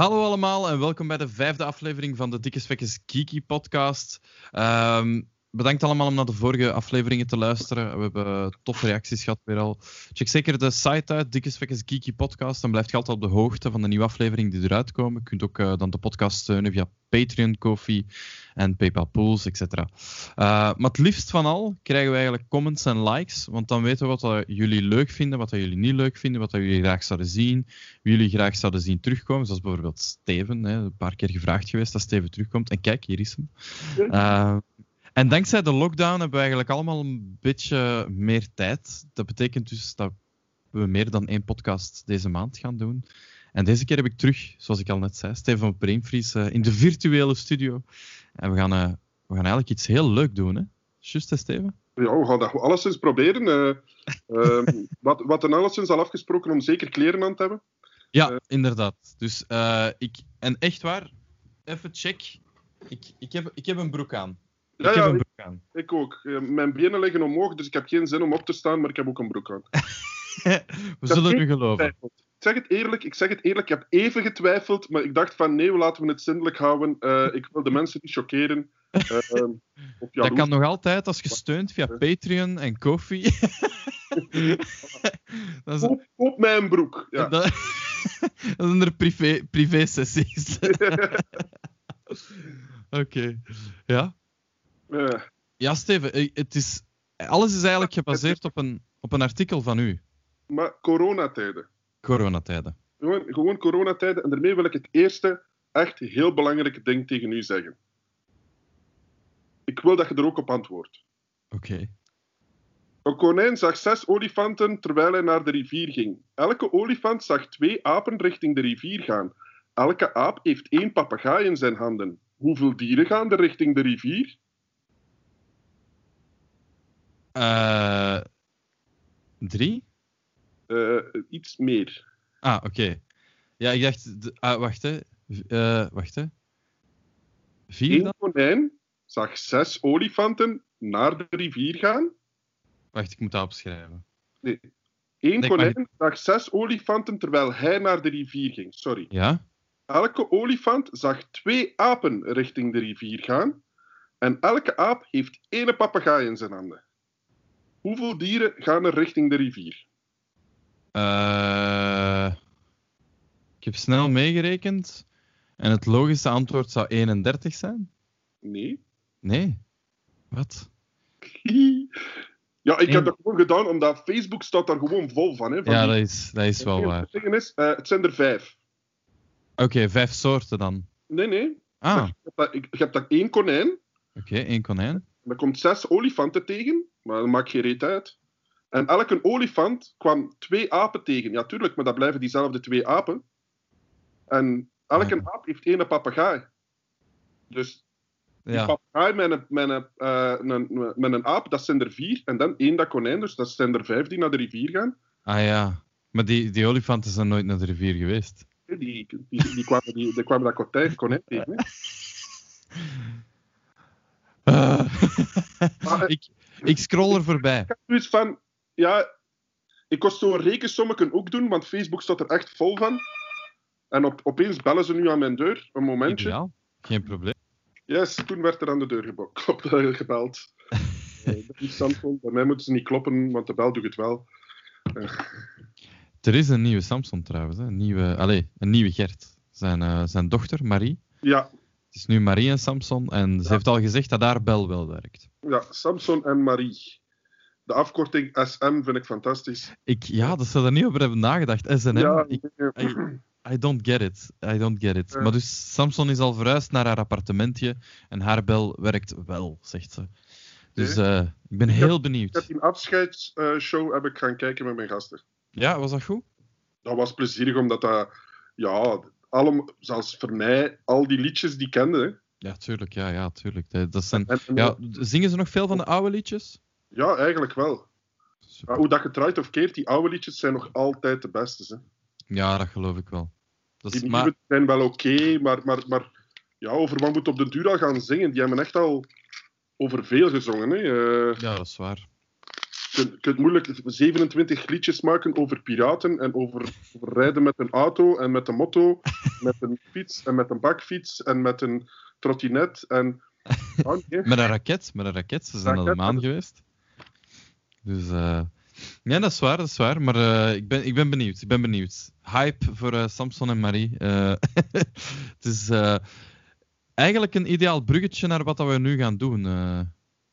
Hallo allemaal en welkom bij de vijfde aflevering van de Dikke Spekkes Geeky podcast. Ehm, bedankt allemaal om naar de vorige afleveringen te luisteren. We hebben toffe reacties gehad weer al. Check zeker de site uit, Dikke Geeky podcast. Dan blijft je altijd op de hoogte van de nieuwe afleveringen die eruit komen. Je kunt ook uh, dan de podcast steunen via Patreon, Kofi en PayPal Pools, etc. Uh, maar het liefst van al krijgen we eigenlijk comments en likes, want dan weten we wat jullie leuk vinden, wat jullie niet leuk vinden, wat jullie graag zouden zien, wie jullie graag zouden zien terugkomen. Zoals bijvoorbeeld Steven, hè, een paar keer gevraagd geweest dat Steven terugkomt. En kijk, hier is hem. Uh, en dankzij de lockdown hebben we eigenlijk allemaal een beetje meer tijd. Dat betekent dus dat we meer dan één podcast deze maand gaan doen. En deze keer heb ik terug, zoals ik al net zei, Steven Preemvries uh, in de virtuele studio. En we gaan, uh, we gaan eigenlijk iets heel leuk doen, hè? Just, hè, Steven? Ja, we gaan dat alleszins proberen. Uh, wat, wat er alleszins al afgesproken om zeker kleren aan te hebben. Ja, inderdaad. Dus ik... En echt waar, even check. Ik, ik, heb, ik heb een broek aan. Ik ja, heb ja, een broek aan. Ik, ik ook. Mijn benen liggen omhoog, dus ik heb geen zin om op te staan, maar ik heb ook een broek aan. we zullen u geloven. Ik zeg het eerlijk, ik zeg het eerlijk, ik heb even getwijfeld, maar ik dacht van nee, laten we het zindelijk houden. Uh, ik wil de mensen niet choqueren. Uh, dat kan nog altijd als je steunt via Patreon en Kofi. is... koop, koop mij een broek. Ja. Dat, dat zijn er privé, privé sessies. Oké, okay. ja. Uh. Ja, Steven, het is, alles is eigenlijk gebaseerd op een, op een artikel van u. Maar coronatijden. Coronatijden. Gewoon, gewoon coronatijden. En daarmee wil ik het eerste echt heel belangrijke ding tegen u zeggen. Ik wil dat je er ook op antwoordt. Oké. Okay. Een konijn zag zes olifanten terwijl hij naar de rivier ging. Elke olifant zag twee apen richting de rivier gaan. Elke aap heeft één papegaai in zijn handen. Hoeveel dieren gaan er richting de rivier? Uh, drie? Uh, iets meer. Ah, oké. Okay. Ja, ik dacht... Ah, wacht, hè. Uh, wacht, hè. Vier Eén konijn zag zes olifanten naar de rivier gaan. Wacht, ik moet dat opschrijven. Nee. Eén nee, konijn zag zes olifanten terwijl hij naar de rivier ging. Sorry. Ja? Elke olifant zag twee apen richting de rivier gaan. En elke aap heeft één papegaai in zijn handen. Hoeveel dieren gaan er richting de rivier? Uh, ik heb snel meegerekend. En het logische antwoord zou 31 zijn? Nee. Nee? Wat? ja, ik heb dat gewoon gedaan omdat Facebook staat daar gewoon vol van. Hè, van ja, die... dat is, dat is wel waar. Het, is, uh, het zijn er vijf. Oké, okay, vijf soorten dan? Nee, nee. Ah. Je hebt daar één konijn. Oké, okay, één konijn. Er komt zes olifanten tegen, maar dat maakt geen reet uit. En elke olifant kwam twee apen tegen. Ja, tuurlijk, maar dat blijven diezelfde twee apen. En elke ja. aap heeft één papegaai. Dus die ja. papegaai met een, met, een, uh, een, met een aap, dat zijn er vier. En dan één dat konijn, dus dat zijn er vijf die naar de rivier gaan. Ah ja, maar die, die olifanten zijn nooit naar de rivier geweest. Die, die, die, die kwamen, die, die kwamen dat konijn, konijn tegen. Uh, ik, ik scroll er voorbij. Ik heb dus van, ja, ik kost zo'n rekensommetje ook doen, want Facebook staat er echt vol van. En op, opeens bellen ze nu aan mijn deur, een momentje. Ideaal, geen probleem. Yes, toen werd er aan de deur geklopt, gebeld. uh, Samsung, bij mij moeten ze niet kloppen, want de bel doet het wel. Uh. Er is een nieuwe Samsung trouwens, hè? Een, nieuwe, allez, een nieuwe Gert. Zijn, uh, zijn dochter, Marie. Ja. Het is nu Marie en Samson en ze Ja. heeft al gezegd dat haar bel wel werkt. Ja, Samson en Marie. De afkorting SM vind ik fantastisch. Ik, ja, dat ze er niet over hebben nagedacht. SNM, Ja, ik, nee, I, I don't get it. I don't get it. Ja. Maar dus Samson is al verhuisd naar haar appartementje en haar bel werkt wel, zegt ze. Dus eh, ik ben Ik heel ik heb benieuwd. die afscheidsshow heb ik gaan kijken met mijn gasten. Ja, was dat goed? Dat was plezierig, omdat dat, ja, allemaal, zelfs voor mij, al die liedjes die kenden. hè. Ja, tuurlijk. Ja, ja, tuurlijk. Dat zijn, En, en- ja, zingen ze nog veel van de oude liedjes? ja, eigenlijk wel. Maar hoe dat je draait of keert, die oude liedjes zijn nog altijd de beste. Hè. Ja, dat geloof ik wel. Dat is, Die maar, nieuwe zijn wel oké, maar, maar, maar ja, over wat moet op de duur al gaan zingen? Die hebben echt al over veel gezongen. Hè. Eh, ja, dat is waar. Je, kunt- kunt moeilijk 27 liedjes maken over piraten en over, over rijden met een auto en met een motto, met een fiets en met een bakfiets en met een trottinet. En, nee. Met een raket, met een raket. Ze zijn naar de Raket, maan geweest. Dus eh ja, dat is waar, dat is waar. Maar eh, ik, ben, ik ben benieuwd. Ik ben benieuwd. Hype voor eh, Samson en Marie. Het is eigenlijk een ideaal bruggetje naar wat we nu gaan doen,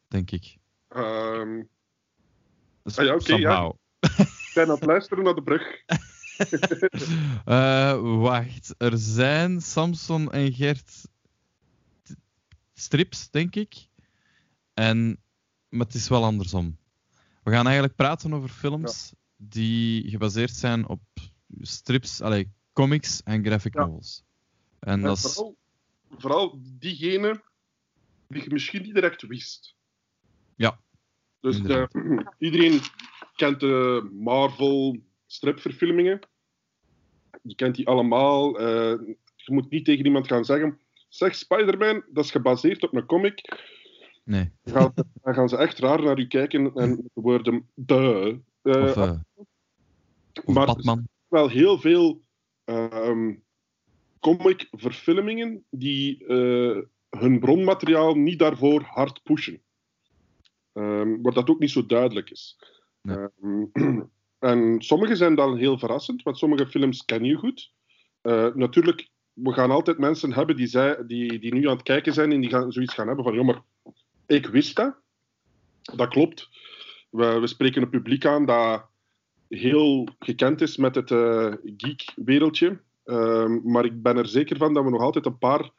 denk ik. Ehm, Dus Ah ja, oké, ja. ik ben aan het luisteren naar de brug. Eh, wacht, er zijn Samson en Gert strips, denk ik. En, maar het is wel andersom. We gaan eigenlijk praten over films die gebaseerd zijn op strips, allee, comics en graphic Ja. novels. En En dat is... vooral, vooral diegene die je misschien niet direct wist. Ja, Dus de- iedereen kent de Marvel stripverfilmingen. Je kent die allemaal. Eh, je moet niet tegen iemand gaan zeggen. Zeg, Spider-Man, dat is gebaseerd op een comic. Nee. Dan gaan, dan gaan ze echt raar naar u kijken en met de woorden de. Of, eh, of maar- Batman. wel heel veel ehm comic-verfilmingen die eh, hun bronmateriaal niet daarvoor hard pushen. Ehm waar dat ook niet zo duidelijk is. Ehm, en sommige zijn dan heel verrassend, want sommige films ken je goed. Eh, natuurlijk, we gaan altijd mensen hebben die, zij, die, die nu aan het kijken zijn en die gaan zoiets gaan hebben van, ja, maar ik wist dat. Dat klopt. We, we spreken een publiek aan dat heel gekend is met het eh, geek-wereldje. Ehm, maar ik ben er zeker van dat we nog altijd een paar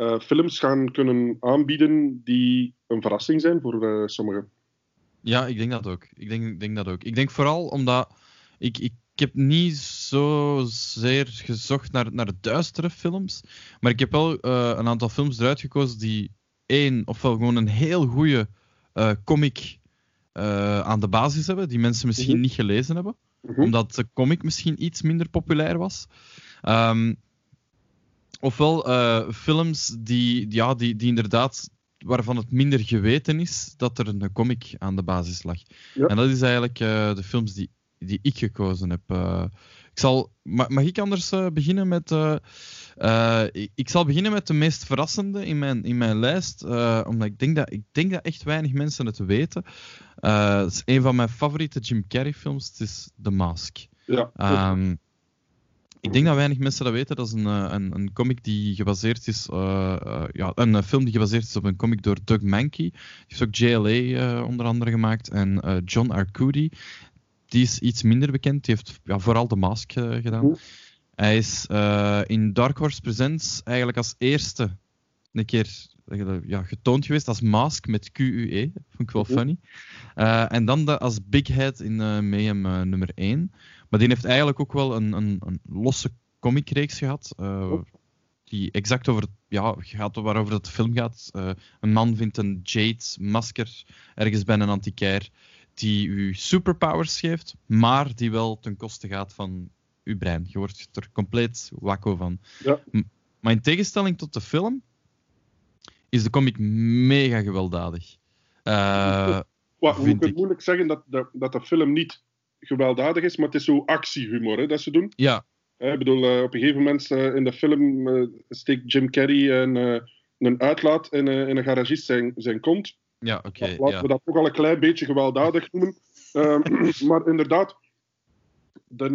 eh, films gaan kunnen aanbieden die een verrassing zijn voor eh, sommigen. Ja, ik denk dat ook. Ik denk, denk dat ook. Ik denk vooral omdat ik, ik, ik heb niet zozeer gezocht naar, naar duistere films, maar ik heb wel eh, een aantal films eruit gekozen die één, ofwel gewoon een heel goede comic aan de basis hebben, die mensen misschien Mhm. niet gelezen hebben, Mhm. omdat de comic misschien iets minder populair was. Ehm, ofwel eh, films die, ja, die, die inderdaad waarvan het minder geweten is dat er een comic aan de basis lag. Ja. En dat is eigenlijk eh, de films die, die ik gekozen heb. Eh, ik zal, ma- mag ik anders beginnen met. ik, ik zal beginnen met de meest verrassende in mijn, in mijn lijst, omdat ik denk, dat, ik denk dat echt weinig mensen het weten. Het is een van mijn favoriete Jim Carrey films, het is The Mask. Ja, Ehm, ik denk dat weinig mensen dat weten. Dat is een, eh, een, een comic die gebaseerd is, eh, eh, ja, een film die gebaseerd is op een comic door Doug Mankey. Die heeft ook JLA onder andere gemaakt en John Arcudi. Die is iets minder bekend. Die heeft ja, vooral de Mask gedaan. Hij is in Dark Horse Presents eigenlijk als eerste een keer ja, getoond geweest als Mask met QUE. Vond ik wel funny. En dan de, als Big Head in Mayhem nummer 1. Maar die heeft eigenlijk ook wel een, een, een losse comicreeks gehad. eh, Oh. die exact over het, ja, gaat waarover het de film gaat. Eh, een man vindt een jade masker ergens bij een antiquair die u superpowers geeft, maar die wel ten koste gaat van uw brein. Je wordt er compleet wakko van. Ja. Maar in tegenstelling tot de film is de comic mega gewelddadig. Eh, Wat, ik. moeilijk zeggen dat de, dat de film niet gewelddadig is, maar het is zo actiehumor hè, dat ze doen. ja, Eh, Ik bedoel, eh, op een gegeven moment eh, in de film steekt Jim Carrey een, een uitlaat in, in een garagist zijn, zijn kont. ja oké. Laten ja. we dat ook al een klein beetje gewelddadig noemen. Ehm, maar inderdaad, de,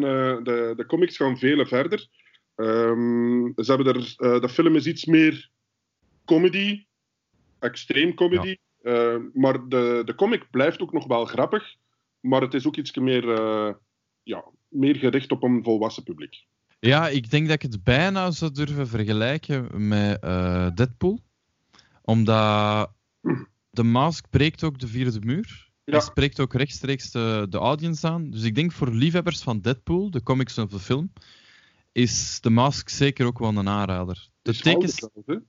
de, de comics gaan vele verder. Ehm, ze hebben er, de film is iets meer comedy, extreem comedy. Maar de, de comic blijft ook nog wel grappig. Maar het is ook iets meer, eh, ja, meer gericht op een volwassen publiek. Ja, ik denk dat ik het bijna zou durven vergelijken met eh, Deadpool. Omdat de mask breekt ook de vierde muur. Ja. Hij spreekt ook rechtstreeks de, de audience aan. Dus ik denk voor liefhebbers van Deadpool, de comics of de film, is de mask zeker ook wel een aanrader. De Het is tekens... ouder?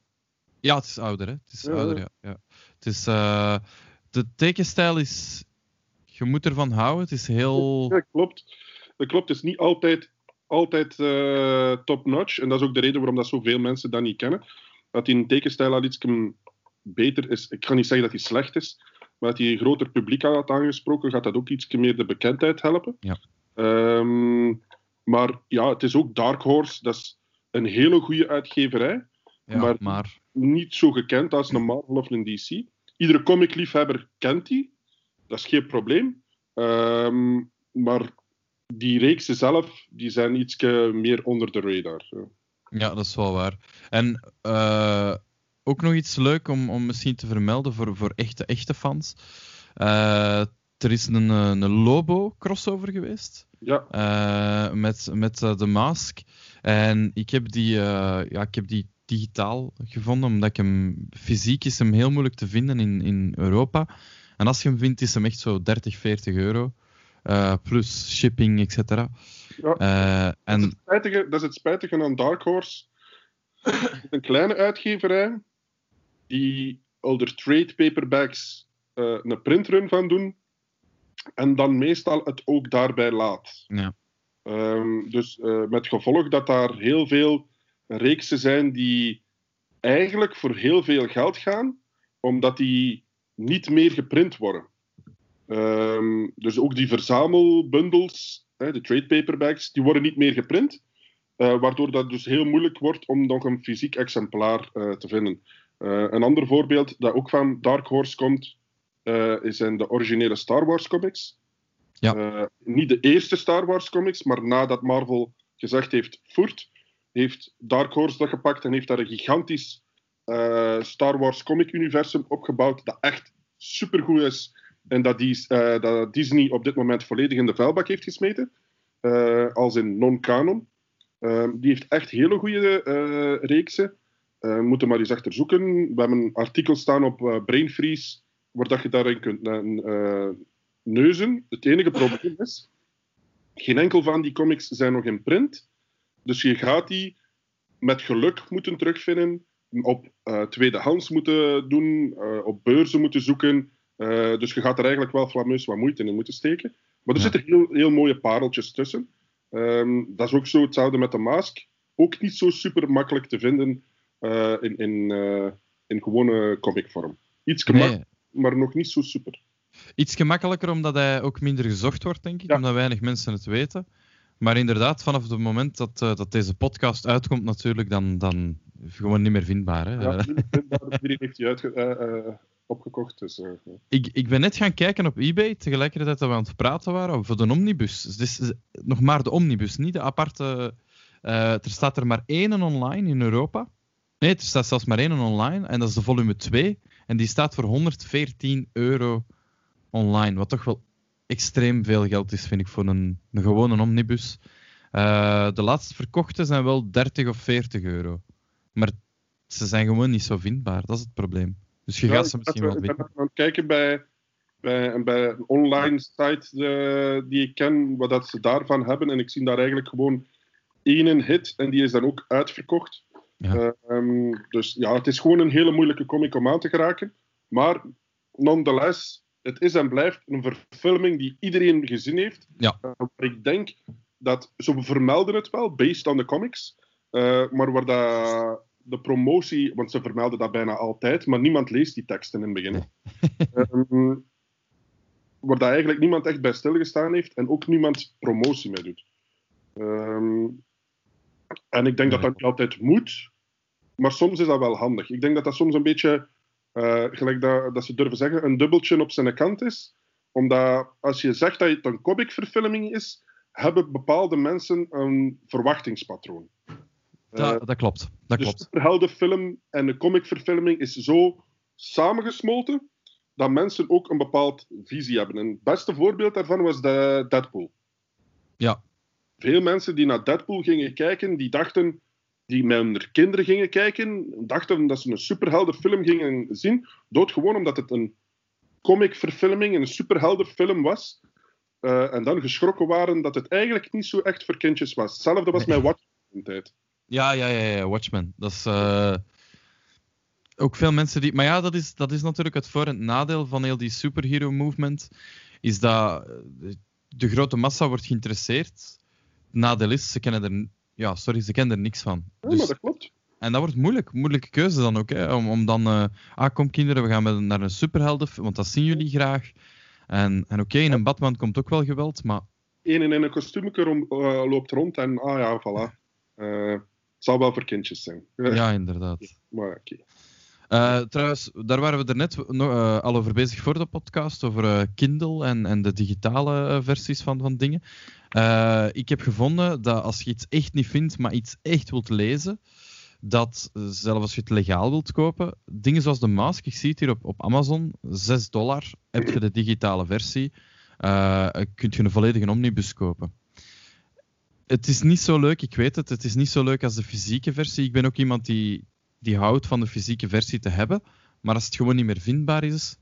Ja, het is ouder, hè. Het is Ja, ouder, ja. ja. Het is... eh, de tekenstijl is... Je moet ervan houden. Het is heel... Ja, klopt. Dat klopt. Het is niet altijd, altijd eh, top-notch. En dat is ook de reden waarom dat zoveel mensen dat niet kennen. Dat die een tekenstijl al iets beter is. Ik ga niet zeggen dat hij slecht is. maar dat hij een groter publiek had aangesproken, gaat dat ook iets meer de bekendheid helpen. Ja. Ehm, maar ja, het is ook Dark Horse, dat is een hele goede uitgeverij, Ja, Maar- maar... niet zo gekend als een Marvel of een DC. Iedere comicliefhebber kent die, dat is geen probleem. Ehm, maar die reeksen zelf, die zijn iets meer onder de radar. ja. Ja, dat is wel waar. En eh, ook nog iets leuk om, om misschien te vermelden voor, voor echte, echte fans. Eh, er is een, een Lobo-crossover geweest Ja, eh, met, met de Mask. En ik heb, die, ja, ik heb die digitaal gevonden, omdat ik hem fysiek is hem heel moeilijk te vinden in, in Europa. En als je hem vindt, is hem echt zo 30, 40 euro. Eh, plus shipping, et cetera. Ja. Eh, Dat, is en het spijtige, dat is het spijtige aan Dark Horse. Een kleine uitgeverij die al trade paperbacks eh, een printrun van doen en dan meestal het ook daarbij laat. Ja. Ehm, dus met gevolg dat daar heel veel reeksen zijn die eigenlijk voor heel veel geld gaan, omdat die niet meer geprint worden. Ehm, dus ook die verzamelbundels, hè, de trade paperbacks, die worden niet meer geprint. eh, waardoor dat dus heel moeilijk wordt om nog een fysiek exemplaar eh, te vinden. Eh, een ander voorbeeld dat ook van Dark Horse komt, zijn de originele Star Wars comics. Ja. Niet de eerste Star Wars comics, maar nadat Marvel gezegd heeft voert, heeft Dark Horse dat gepakt en heeft daar een gigantisch eh, Star Wars comic universum opgebouwd dat echt supergoed is en dat, die, eh, dat Disney op dit moment volledig in de vuilbak heeft gesmeten, eh, als in non-canon. Eh, die heeft echt hele goede reeksen. Moeten maar eens achter zoeken. We hebben een artikel staan op eh, Brain Freeze, waar dat je daarin kunt neuzen. Het enige probleem is, geen enkel van die comics zijn nog in print. Dus je gaat die met geluk moeten terugvinden, op eh, tweedehands moeten doen, eh, op beurzen moeten zoeken. Eh, dus je gaat er eigenlijk wel flameus wat moeite in moeten steken. Maar er Ja. zitten heel, heel mooie pareltjes tussen. Ehm, dat is ook zo hetzelfde met de Mask. Ook niet zo super makkelijk te vinden in, in, in gewone comicvorm. Iets gemakkelijk, nee, maar nog niet zo super. iets gemakkelijker omdat hij ook minder gezocht wordt, denk ik, Ja. omdat weinig mensen het weten. Maar inderdaad, vanaf het moment dat, dat deze podcast uitkomt, natuurlijk, dan, dan gewoon niet meer vindbaar. Hè? Ja, Eh, iedereen heeft die uitge- eh, eh, opgekocht. Dus, eh, ik, ik ben net gaan kijken op eBay, tegelijkertijd dat we aan het praten waren, voor de omnibus. Dus is nog maar de omnibus, niet de aparte... er staat er maar één online in Europa. Nee, er staat zelfs maar één online, en dat is de volume 2. En die staat voor 114 euro online, wat toch wel extreem veel geld is, vind ik, voor een, een gewone omnibus. De laatst verkochte zijn wel 30 of 40 euro. Maar ze zijn gewoon niet zo vindbaar, dat is het probleem. Dus je Ja, gaat ze misschien wel Ik ben aan het kijken bij, bij, bij een online site eh, die ik ken, wat dat ze daarvan hebben. En ik zie daar eigenlijk gewoon één hit en die is dan ook uitverkocht. Ja. Ehm, dus ja, het is gewoon een hele moeilijke comic om aan te geraken. Maar nonetheless, het is en blijft een verfilming die iedereen gezien heeft. Ja. Eh, ik denk dat, ze vermelden het wel, based on the comics. Eh, maar waar dat, de promotie, want ze vermelden dat bijna altijd, maar niemand leest die teksten in het begin. Ehm, waar dat eigenlijk niemand echt bij stilgestaan heeft en ook niemand promotie mee doet. Ehm, en ik denk dat dat niet altijd moet, maar soms is dat wel handig. Ik denk dat dat soms een beetje, eh, gelijk dat, dat ze durven zeggen, een dubbeltje op zijn kant is. Omdat als je zegt dat het een comicverfilming is, hebben bepaalde mensen een verwachtingspatroon. Dat, Eh, dat klopt. Dat de klopt. superheldenfilm en de comicverfilming is zo samengesmolten dat mensen ook een bepaald visie hebben. En het beste voorbeeld daarvan was de Deadpool. Ja. Veel mensen die naar Deadpool gingen kijken, die dachten, die met hun kinderen gingen kijken, dachten dat ze een superheldenfilm gingen zien, doodgewoon omdat het een comicverfilming, een superheldenfilm was. Eh, en dan geschrokken waren dat het eigenlijk niet zo echt voor kindjes was. Hetzelfde was Nee. met Watchmen in de tijd. Ja, ja, ja, ja, Watchmen. Dat is eh, ook veel mensen die. Maar ja, dat is, dat is natuurlijk het voor- en het nadeel van heel die superhero movement. Is dat eh, de grote massa wordt geïnteresseerd. Het nadeel is, ze kennen er. Ja, sorry, ze kennen er niks van. Ja, Dus maar dat klopt. En dat wordt moeilijk, moeilijke keuze dan ook. Hè? Om, om dan, uh, ah kom kinderen, we gaan met, naar een superhelden, want dat zien jullie graag. En, en oké, in een Batman komt ook wel geweld, maar... Eén in een kostuumje uh, loopt rond en ah ja, voilà. Uh, zal wel voor kindjes zijn. ja, inderdaad. Maar oké. Uh, trouwens, daar waren we er net uh, al over bezig voor de podcast, over uh, Kindle en, en de digitale versies van, van dingen. ik heb gevonden dat als je iets echt niet vindt, maar iets echt wilt lezen, dat zelfs als je het legaal wilt kopen, dingen zoals de mask, ik zie het hier op, op Amazon, 6 dollar heb je de digitale versie, kun je een volledige omnibus kopen. Het is niet zo leuk, ik weet het, het is niet zo leuk als de fysieke versie. Ik ben ook iemand die die houdt van de fysieke versie te hebben. Maar als het gewoon niet meer vindbaar is,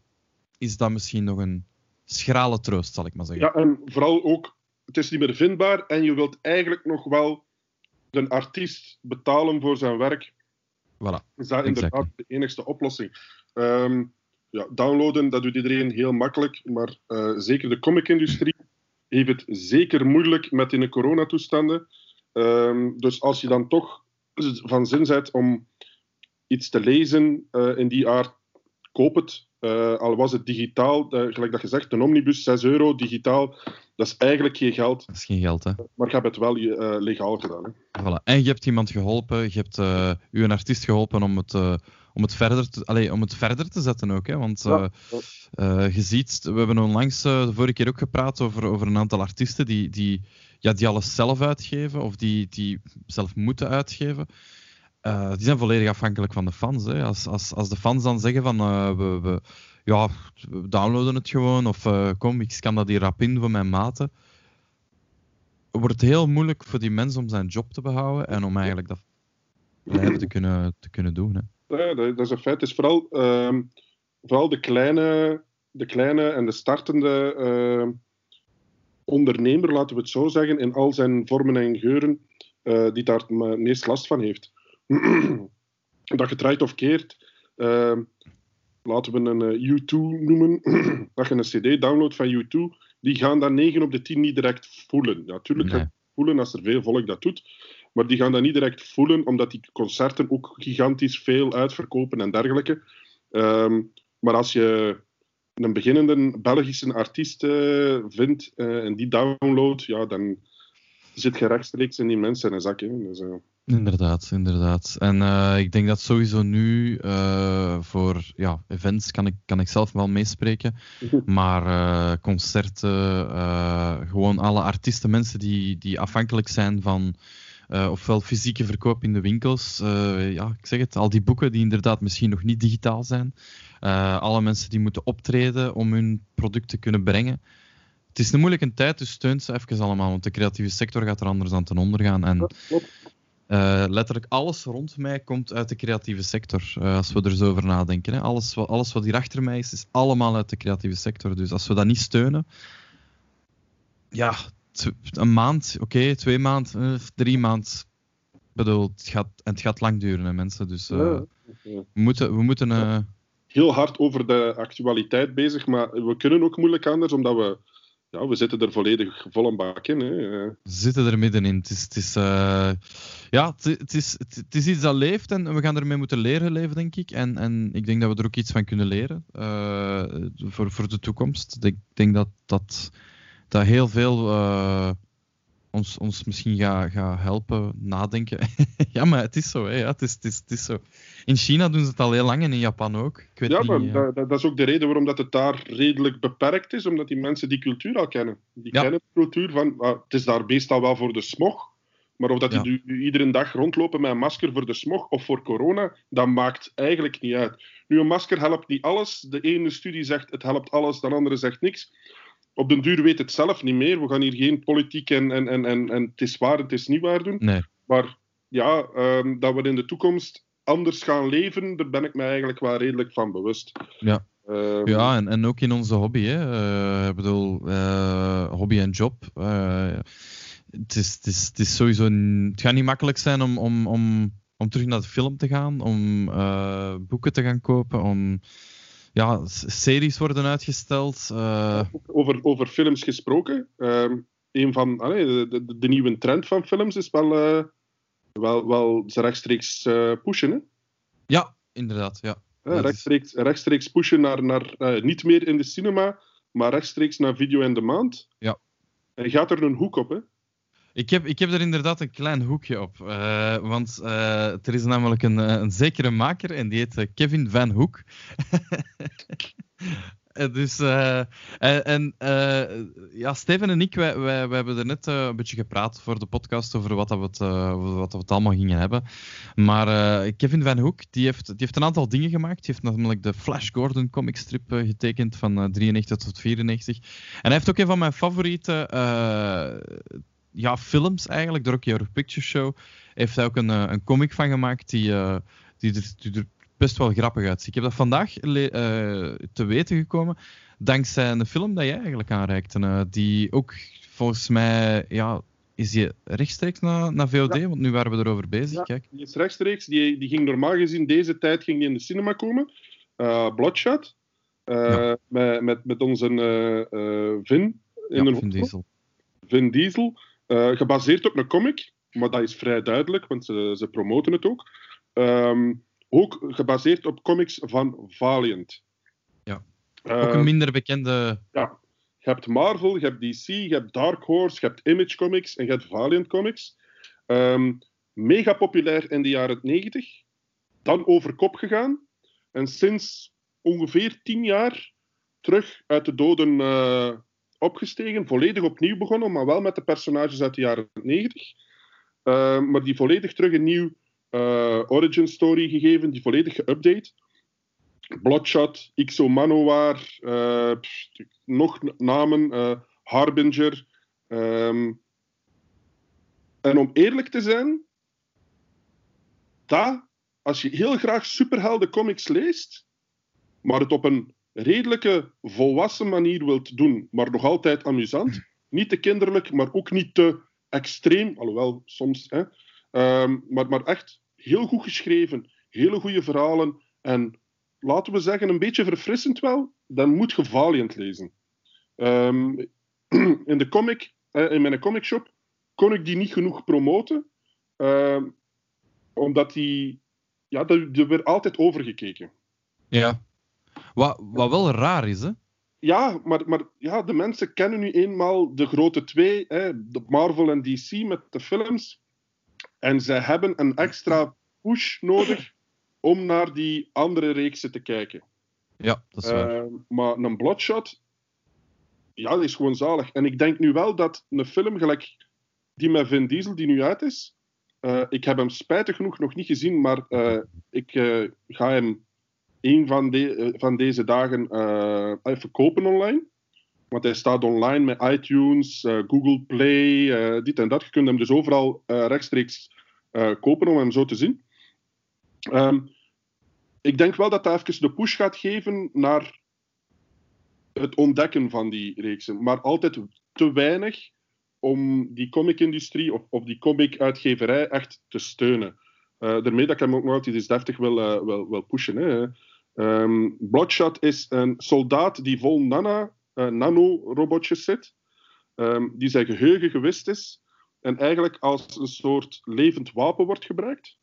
is dat misschien nog een schrale troost, zal ik maar zeggen. Ja, en vooral ook, het is niet meer vindbaar en je wilt eigenlijk nog wel de artiest betalen voor zijn werk. Voilà. Is dat inderdaad de enigste oplossing. Um, ja, downloaden, dat doet iedereen heel makkelijk, maar uh, zeker de comic-industrie heeft het zeker moeilijk met in de coronatoestanden. Um, dus als je dan toch van zin bent om iets te lezen uh, in die aard, koop het. Uh, al was het digitaal, uh, gelijk dat je zegt, een omnibus, 6 euro, digitaal, dat is eigenlijk geen geld. Dat is geen geld, hè? Maar je hebt het wel legaal gedaan. Hè? Voilà. En je hebt iemand geholpen, je hebt u een artiest geholpen om het, om het, verder, te, om het verder te zetten ook. Hè? Want ja, je ziet, we hebben onlangs de vorige keer ook gepraat over, over een aantal artiesten die, die, ja, die alles zelf uitgeven of die, die zelf moeten uitgeven. Uh, die zijn volledig afhankelijk van de fans. Hè. Als, als, als de fans dan zeggen van uh, we, we, ja, we downloaden het gewoon of uh, kom, ik scan dat hier rap in voor mijn maten. wordt het heel moeilijk voor die mensen om zijn job te behouden en om eigenlijk dat blijven te kunnen, te kunnen doen. Hè. Dat, is een feit. Het is vooral, ehm, vooral de, kleine, de kleine en de startende ehm, ondernemer, laten we het zo zeggen, in al zijn vormen en geuren, die daar het meest last van heeft. dat je draait of keert, uh, laten we een uh, U2 noemen, dat je een CD downloadt van U2, die gaan dat 9 op de 10 niet direct voelen. Ja, natuurlijk voelen als er veel volk dat doet, maar die gaan dat niet direct voelen, omdat die concerten ook gigantisch veel uitverkopen en dergelijke. Um, maar als je een beginnende Belgische artiest uh, vindt uh, en die downloadt, ja, dan zit je rechtstreeks in die mensen in een zak. Hè. Dus, uh... Inderdaad, inderdaad. En ik denk dat sowieso nu voor ja, events kan ik, kan ik zelf wel meespreken. Maar concerten, gewoon alle artiesten, mensen die, die afhankelijk zijn van ofwel fysieke verkoop in de winkels. ja, ik zeg het, al die boeken die inderdaad misschien nog niet digitaal zijn. alle mensen die moeten optreden om hun product te kunnen brengen. Het is een moeilijke tijd, dus steunt ze even allemaal, want de creatieve sector gaat er anders aan ten onder gaan. En uh, letterlijk alles rond mij komt uit de creatieve sector, uh, als we er zo over nadenken. Hè. Alles, wat, alles wat hier achter mij is, is allemaal uit de creatieve sector. Dus als we dat niet steunen, ja, een maand, oké, twee maanden, uh, drie maanden. bedoel, het gaat, en het gaat lang duren, hè, mensen. Dus ja, we moeten... We moeten Heel hard over de actualiteit bezig, maar we kunnen ook moeilijk anders, omdat we ja, we zitten er volledig vol een bak in. Hè. We zitten er middenin. Het is, het is, uh, ja, het, is, het, is iets dat leeft en we gaan ermee moeten leren leven, denk ik. En, en ik denk dat we er ook iets van kunnen leren uh, voor, voor de toekomst. Ik denk dat, dat, dat heel veel uh, ons, ons misschien gaat ga helpen nadenken. ja, maar het is zo. Hè, ja, het, is, het, is, het is zo. In China doen ze het al heel lang en in Japan ook. Ik weet ja, niet, maar ja. dat, dat, is ook de reden waarom dat het daar redelijk beperkt is, omdat die mensen die cultuur al kennen. Die ja. kennen de cultuur van, uh, het is daar meestal wel voor de smog, maar of dat die ja. nu iedere dag rondlopen met een masker voor de smog of voor corona, dat maakt eigenlijk niet uit. Nu, een masker helpt niet alles. De ene studie zegt het helpt alles, de andere zegt niks op den duur weet het zelf niet meer. We gaan hier geen politiek en, en, en, en, en het is waar, het is niet waar doen. Nee. Maar ja, um, dat we in de toekomst anders gaan leven, daar ben ik me eigenlijk wel redelijk van bewust. Ja, um, ja en, en ook in onze hobby. Hè. Uh, ik bedoel, uh, hobby en job. Uh, het, is, het, is, het is sowieso... Het gaat niet makkelijk zijn om, om, om, om terug naar de film te gaan, om boeken te gaan kopen, om ja, series worden uitgesteld. Uh... Over, over films gesproken. Uh, een van, allee, de, de, de, nieuwe trend van films is wel uh, wel, wel ze rechtstreeks uh, pushen. Hè? Ja, inderdaad. Ja. Rechtstreeks, rechtstreeks pushen naar, naar niet meer in de cinema, maar rechtstreeks naar video en demand. Ja. En gaat er een hoek op, hè? Ik heb, ik heb er inderdaad een klein hoekje op. Uh, want uh, er is namelijk een, een zekere maker en die heet Kevin Van Hoek. dus, en ja, Steven en ik, wij, wij, hebben er net een beetje gepraat voor de podcast over wat, dat we, het, wat we allemaal gingen hebben. Maar Kevin Van Hoek, die heeft, die heeft een aantal dingen gemaakt. Die heeft namelijk de Flash Gordon comic strip getekend van 93 tot 94. En hij heeft ook een van mijn favoriete ja, films eigenlijk, de Rocky Horror Picture Show, heeft hij ook een, een comic van gemaakt die, uh, die, er, die, er, best wel grappig uitziet. Ik heb dat vandaag uh, te weten gekomen dankzij een film dat jij eigenlijk aanreikte, uh, die ook volgens mij, ja, is die rechtstreeks naar, naar VOD? Ja. Want nu waren we erover bezig. Ja, Kijk. die is rechtstreeks. Die, die ging normaal gezien deze tijd ging die in de cinema komen. Bloodshot. Ja. Met, met, met onze Vin. In Vin Diesel. Vin Diesel. Uh, gebaseerd op een comic, maar dat is vrij duidelijk, want ze, ze promoten het ook. Um, ook gebaseerd op comics van Valiant. Ja. Uh, ook een minder bekende. Ja. Je hebt Marvel, je hebt DC, je hebt Dark Horse, je hebt Image Comics en je hebt Valiant Comics. Um, mega populair in de jaren 90. Dan over kop gegaan. En sinds ongeveer tien jaar terug uit de doden uh, opgestegen, volledig opnieuw begonnen, maar wel met de personages uit de jaren 90. Uh, maar die volledig terug een nieuw uh, origin story gegeven, die volledig geüpdate. Bloodshot, Ixo Manowar, uh, nog namen, Harbinger. Um, en om eerlijk te zijn, dat, als je heel graag superhelden comics leest, maar het op een redelijke, volwassen manier wilt doen, maar nog altijd amusant. Niet te kinderlijk, maar ook niet te extreem, alhoewel soms. Hè. Um, maar, maar echt heel goed geschreven, hele goede verhalen en laten we zeggen een beetje verfrissend wel, dan moet je Valiant lezen. Um, in de comic, uh, in mijn comic shop, kon ik die niet genoeg promoten, uh, omdat die, ja, er werd altijd overgekeken. Ja. Wat, wat wel raar is, hè? Ja, maar, maar ja, de mensen kennen nu eenmaal de grote twee, hè, de Marvel en DC met de films. En zij hebben een extra push nodig om naar die andere reeksen te kijken. Ja, dat is waar. Uh, maar een Bloodshot, ja, dat is gewoon zalig. En ik denk nu wel dat een film gelijk die met Vin Diesel, die nu uit is, uh, ik heb hem spijtig genoeg nog niet gezien, maar uh, ik ga hem een van, de, van deze dagen even kopen online. Want hij staat online met iTunes, uh, Google Play, dit en dat. Je kunt hem dus overal rechtstreeks kopen om hem zo te zien. Um, ik denk wel dat dat even de push gaat geven naar het ontdekken van die reeksen. Maar altijd te weinig om die comic-industrie of, die comic-uitgeverij echt te steunen. Daarmee dat ik hem ook nog altijd eens deftig wil pushen. Hè. Um, Bloodshot is een soldaat die vol nana, uh, nanorobotjes zit, um, die zijn geheugen gewist is en eigenlijk als een soort levend wapen wordt gebruikt.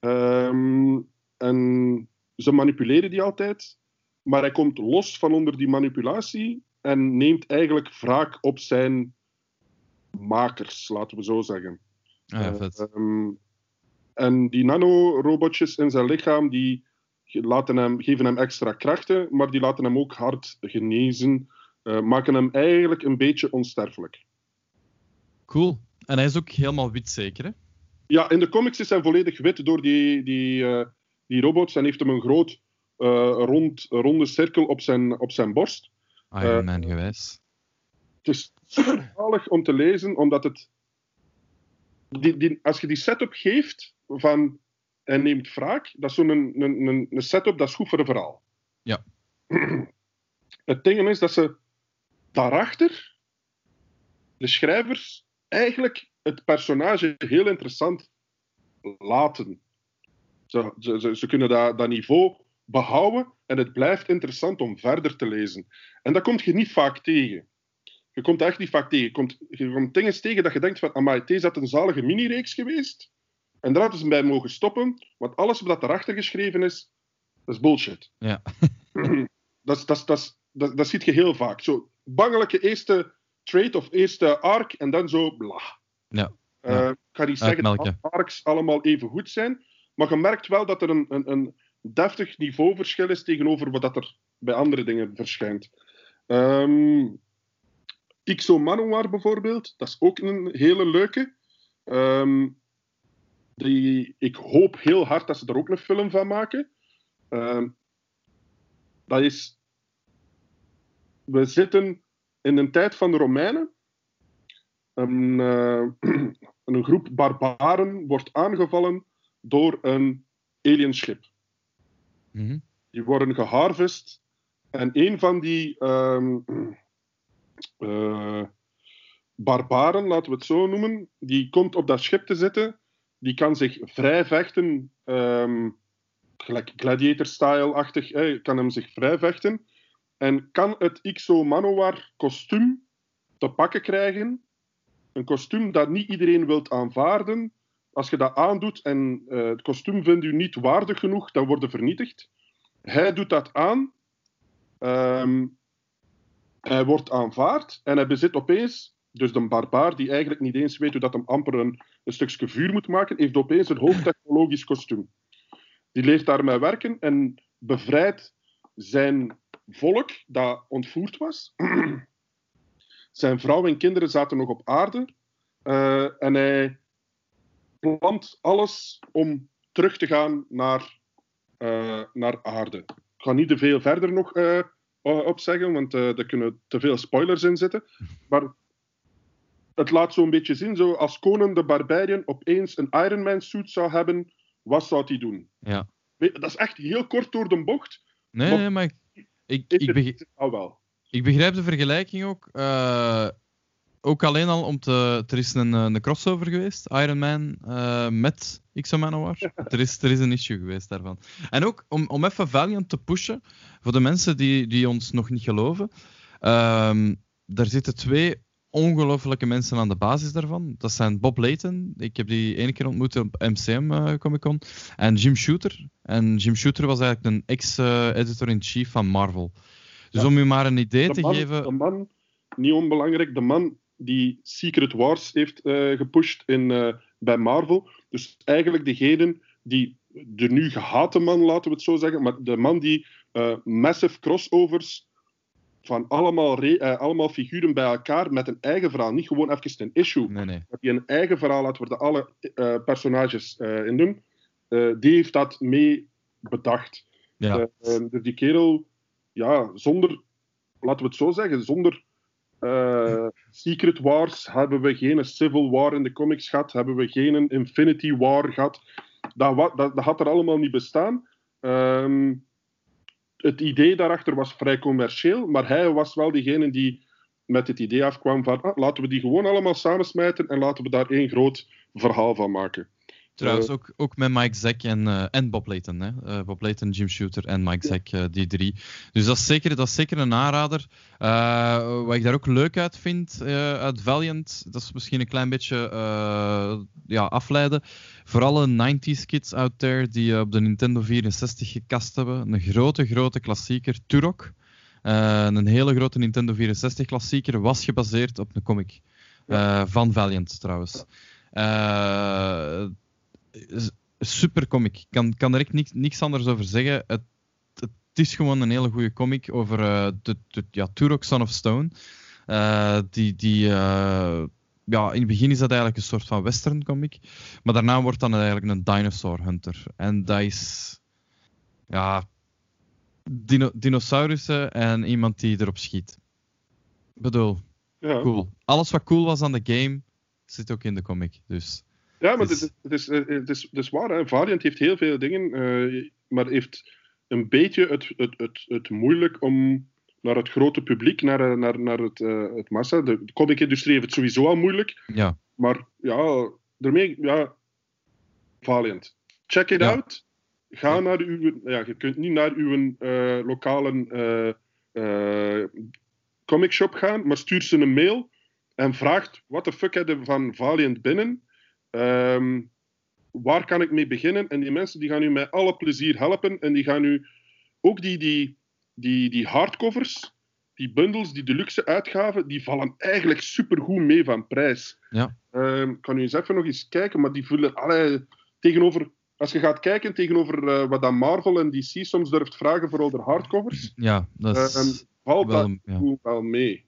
Um, en ze manipuleren die altijd, maar hij komt los van onder die manipulatie en neemt eigenlijk wraak op zijn makers, laten we zo zeggen. Ah, ja, vet. En die nanorobotjes in zijn lichaam, die laten hem, geven hem extra krachten, maar die laten hem ook hard genezen, uh, maken hem eigenlijk een beetje onsterfelijk. Cool. En hij is ook helemaal wit, zeker, hè? Ja, in de comics is hij volledig wit door die, die, uh, die robots en heeft hem een groot uh, rond, ronde cirkel op zijn, op zijn borst. Iron Man gewijs. Het is super om te lezen, omdat het... Die, die, als je die setup geeft van en neemt wraak, dat is zo'n een, een, een setup dat is goed voor een verhaal. Ja. Het ding is dat ze daarachter, de schrijvers, eigenlijk het personage heel interessant laten. Ze, ze, ze kunnen dat, dat niveau behouden en het blijft interessant om verder te lezen. En dat komt je niet vaak tegen. Je komt echt niet vaak tegen. Je komt, je komt dingen tegen dat je denkt van, amai, deze had een zalige mini-reeks geweest. En daar hadden ze bij mogen stoppen, want alles wat erachter geschreven is, dat is bullshit. Ja. dat, dat, dat, dat, dat ziet je heel vaak. Zo bangelijke eerste trade of eerste arc en dan zo bla. Ja. Ja. Ik ga niet zeggen dat arcs allemaal even goed zijn, maar je merkt wel dat er een, een, een deftig niveauverschil is tegenover wat dat er bij andere dingen verschijnt. Ehm Ixo Manowar bijvoorbeeld, dat is ook een hele leuke. Ehm, die, ik hoop heel hard dat ze er ook een film van maken. Ehm, dat is. We zitten in een tijd van de Romeinen. Een, eh, een groep barbaren wordt aangevallen door een alienschip. Mhm. Die worden geharvest. En een van die ehm, eh, barbaren, laten we het zo noemen, die komt op dat schip te zitten. Die kan zich vrij vechten, gelijk gladiator-style-achtig, eh, kan hem zich vrij vechten. En kan het Ixo Manowar kostuum te pakken krijgen. Een kostuum dat niet iedereen wilt aanvaarden. Als je dat aandoet en eh, het kostuum vindt u niet waardig genoeg, dan wordt vernietigd. Hij doet dat aan. Ehm, hij wordt aanvaard en hij bezit opeens, dus de barbaar die eigenlijk niet eens weet hoe dat hem amper een, stukje vuur moet maken, heeft opeens een hoogtechnologisch kostuum. Die leert daarmee werken en bevrijdt zijn volk dat ontvoerd was. zijn vrouw en kinderen zaten nog op aarde. Eh, en hij plant alles om terug te gaan naar, eh, naar aarde. Ik ga niet te veel verder nog eh, o- op zeggen, want er kunnen te veel spoilers in zitten. Maar het laat zo'n beetje zien, zo als Conan de Barbarian opeens een Iron Man suit zou hebben, wat zou hij doen? Ja. Dat is echt heel kort door de bocht. Nee, Maar- nee, maar ik, ik, ik, het- beg- is het al wel. ik begrijp de vergelijking ook. Eh, ook alleen al om te... Er is een, eh, een crossover geweest, Iron Man eh, met Ixo Manowar. Er is, er is een issue geweest daarvan. En ook om, om even Valiant te pushen, voor de mensen die, die ons nog niet geloven. ehm daar zitten twee ongelofelijke mensen aan de basis daarvan. Dat zijn Bob Layton, ik heb die ene keer ontmoet op MCM eh, Comic Con, en Jim Shooter. En Jim Shooter was eigenlijk een ex-editor-in-chief van Marvel. Dus Ja. om u maar een idee De te man, geven... de man, niet onbelangrijk, de man die Secret Wars heeft eh, gepusht in, eh, bij Marvel. Dus eigenlijk degene die de nu gehate man, laten we het zo zeggen, maar de man die massive crossovers van allemaal, eh, allemaal figuren bij elkaar met een eigen verhaal. Niet gewoon even een issue, Nee, nee. dat hij een eigen verhaal laat worden, alle eh, personages eh, in doen. Die heeft dat mee bedacht. Ja. Eh, eh, dus die kerel, ja, zonder, laten we het zo zeggen, zonder Secret Wars hebben we geen Civil War in de comics gehad, hebben we geen Infinity War gehad. Dat, dat, dat had er allemaal niet bestaan. Ehm, het idee daarachter was vrij commercieel, maar hij was wel diegene die met het idee afkwam van ah, laten we die gewoon allemaal samensmijten en laten we daar één groot verhaal van maken. Trouwens, Eh, ook, ook met Mike Zack en, eh, en Bob Layton. Hè? Eh, Bob Layton, Jim Shooter en Mike. Zack, die drie. Dus dat is zeker, dat is zeker een aanrader. Wat ik daar ook leuk uit vind, uit Valiant, dat is misschien een klein beetje ja, afleiden. Voor alle 90s kids out there die op de Nintendo 64 gekast hebben. Een grote, grote klassieker, Turok. Een hele grote Nintendo 64 klassieker was gebaseerd op een comic. Van Valiant trouwens. Super comic. Ik kan, kan er echt niks, niks anders over zeggen. Het, het is gewoon een hele goede comic over eh, de, de, ja, Turok Son of Stone. Eh, die, die, eh, ja, in het begin is dat eigenlijk een soort van western comic. Maar daarna wordt dan eigenlijk een dinosaur hunter. En dat is... Ja... Dino, dinosaurussen en iemand die erop schiet. Ik bedoel, Ja. cool. Alles wat cool was aan de game, zit ook in de comic. Dus... Ja, maar Dus- het, is, het, is, eh, het, is, het is waar. Hè. Valiant heeft heel veel dingen, eh, maar heeft een beetje het, het, het, het moeilijk om naar het grote publiek, naar, eh, naar, naar het, het massa. De, de comic-industrie heeft het sowieso al moeilijk, Ja, maar ja, daarmee, ja, Valiant. Check it Ja. out. Ga Ja. naar uw, ja, je kunt niet naar uw eh, lokale eh, eh, comic shop gaan, maar stuur ze een mail en vraagt wat de fuck hebben van Valiant binnen. Ehm, waar kan ik mee beginnen? En die mensen die gaan u met alle plezier helpen. En die gaan u ook die, die, die, die hardcovers, die bundels, die deluxe uitgaven, die vallen eigenlijk supergoed mee van prijs. Ja. Ehm, ik kan u eens even nog eens kijken, maar die voelen alle, tegenover. Als je gaat kijken tegenover eh, wat dan Marvel en DC soms durft vragen voor al de hardcovers, Ja, dat is ehm, valt wel... dat ja. wel mee.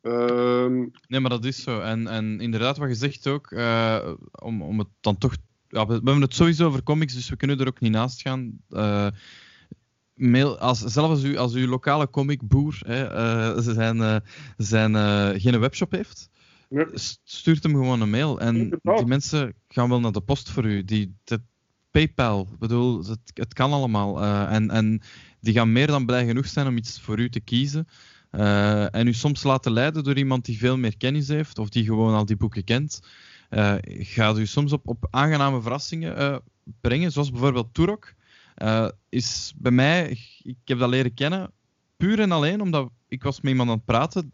Ehm, Nee, maar dat is zo. En, en inderdaad, wat je zegt ook, eh, om, om het dan toch... Ja, we, we hebben het sowieso over comics, dus we kunnen er ook niet naast gaan. Eh, mail, als, zelfs als u, als uw lokale comicboer hè, eh, zijn, zijn, geen webshop heeft, stuurt hem gewoon een mail. En Inderdaad. die mensen gaan wel naar de post voor u. Die, PayPal, bedoel, het, het kan allemaal. en, en die gaan meer dan blij genoeg zijn om iets voor u te kiezen. Eh, en u soms laten leiden door iemand die veel meer kennis heeft, of die gewoon al die boeken kent. Eh, gaat u soms op, op aangename verrassingen eh, brengen, zoals bijvoorbeeld Turok. Is bij mij, ik heb dat leren kennen, puur en alleen omdat ik was met iemand aan het praten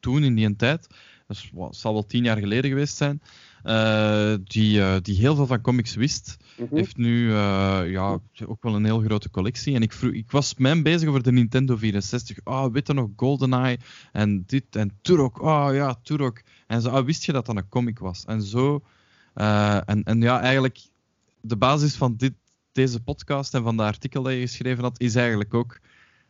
toen in die tijd. Dat is, wat, zal wel tien jaar geleden geweest zijn. eh, die, eh, die heel veel van comics wist. mhm. Heeft nu eh, ja, ook wel een heel grote collectie. En ik, vroeg, ik was hem bezig over de Nintendo 64. Ah, weet je nog, GoldenEye en dit en Turok. Ah ja, Turok. En zo, ah, wist je dat dat een comic was? En zo. en, en ja, eigenlijk de basis van dit, deze podcast en van de artikel dat je geschreven had, is eigenlijk ook.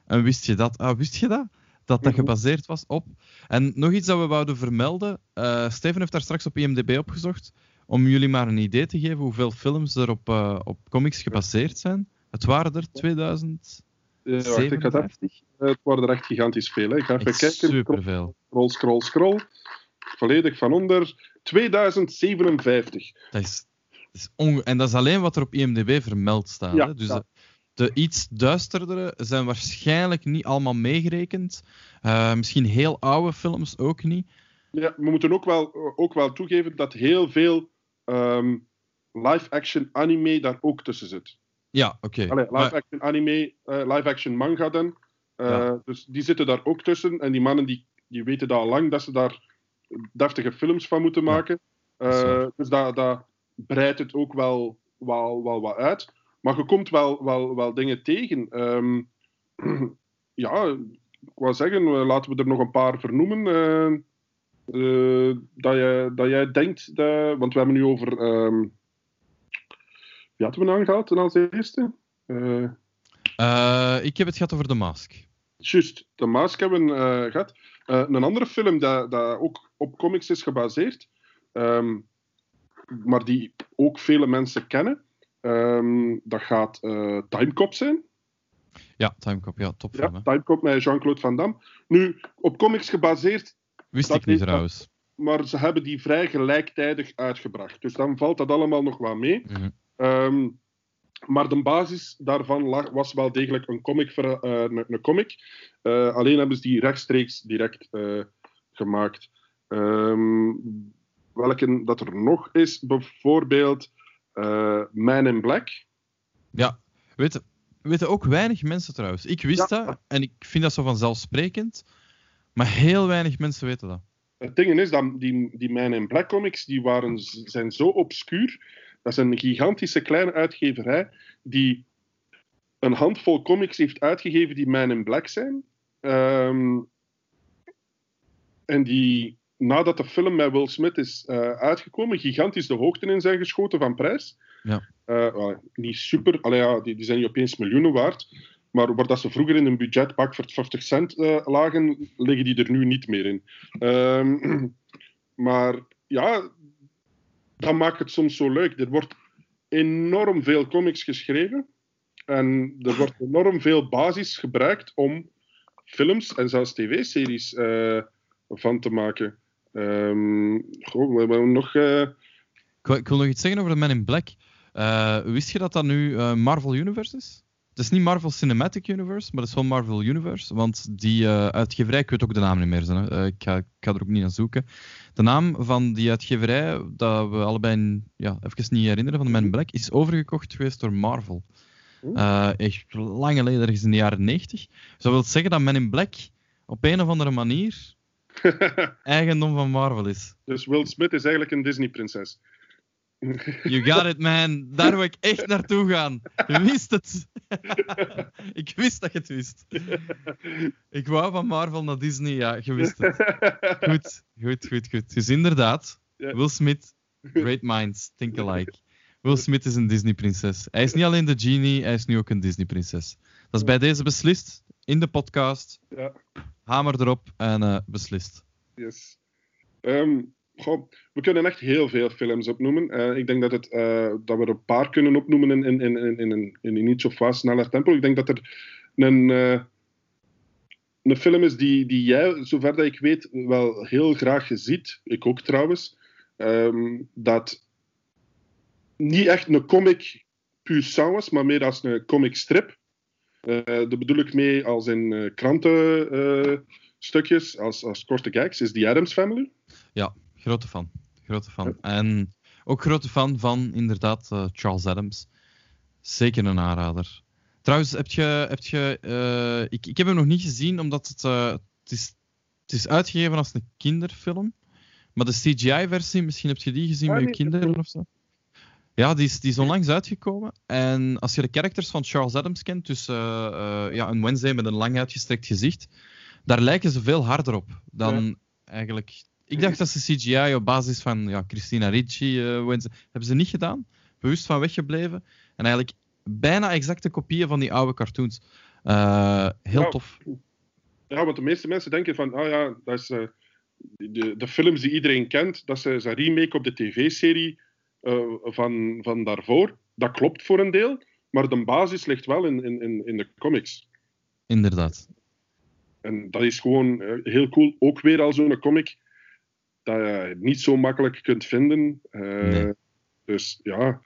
En wist je dat? Ah, wist je dat? Dat dat Mhm. gebaseerd was op. En nog iets dat we wouden vermelden. eh, Steven heeft daar straks op IMDb opgezocht. Om jullie maar een idee te geven hoeveel films er op, eh, op comics gebaseerd zijn. Het waren er 2000. Ja, wacht, ik het, even- eh, het waren er echt gigantisch veel. Hè. Ik ga even Echt kijken. superveel. Scroll, scroll, scroll. Volledig van onder. 2057. Dat is, dat is en dat is alleen wat er op IMDb vermeld staat. Ja, hè? Dus ja. De, iets duisterdere zijn waarschijnlijk niet allemaal meegerekend. Eh, misschien heel oude films ook niet. Ja, we moeten ook wel, ook wel toegeven dat heel veel ehm, live-action anime daar ook tussen zit. Ja, oké. Maar- live-action anime, eh, live-action manga dan. Eh, Ja. Dus die zitten daar ook tussen. En die mannen die, die weten dat al lang dat ze daar deftige films van moeten maken. dat dus dat, dat breidt het ook wel, wel, wel wat uit. Maar je komt wel, wel, wel dingen tegen. Ehm, ja, ik wou zeggen, eh, laten we er nog een paar vernoemen. eh, eh, dat, jij, dat jij denkt, dat, want we hebben nu over. ehm wie hadden we nou gehad als eerste? Ik heb het gehad over The Mask. Juist, de Mask hebben we eh, gehad. Eh, een andere film dat, dat ook op comics is gebaseerd, ehm, maar die ook vele mensen kennen, ehm, dat gaat eh Timecop zijn. Ja, Timecop, ja, topfilm. Ja. Timecop met Jean-Claude Van Damme. Nu, op comics gebaseerd, Wist ik niet trouwens. maar ze hebben die vrij gelijktijdig uitgebracht. Dus dan valt dat allemaal nog wat mee. Mhm. Ehm, maar de basis daarvan lag, was wel degelijk een comic. ver- eh, een, een comic. Eh, alleen hebben ze die rechtstreeks direct gemaakt. Ehm, welke dat er nog is, bijvoorbeeld Man in Black. Ja, weten, weten ook weinig mensen trouwens. Ik wist Ja. dat en ik vind dat zo vanzelfsprekend. Maar heel weinig mensen weten dat. Het ding is dat die, die Man in Black comics die waren, zijn zo obscuur. Dat is een gigantische kleine uitgeverij die een handvol comics heeft uitgegeven die Man in Black zijn. Ehm, en die, nadat de film met Will Smith is eh, uitgekomen, gigantisch de hoogte in zijn geschoten van prijs. Ja. Eh, niet super, allee, ja, die, die zijn niet opeens miljoenen waard. Maar waar dat ze vroeger in een budgetbak voor 50 cent eh, lagen, liggen die er nu niet meer in. Ehm, maar ja, dat maakt het soms zo leuk. Er wordt enorm veel comics geschreven. En er wordt enorm veel basis gebruikt om films en zelfs tv-series van te maken. Ehm goh, we hebben nog... eh, Ik wil, ik wil nog iets zeggen over de Man in Black. Eh, wist je dat dat nu eh, Marvel Universe is? Het is niet Marvel Cinematic Universe, maar het is wel Marvel Universe. Want die uitgeverij, ik weet ook de naam niet meer. Eh, ik, ga, ik ga er ook niet naar zoeken. De naam van die uitgeverij, dat we allebei ja, even niet herinneren, van de Man in Black, is overgekocht geweest door Marvel. Eh, echt lang geleden, ergens in de jaren 90. Dat wil zeggen dat Man in Black op een of andere manier eigendom van Marvel is. dus Will Smith is eigenlijk een Disney-prinses. You got it, man. Daar wil ik echt naartoe gaan. Je wist het. ik wist dat je het wist. Ik wou van Marvel naar Disney, ja, je wist het. Goed, goed, goed, goed. Dus inderdaad. Will Smith, great minds, think alike. Will Smith is een Disney-prinses. Hij is niet alleen de genie, hij is nu ook een Disney-prinses. Dat is bij deze beslist, in de podcast. Ja. Hamer erop en eh, beslist. Yes. Goh, we kunnen echt heel veel films opnoemen. Eh, ik denk dat, het, eh, dat we er een paar kunnen opnoemen in, in, in, in, in, een- in een iets of wat sneller tempo. Ik denk dat er een, een film is die, die jij, zover dat ik weet, wel heel graag ziet. Ik ook trouwens. Ehm, dat niet echt een comic puur was, maar meer als een comic strip. Eh daar bedoel ik mee als in eh, krantenstukjes, als, als korte gags, is The Adams Family. Grote fan. Grote fan. En ook grote fan van, inderdaad, eh, Charles Adams. Zeker een aanrader. Trouwens, heb je... Heb je eh, ik, ik heb hem nog niet gezien, omdat het, eh, het, is, het is uitgegeven als een kinderfilm. Maar de CGI-versie, misschien heb je die gezien Ah, met je kinderen of zo? Ja, die is, die is onlangs uitgekomen. En als je de characters van Charles Adams kent, dus eh, eh, ja, een Wednesday met een lang uitgestrekt gezicht, daar lijken ze veel harder op dan eigenlijk. Ik dacht dat ze CGI op basis van ja, Christina Ricci, eh, Wednesday, hebben ze niet gedaan. Bewust van weggebleven. En eigenlijk bijna exacte kopieën van die oude cartoons. Heel Ja. tof. Ja, want de meeste mensen denken van, ah ja, dat is de, de films die iedereen kent, dat is een remake op de tv-serie eh, van, van daarvoor. Dat klopt voor een deel, maar de basis ligt wel in, in, in, de comics. Inderdaad. En dat is gewoon eh, heel cool. Ook weer al zo'n comic dat je niet zo makkelijk kunt vinden. Eh, Nee. Dus ja,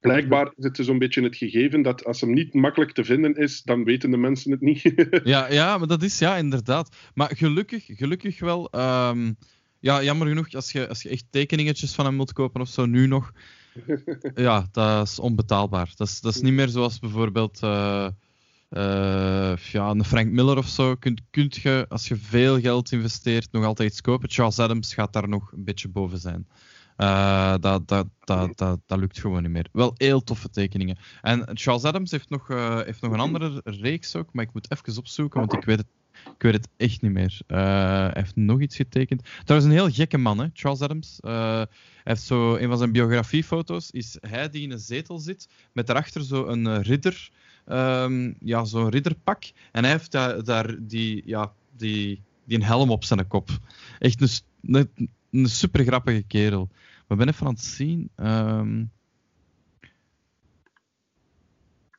blijkbaar is het zo'n beetje het gegeven dat als hem niet makkelijk te vinden is, dan weten de mensen het niet. Ja, ja, maar dat is ja, inderdaad. Maar gelukkig, gelukkig wel. ehm, ja, jammer genoeg, als je, als je echt tekeningetjes van hem moet kopen of zo, nu nog. Ja, dat is onbetaalbaar. Dat is, dat is niet meer zoals bijvoorbeeld eh, eh, ja, een Frank Miller of zo. Kunt, kunt je, als je veel geld investeert, nog altijd iets kopen. Charles Adams gaat daar nog een beetje boven zijn. Eh, dat, dat, dat, dat, dat lukt gewoon niet meer. Wel heel toffe tekeningen. En Charles Adams heeft nog, eh, heeft nog een andere reeks ook, maar ik moet even opzoeken, want ik weet het, ik weet het echt niet meer. Eh, hij heeft nog iets getekend. Trouwens, een heel gekke man, hè, Charles Adams. Eh, hij heeft zo, een van zijn biografiefoto's is hij die in een zetel zit, met daarachter zo een eh, ridder, ehm, ja, zo'n ridderpak. En hij heeft daar, die, ja, die, die een helm op zijn kop. Echt een, een, super grappige kerel. We ben even aan het zien. ehm,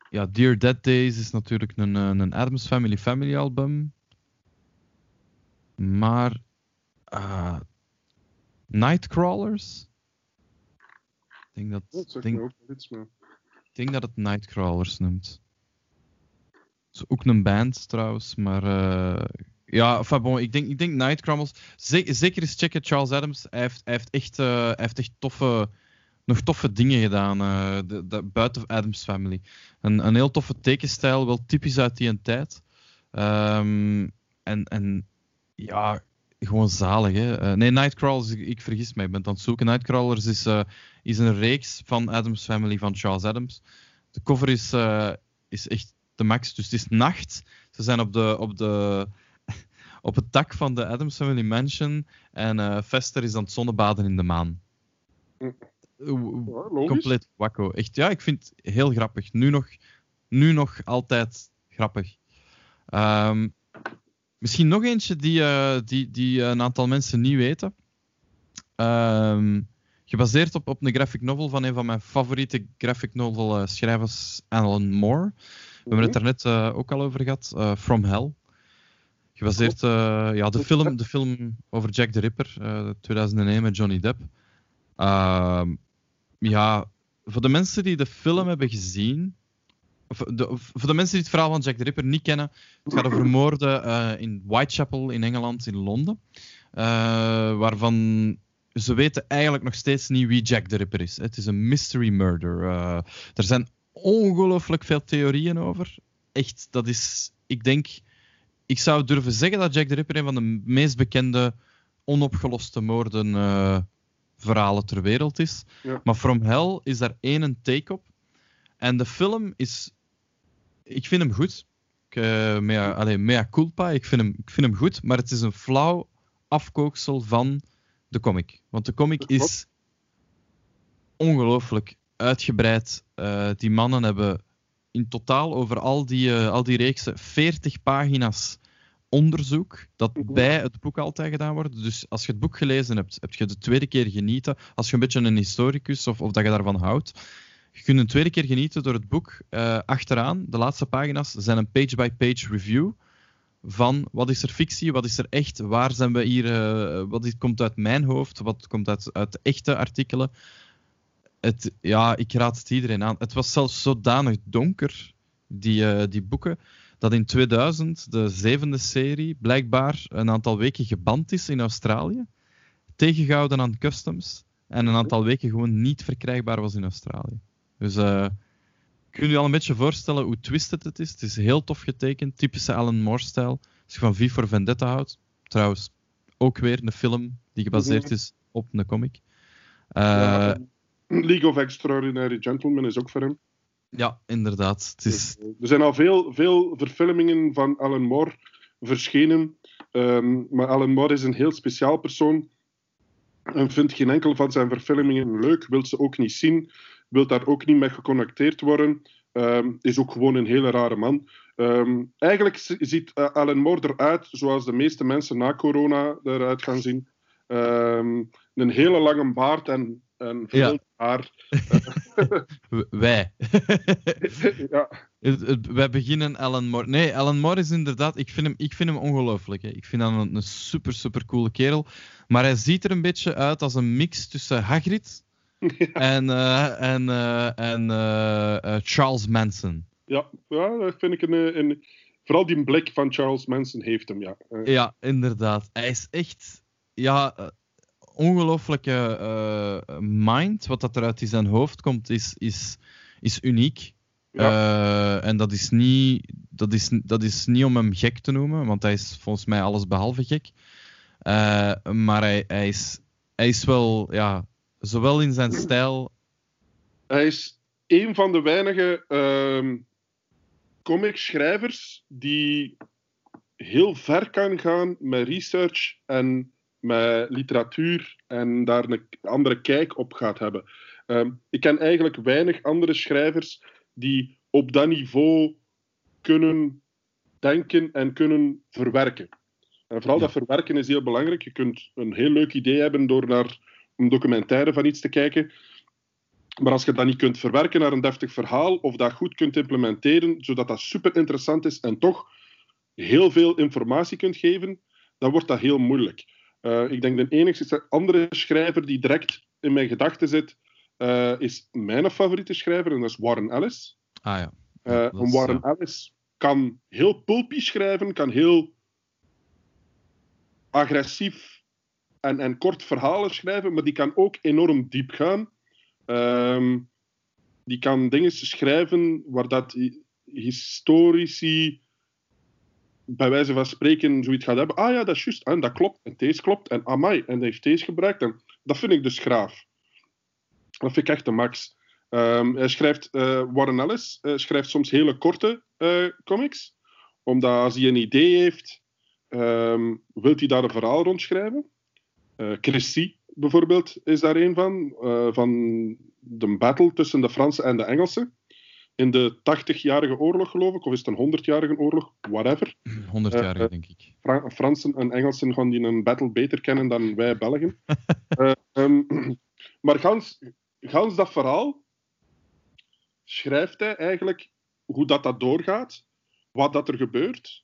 ja, Dear Dead Days is natuurlijk een, een Adams Family Family album. Maar ah, Nightcrawlers? Ik denk dat, denk, ook iets, maar- ik denk dat het Nightcrawlers noemt. Is ook een band trouwens, maar eh, ja, bon, ik denk, ik denk Nightcrawlers. Ze- zeker eens checken Charles Adams. Hij heeft, hij heeft, echt, eh, hij heeft echt toffe, nog toffe dingen gedaan de, de, buiten Adams Family. Een, een heel toffe tekenstijl, wel typisch uit die tijd. Ehm, en, en ja, gewoon zalig. Hè? Eh, nee, Nightcrawlers, ik, ik vergis mij, ik ben aan het zoeken. Nightcrawlers is, eh, is een reeks van Adams Family van Charles Adams. De cover is, eh, is echt de max, dus het is nacht. Ze zijn op, de, op, de, op het dak van de Adams Family Mansion en Fester is aan het zonnebaden in de maan. Hm. Ja, logisch. compleet wakko. Echt, ja, ik vind het heel grappig. Nu nog, nu nog altijd grappig. Ehm, misschien nog eentje die, eh, die, die een aantal mensen niet weten. Ehm, gebaseerd op, op een graphic novel van een van mijn favoriete graphic novel eh, schrijvers, Alan Moore. We hebben het Mhm. daar net eh, ook al over gehad. eh, From Hell. Gebaseerd, ja, de film, de film over Jack the Ripper, eh 2001 met Johnny Depp. Ehm, ja, voor de mensen die de film hebben gezien, de, voor de mensen die het verhaal van Jack the Ripper niet kennen, het gaat over moorden eh, in Whitechapel in Engeland, in Londen, eh, waarvan ze weten eigenlijk nog steeds niet wie Jack the Ripper is. Het is een mystery murder. Eh, er zijn ongelooflijk veel theorieën over. Echt, dat is, ik denk, ik zou durven zeggen dat Jack the Ripper een van de meest bekende onopgeloste moorden verhalen ter wereld is. Ja. Maar From Hell is daar één take op. En de film is... Ik vind hem goed. Ik, eh, mea, allee, mea culpa. Ik vind, hem, ik vind hem goed. Maar het is een flauw afkooksel van de comic. Want de comic is ongelooflijk uitgebreid. Eh, die mannen hebben in totaal over al die, eh, al die reeksen 40 pagina's onderzoek dat bij het boek altijd gedaan wordt. Dus als je het boek gelezen hebt, heb je de tweede keer genieten. Als je een beetje een historicus of, of dat je daarvan houdt, je kunt een tweede keer genieten door het boek. Eh, achteraan, de laatste pagina's, zijn een page-by-page review van wat is er fictie, wat is er echt, waar zijn we hier, eh, wat komt uit mijn hoofd, wat komt uit, uit echte artikelen. Het, ja, ik raad het iedereen aan. Het was zelfs zodanig donker, die, eh, die boeken, dat in 2000 de zevende serie blijkbaar een aantal weken geband is in Australië, tegengehouden aan customs, en een aantal weken gewoon niet verkrijgbaar was in Australië. Dus eh kun je al een beetje voorstellen hoe twisted het is. Het is heel tof getekend, typische Alan Moore-stijl. Als je van V for Vendetta houdt, trouwens ook weer een film die gebaseerd Mhm. is op een comic. Eh, Ja, League of Extraordinary Gentlemen is ook voor hem. ja, inderdaad. Het is, er zijn al veel, veel verfilmingen van Alan Moore verschenen. Ehm, maar Alan Moore is een heel speciaal persoon. En vindt geen enkel van zijn verfilmingen leuk. Wil ze ook niet zien. Wil daar ook niet mee geconnecteerd worden. Ehm, is ook gewoon een hele rare man. Ehm, eigenlijk ziet eh, Alan Moore eruit zoals de meeste mensen na corona eruit gaan zien. Ehm, een hele lange baard en, en veel Ja. haar. wij. ja, wij beginnen Alan Moore. Nee, Alan Moore is inderdaad. Ik vind hem, ik vind hem ongelooflijk. Ik vind hem een, een super, super coole kerel. Maar hij ziet er een beetje uit als een mix tussen Hagrid en, eh, en, eh, en eh, Charles Manson. Ja, ja dat vind ik een, een. Vooral die blik van Charles Manson heeft hem, ja. Ja, inderdaad. Hij is echt. Ja, ongelooflijke mind. Wat dat er uit zijn hoofd komt, is, is, is uniek. Eh, en dat is, niet, dat, is, dat is niet om hem gek te noemen, want hij is volgens mij alles behalve gek. Maar hij, hij, is, hij is wel, ja, zowel in zijn stijl. Hij is een van de weinige ehm comic-schrijvers die heel ver kan gaan met research en met literatuur en daar een andere kijk op gaat hebben. Ehm, ik ken eigenlijk weinig andere schrijvers die op dat niveau kunnen denken en kunnen verwerken. En vooral Ja. dat verwerken is heel belangrijk. Je kunt een heel leuk idee hebben door naar een documentaire van iets te kijken. Maar als je dat niet kunt verwerken naar een deftig verhaal, of dat goed kunt implementeren, zodat dat super interessant is en toch heel veel informatie kunt geven, dan wordt dat heel moeilijk. Eh, ik denk de enige andere schrijver die direct in mijn gedachten zit, eh, is mijn favoriete schrijver, en dat is Warren Ellis. Ah ja. Is, Warren Ellis kan heel pulpy schrijven, kan heel agressief en, en kort verhalen schrijven, maar die kan ook enorm diep gaan. Ehm, die kan dingen schrijven waar dat hi- historici bij wijze van spreken zoiets gaat hebben. Ah ja, dat is juist. En dat klopt. En deze klopt. En amai. En hij heeft deze gebruikt. En dat vind ik dus graaf. Dat vind ik echt de max. Ehm, hij schrijft, eh, Warren Ellis eh, schrijft soms hele korte eh, comics. Omdat als hij een idee heeft, ehm wil hij daar een verhaal rondschrijven. Eh Christie bijvoorbeeld is daar een van. eh, van de battle tussen de Fransen en de Engelsen. In de 80-jarige oorlog, geloof ik. Of is het een 100-jarige oorlog? Whatever. 100 jaar, Eh, denk ik. Fra- Fransen en Engelsen gaan die een battle beter kennen dan wij Belgen. Eh, ehm, maar gans, gans dat verhaal schrijft hij eigenlijk hoe dat, dat doorgaat, wat dat er gebeurt,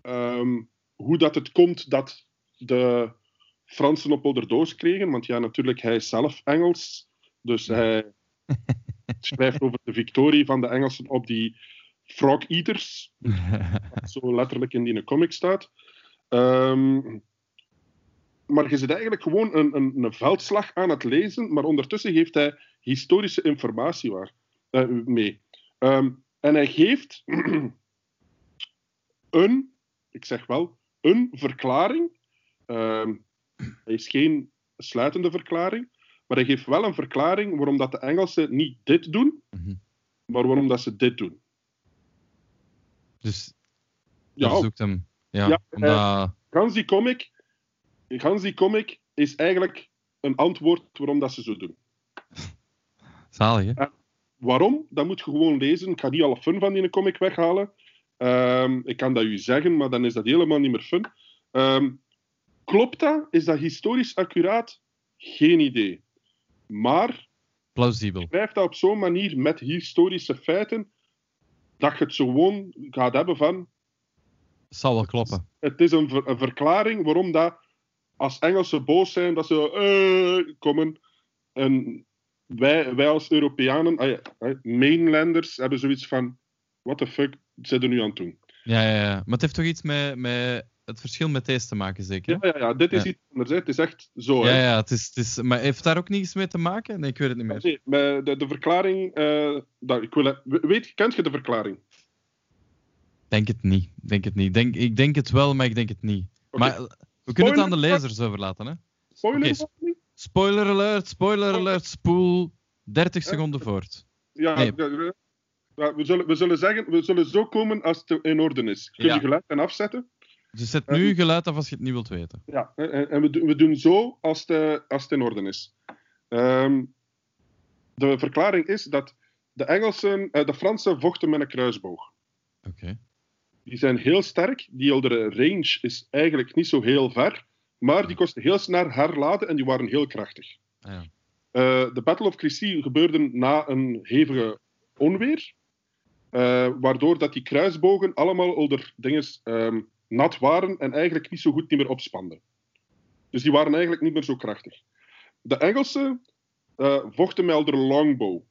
ehm, hoe dat het komt dat de Fransen op Olderdoos kregen, want ja, natuurlijk, hij is zelf Engels, dus hij schrijft over de victorie van de Engelsen op die frog eaters, wat zo letterlijk in die comic staat. Ehm, maar je zit eigenlijk gewoon een, een, een veldslag aan het lezen, maar ondertussen geeft hij historische informatie waar, eh, mee. Ehm, en hij geeft een, ik zeg wel, een verklaring. Ehm, hij is geen sluitende verklaring, Maar hij geeft wel een verklaring waarom dat de Engelsen niet dit doen, Mhm. maar waarom dat ze dit doen. Dus Ja, je zoekt hem. Ja, Ja, omdat... gans die comic, gans die comic is eigenlijk een antwoord waarom dat ze zo doen. Zalig, hè? Waarom? Dat moet je gewoon lezen. Ik ga niet alle fun van die comic weghalen. Ehm, ik kan dat u zeggen, maar dan is dat helemaal niet meer fun. Ehm, klopt dat? Is dat historisch accuraat? Geen idee. Maar Plausibel. schrijf dat op zo'n manier met historische feiten dat je het zo gewoon gaat hebben van Zal wel kloppen. het is een, ver- een verklaring waarom dat als Engelsen boos zijn, dat ze eh, komen. En wij, wij als Europeanen, ah eh, mainlanders, hebben zoiets van: what the fuck zijn er nu aan het doen? Ja, ja, ja. Maar het heeft toch iets met, met het verschil met deze te maken, zeker? Ja, ja, ja dit is Ja. iets anders. hè. Het is echt zo. Ja, hè. ja, het is, het is, maar heeft daar ook niets mee te maken? Nee, ik weet het niet meer. Nee, maar de, de verklaring. eh, dat, ik wil, weet, kent je de verklaring? Denk het niet. Denk het niet. Denk, ik denk het wel, maar ik denk het niet. Maar eh, we kunnen het aan de lezers overlaten, hè? Spoiler? Spoiler alert, spoiler alert, spoel 30 seconden voort. Ja, Nee. we, zullen, we zullen zeggen, we zullen zo komen als het in orde is. Kun je geluid en afzetten? Dus zet nu geluid af als je het niet wilt weten. Ja, en, en we, doen- we doen zo als het, eh, als het in orde is. Ehm, de verklaring is dat de Engelsen, eh, de Fransen vochten met een kruisboog. Oké. Die zijn heel sterk, die range is eigenlijk niet zo heel ver, maar die kosten heel snel herladen en die waren heel krachtig. Ah, ja. Eh, de Battle of Crécy gebeurde na een hevige onweer, waardoor dat die kruisbogen allemaal onder dinges ehm, nat waren en eigenlijk niet zo goed niet meer opspanden. Dus die waren eigenlijk niet meer zo krachtig. De Engelsen eh, vochten met de longbow.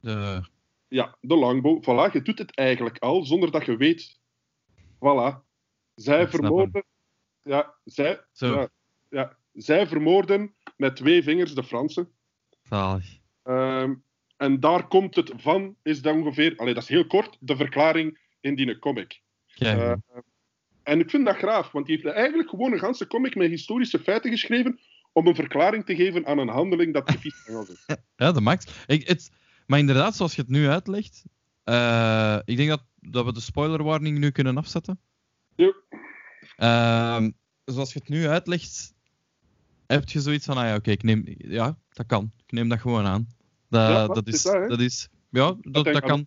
De, Ja, de longbow. Voilà, je doet het eigenlijk al zonder dat je weet. Voilà. Zij Ik vermoorden. Ja, zij, Zo. ja, ja, zij vermoorden met twee vingers de Fransen. zalig. Ehm, en daar komt het van, is dat ongeveer, allee, dat is heel kort, de verklaring in die comic. Kijk, Eh, en ik vind dat graaf, want die heeft eigenlijk gewoon een ganse comic met historische feiten geschreven om een verklaring te geven aan een handeling dat typisch Engels is. ja, de max. Ik, het, maar inderdaad, zoals je het nu uitlegt, eh, ik denk dat, dat we de spoiler warning nu kunnen afzetten. Ja. Ehm, zoals je het nu uitlegt, heb je zoiets van, ah ja, oké, ik neem, ja, dat kan. Ik neem dat gewoon aan. Dat, Ja, dat, dat is, dat, dat is, ja, dat, dat kan.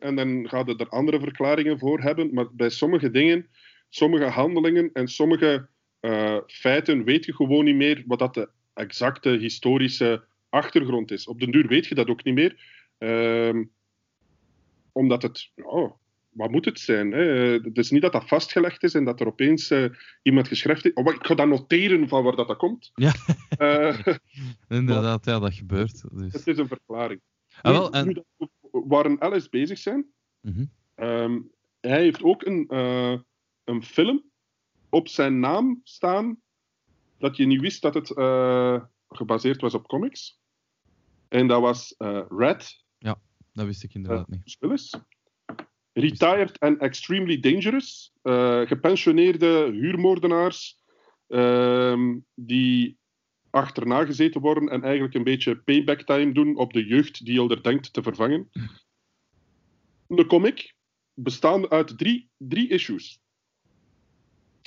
En dan gaat het er andere verklaringen voor hebben. Maar bij sommige dingen, sommige handelingen en sommige eh, feiten weet je gewoon niet meer wat dat de exacte historische achtergrond is. Op den duur weet je dat ook niet meer. Ehm, omdat het, wat moet het zijn? Hè? Het is niet dat dat vastgelegd is en dat er opeens eh, iemand geschreven heeft. Oh, ik ga dat noteren van waar dat, dat komt. Ja. Eh, Inderdaad, ja, dat gebeurt. Dus. het is een verklaring. Ah, wel, en, nu waar een Alice bezig zijn, Mhm. Ehm, hij heeft ook een, een film op zijn naam staan dat je niet wist dat het eh, gebaseerd was op comics. En dat was eh, Red, dat wist ik inderdaad niet. Bruce Willis. Retired and Extremely Dangerous. eh, gepensioneerde huurmoordenaars ehm, die achterna gezeten worden en eigenlijk een beetje payback time doen op de jeugd die Elder denkt te vervangen. De comic bestaande uit drie, drie issues.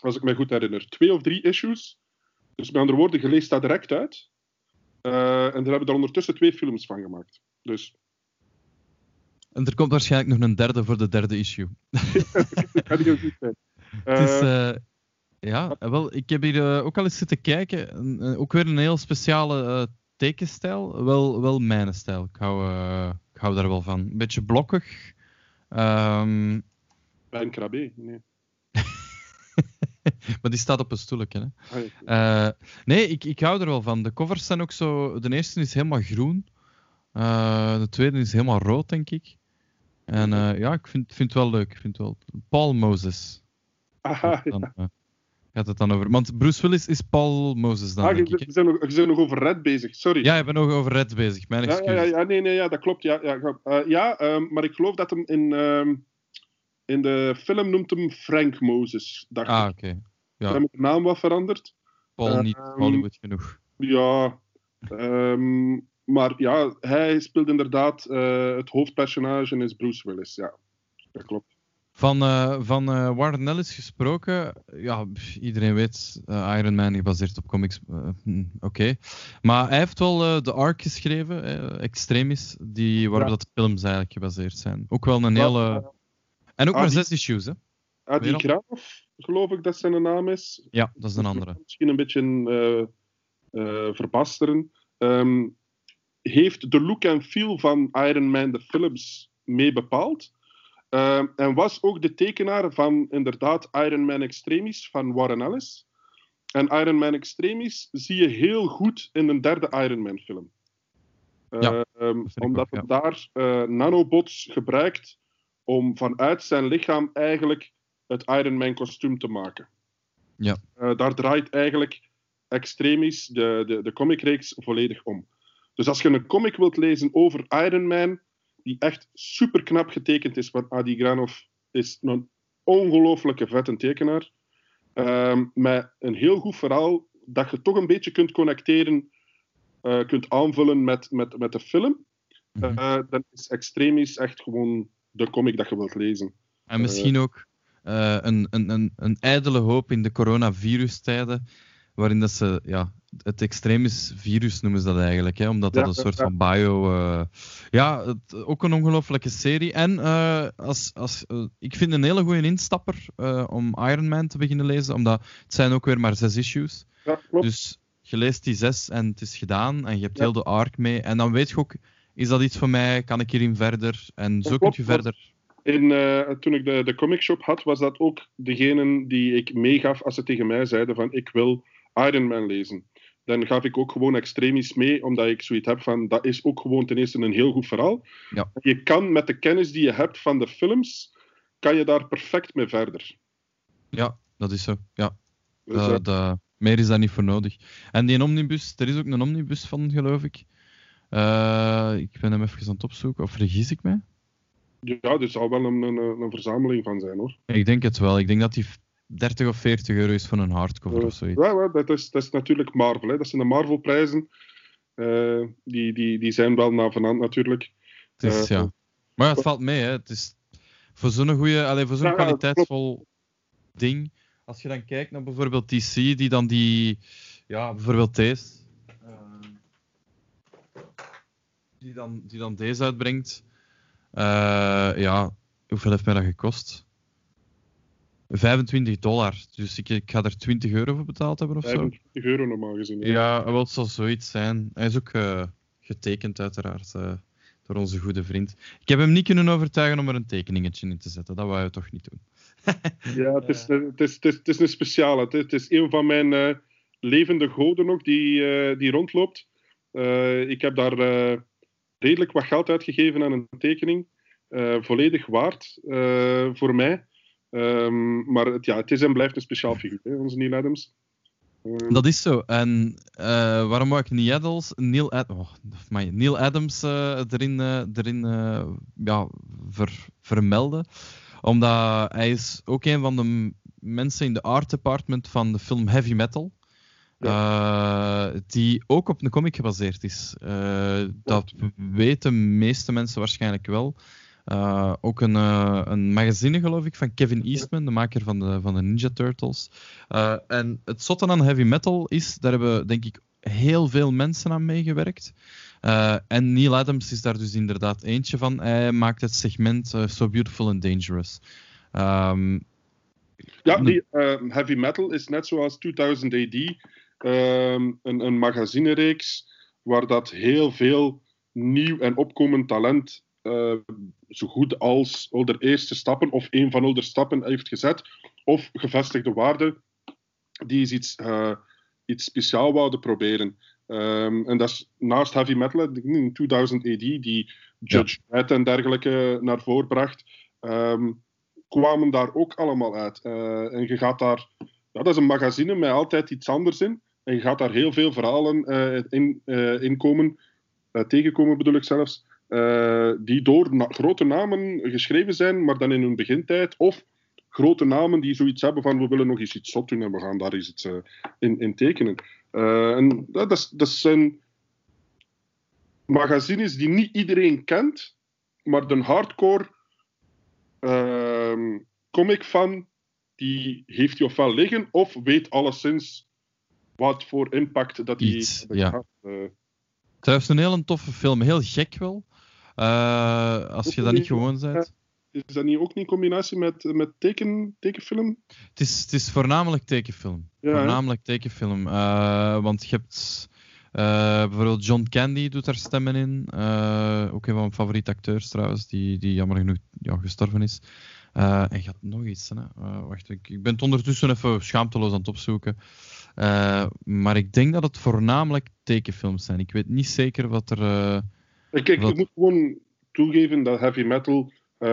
Als ik me goed herinner. Twee of drie issues. Dus met andere woorden, je leest dat direct uit. Eh, en daar hebben er ondertussen twee films van gemaakt. Dus En er komt waarschijnlijk nog een derde voor de derde issue. dat kan heel goed zijn. Het is, Eh, eh, ja, wel, ik heb hier eh, ook al eens zitten kijken. Een- een- ook weer een heel speciale eh, tekenstijl. Wel, wel mijn stijl. Ik hou, eh, ik hou daar wel van. Een beetje blokkig. Ehm, Ben Krabbe. Nee. maar die staat op een stoeltje. Hè. Ah. Eh, nee, ik, ik hou er wel van. De covers zijn ook zo. De eerste is helemaal groen. Eh, de tweede is helemaal rood, denk ik. En eh, ja, ik vind, vind het wel leuk. Ik vind het wel... Paul Moses. Ah, Gaat het dan, gaat het dan over. Want Bruce Willis is Paul Moses dan, Ah, denk ik. je, bent nog, je bent nog over Red bezig, sorry. Ja, ik ben nog over Red bezig. Mijn ja, excuus. ja, ja, ja, nee, nee, ja, dat klopt. Ja, ja, ja ehm, maar ik geloof dat hem in, ehm, in de film noemt hem Frank Moses. Dacht Ah, ik. oké. Ze Ja, hebben de naam wat veranderd. Paul niet ehm, Hollywood genoeg. Ja, Ehm, maar ja, hij speelt inderdaad uh, het hoofdpersonage is Bruce Willis. Ja, dat klopt. Van, uh, van uh, Warren Ellis gesproken, ja, iedereen weet, uh, Iron Man gebaseerd op comics, hm, oké. Okay. Maar hij heeft wel de arc geschreven, Extremis, die, waarop ja. dat de films eigenlijk gebaseerd zijn. Ook wel een hele... En ook maar zes issues, hè? Adi Graaf, geloof ik dat zijn naam is. Ja, dat is een andere. Misschien een beetje verbasteren. Um, heeft de look en feel van Iron Man de films mee bepaald. Uh, en was ook de tekenaar van inderdaad Iron Man Extremis van Warren Ellis. En Iron Man Extremis zie je heel goed in de derde Iron Man film. Uh, ja, um, omdat hij daar uh, nanobots gebruikt om vanuit zijn lichaam eigenlijk het Iron Man kostuum te maken. Ja. Uh, daar draait eigenlijk Extremis, de, de, de comicreeks, volledig om. Dus als je een comic wilt lezen over Iron Man, die echt super knap getekend is, want Adi Granov is een ongelooflijke vette tekenaar. Uh, met een heel goed verhaal dat je toch een beetje kunt connecteren, uh, kunt aanvullen met, met, met de film. Uh, dan is Extremis echt gewoon de comic dat je wilt lezen. En misschien ook een, een, een, een ijdele hoop in de coronavirus-tijden, waarin dat ze ja, het extremis virus noemen ze dat eigenlijk, hè, omdat dat een soort van bio. Uh, ja, het, ook een ongelofelijke serie. En uh, als, als, uh, ik vind een hele goede instapper om Iron Man te beginnen lezen, omdat het zijn ook weer maar zes issues. Ja, klopt. Dus je leest die zes en het is gedaan en je hebt heel de arc mee. En dan weet je ook, is dat iets voor mij? Kan ik hierin verder? En zo kun je verder. In, toen ik de, de comic shop had, was dat ook degene die ik meegaf als ze tegen mij zeiden van ik wil Iron Man lezen dan gaf ik ook gewoon extremis mee, omdat ik zoiets heb van, dat is ook gewoon ten eerste een heel goed verhaal. Ja. Je kan met de kennis die je hebt van de films, kan je daar perfect mee verder. Ja, dat is zo. Ja. Dus, uh, de, meer is daar niet voor nodig. En die omnibus, er is ook een omnibus van, geloof ik. Uh, ik ben hem even aan het opzoeken, of vergis ik mij? Ja, er zal wel een, een, een, verzameling van zijn hoor. Ik denk het wel. Ik denk dat die 30 of 40 euro is voor een hardcover of zoiets. Ja, dat, is, dat is natuurlijk Marvel. Hè. Dat zijn de Marvel-prijzen. Uh, die, die, die zijn wel navenant natuurlijk. Het is, ja. Maar het valt mee. Hè. Het is voor zo'n goede, voor zo'n ja, kwaliteitsvol ding. Als je dan kijkt naar bijvoorbeeld DC, die dan die, ja, bijvoorbeeld deze, uh, die, dan, die dan deze uitbrengt. ja, hoeveel heeft mij dat gekost? 25 dollar. Dus ik, ik ga er 20 euro voor betaald hebben of 25 zo. 25 euro normaal gezien. Ja, ja wel, het zal zoiets zijn. Hij is ook uh, getekend, uiteraard, uh, door onze goede vriend. Ik heb hem niet kunnen overtuigen om er een tekeningetje in te zetten. Dat wou je toch niet doen. ja, het is, het, is, het, is, het is een speciale. Het is, het is een van mijn uh, levende goden nog die, die rondloopt. ik heb daar redelijk wat geld uitgegeven aan een tekening. volledig waard voor mij. Um, maar het, ja, het is en blijft een speciaal figuur, hè, onze Neil Adams. Um, dat is zo. En uh, waarom wou ik Neil Adams, Neil, Ad oh, Neil Adams erin, erin ja, ver, vermelden? Omdat hij is ook een van de mensen in de art department van de film Heavy Metal. Ja. die ook op een comic gebaseerd is. dat weten de meeste mensen waarschijnlijk wel. Uh, ook een, een magazine, geloof ik, van Kevin Eastman, de maker van de, van de Ninja Turtles. En het zotte aan heavy metal is, daar hebben denk ik heel veel mensen aan meegewerkt. en Neil Adams is daar dus inderdaad eentje van. Hij maakt het segment So Beautiful and Dangerous. Um, ja, die heavy metal is net zoals 2000 AD um, een, een magazinereeks waar dat heel veel nieuw en opkomend talent uh, zo goed als al de eerste stappen of een van de stappen heeft gezet, of gevestigde waarden die is iets, uh, iets speciaal wouden proberen. Um, en dat is naast heavy metal in 2000 AD, die Judge ja. en dergelijke naar voren bracht, um, kwamen daar ook allemaal uit. Uh, en je gaat daar, ja, dat is een magazine met altijd iets anders in. En je gaat daar heel veel verhalen uh, in, in komen, tegenkomen bedoel ik zelfs. Uh, die door grote namen geschreven zijn, maar dan in hun begintijd. Of grote namen die zoiets hebben van we willen nog eens iets zot doen en we gaan daar eens iets uh, in, in, tekenen. Uh, en dat, is, dat zijn magazines die niet iedereen kent, maar de hardcore ehm comic fan die heeft die ofwel liggen of weet alleszins wat voor impact dat die Iets, hebben ja. gehad. Eh, Trouwens, een hele toffe film. Heel gek wel. Eh, als je dat niet gewoon bent. is dat niet ook niet in combinatie met, met teken, tekenfilm? Het is, het is voornamelijk tekenfilm. Ja, voornamelijk tekenfilm. Eh, want je hebt bijvoorbeeld John Candy doet daar stemmen in. Ook een van mijn favoriete acteurs trouwens, die, die jammer genoeg ja, gestorven is. En je had nog iets. Hè? Wacht, ik, ik ben het ondertussen even schaamteloos aan het opzoeken. Eh, maar ik denk dat het voornamelijk tekenfilms zijn. Ik weet niet zeker wat er. eh, Ik, ik Wat? moet gewoon toegeven dat heavy metal, eh,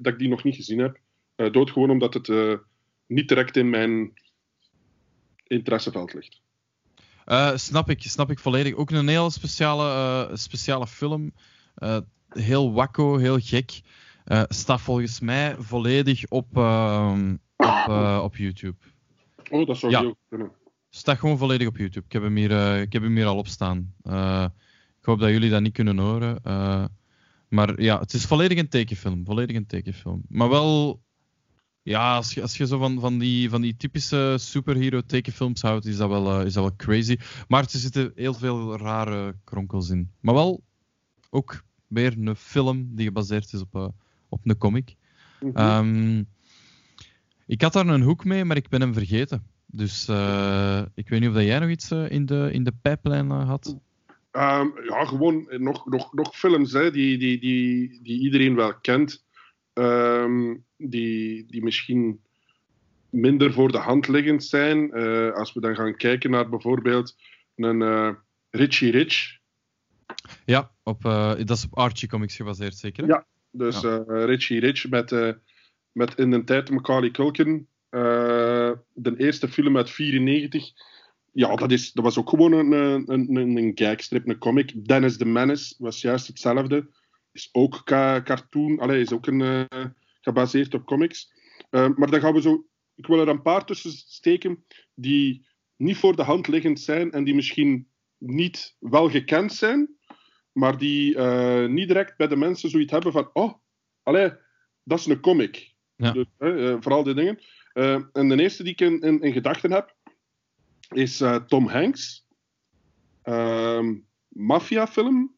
dat ik die nog niet gezien heb. Eh, dood gewoon omdat het eh, niet direct in mijn interesseveld ligt. Eh, snap, ik, snap ik volledig. Ook een heel speciale, eh, speciale film. Eh, heel wakko, heel gek. Eh staat volgens mij volledig op, ehm, op, eh, op YouTube. Oh, dat zou Ja. heel goed kunnen. Staat gewoon volledig op YouTube. Ik heb hem hier, eh, ik heb hem hier al op staan. Eh, ik hoop dat jullie dat niet kunnen horen. Eh, maar ja, het is volledig een tekenfilm. Volledig een tekenfilm. Maar wel, ja, als je, als je zo van, van, die, van die typische superhero tekenfilms houdt, is dat, wel, is dat wel crazy. Maar er zitten heel veel rare kronkels in. Maar wel ook weer een film die gebaseerd is op, op een comic. Mhm. Ehm, ik had daar een hoek mee, maar ik ben hem vergeten. Dus eh, ik weet niet of jij nog iets eh, in, de, in de pijplijn eh, had. Ehm, ja, gewoon nog, nog, nog films hè, die, die, die, die iedereen wel kent. Ehm, die, die misschien minder voor de hand liggend zijn. Als we dan gaan kijken naar bijvoorbeeld een Richie Rich. Ja, op, dat is op Archie Comics gebaseerd, zeker? hè? Ja. Dus Richie Rich met, met in de tijd Macaulay Culkin. Eh, de eerste film uit 94. Ja, dat, is, dat was ook gewoon een, een, een, een gagstrip, een comic. Dennis the Menace was juist hetzelfde. Is ook ka cartoon, allee, is ook een, eh, gebaseerd op comics. Eh, maar dan gaan we zo... Ik wil er een paar tussen steken die niet voor de hand liggend zijn en die misschien niet wel gekend zijn, maar die niet direct bij de mensen zoiets hebben van oh, allee, dat is een comic. Ja. Dus, hè, vooral die dingen. Eh, en de eerste die ik in, in, in gedachten heb, is eh, Tom Hanks. Ehm Mafia-film.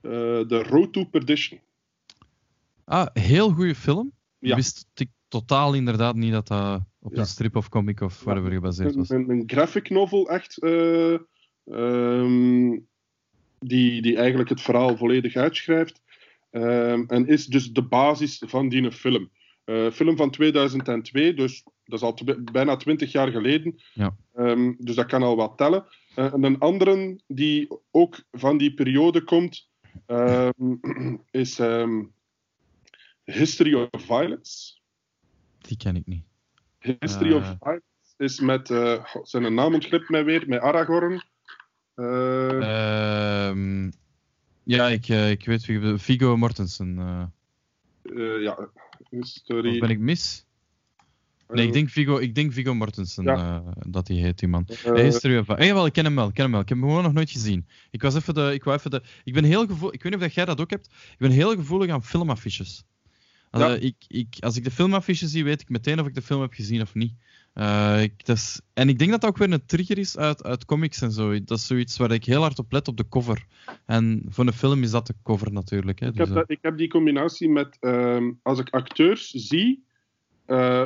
eh, The Road to Perdition. Ah, heel goede film. Ja. Wist ik totaal inderdaad niet dat dat op Ja. een strip of comic of whatever gebaseerd was. een, een graphic novel, echt. eh, ehm, die, die eigenlijk het verhaal volledig uitschrijft. Ehm, en is dus de basis van die film. Eh, film van 2002, dus dat is al bijna 20 jaar geleden. Ja. Ehm, dus dat kan al wat tellen. Eh, en een andere die ook van die periode komt, ehm, is ehm, History of Violence. Die ken ik niet. History Eh. of Violence is met, eh, god, zijn naam ontglipt mij weer, met Aragorn. Eh, ja, ik, eh, ik weet wie. Viggo Mortensen. eh. eh, ja, History. of ben ik mis? Nee, ik denk Viggo, ik denk Viggo Mortensen Ja. eh, dat hij heet, die man. Eh, History of... Eh, jawel, ik ken hem wel, ik ken hem wel. Ik heb hem gewoon nog nooit gezien. Ik was even de... Ik, wou even de, ik ben heel gevoelig... Ik weet niet of jij dat ook hebt. Ik ben heel gevoelig aan filmaffiches. Als, Ja. eh, ik, ik, als ik de filmaffiche zie, weet ik meteen of ik de film heb gezien of niet. Eh, ik, dat is, en ik denk dat dat ook weer een trigger is uit, uit comics en zo. Dat is zoiets waar ik heel hard op let op de cover. En voor een film is dat de cover natuurlijk. Hè. ik, Dus, heb eh, dat, ik heb die combinatie met, ehm, als ik acteurs zie, eh,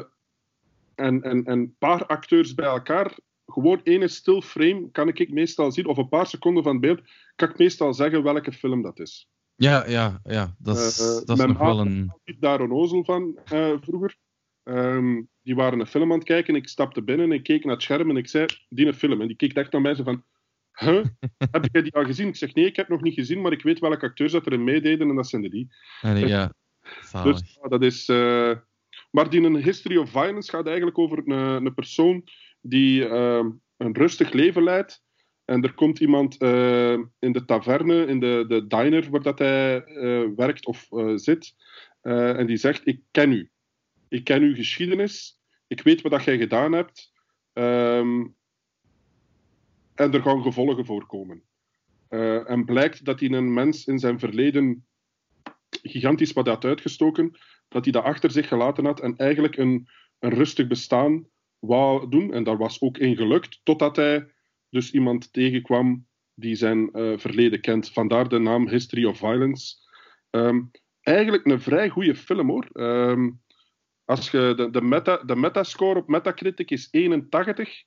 en, en, en een paar acteurs bij elkaar, gewoon ene stil frame kan ik meestal zien, of een paar seconden van het beeld, kan ik meestal zeggen welke film dat is. ja, ja, ja, dat is, dat is mijn nog wel een... had daar een ozel van vroeger. Ehm, die waren een film aan het kijken. Ik stapte binnen, ik keek naar het scherm en ik zei, die een film. En die keek echt naar mij zo van, huh? heb jij die al gezien? Ik zeg, nee, ik heb nog niet gezien, maar ik weet welke acteurs dat erin meededen en dat zijn er die. en, ja, zalig. Dus ja, dat is... eh, maar die een History of Violence gaat eigenlijk over een, een persoon die ehm, een rustig leven leidt. En er komt iemand eh, in de taverne, in de, de diner waar dat hij eh, werkt of zit. en die zegt, ik ken u. Ik ken uw geschiedenis. Ik weet wat dat jij gedaan hebt. Ehm, en er gaan gevolgen voorkomen. Eh, en blijkt dat hij een mens in zijn verleden gigantisch wat had uitgestoken, dat hij dat achter zich gelaten had en eigenlijk een, een rustig bestaan wou doen. En daar was ook in gelukt, totdat hij dus iemand tegenkwam die zijn uh, verleden kent. Vandaar de naam History of Violence. Ehm, eigenlijk een vrij goede film hoor. Um, als je de, de, meta, de metascore op Metacritic is 81,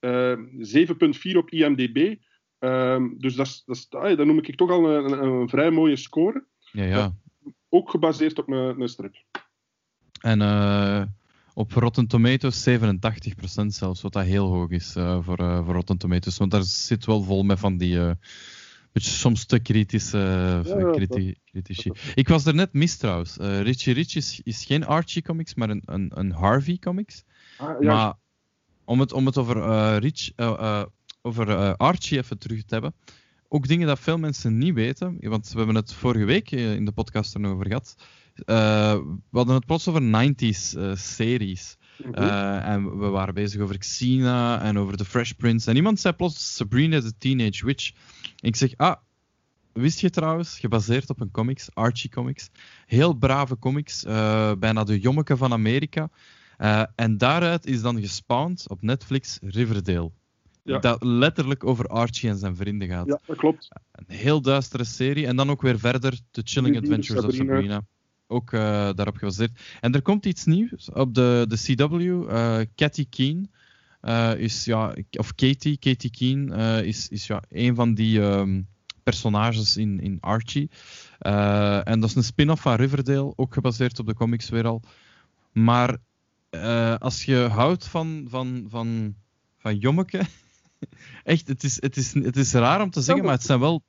uh, 7,4 op IMDb. Uh, dus dat, is, dat, dat noem ik toch al een, een, vrij mooie score. Ja, ja. Uh, ook gebaseerd op een, een strip. En uh, op Rotten Tomatoes 87% zelfs, wat dat heel hoog is uh, voor, voor Rotten Tomatoes. Want daar zit wel vol met van die beetje soms te kritische ja, kriti critici. Ik was er net mis trouwens. Richie Rich is, is geen Archie comics, maar een, een, een Harvey comics. Ah, ja. Maar om het, om het over, Rich, over Archie even terug te hebben. Ook dingen dat veel mensen niet weten, want we hebben het vorige week in de podcast er nog over gehad. We hadden het plots over 90s uh, series. Mm -hmm. uh, en we waren bezig over Xena en over The Fresh Prince. En iemand zei plots Sabrina the Teenage Witch. Ik zeg, ah, wist je trouwens, gebaseerd op een comics, Archie Comics. Heel brave comics, bijna de jommeke van Amerika. en daaruit is dan gespawned op Netflix Riverdale. Ja. Dat letterlijk over Archie en zijn vrienden gaat. Ja, dat klopt. Een heel duistere serie. En dan ook weer verder The Chilling Adventures Sabrina. of Sabrina ook uh, daarop gebaseerd. En er komt iets nieuws op de, de CW. Uh, Katie Keen uh, is, ja, of Katie, Katie Keen is, is ja, een van die um, personages in, in Archie. en dat is een spin-off van Riverdale, ook gebaseerd op de comics weer al. Maar als je houdt van, van, van, van Jommeke, echt, het is, het, is, het is raar om te zeggen, maar het zijn wel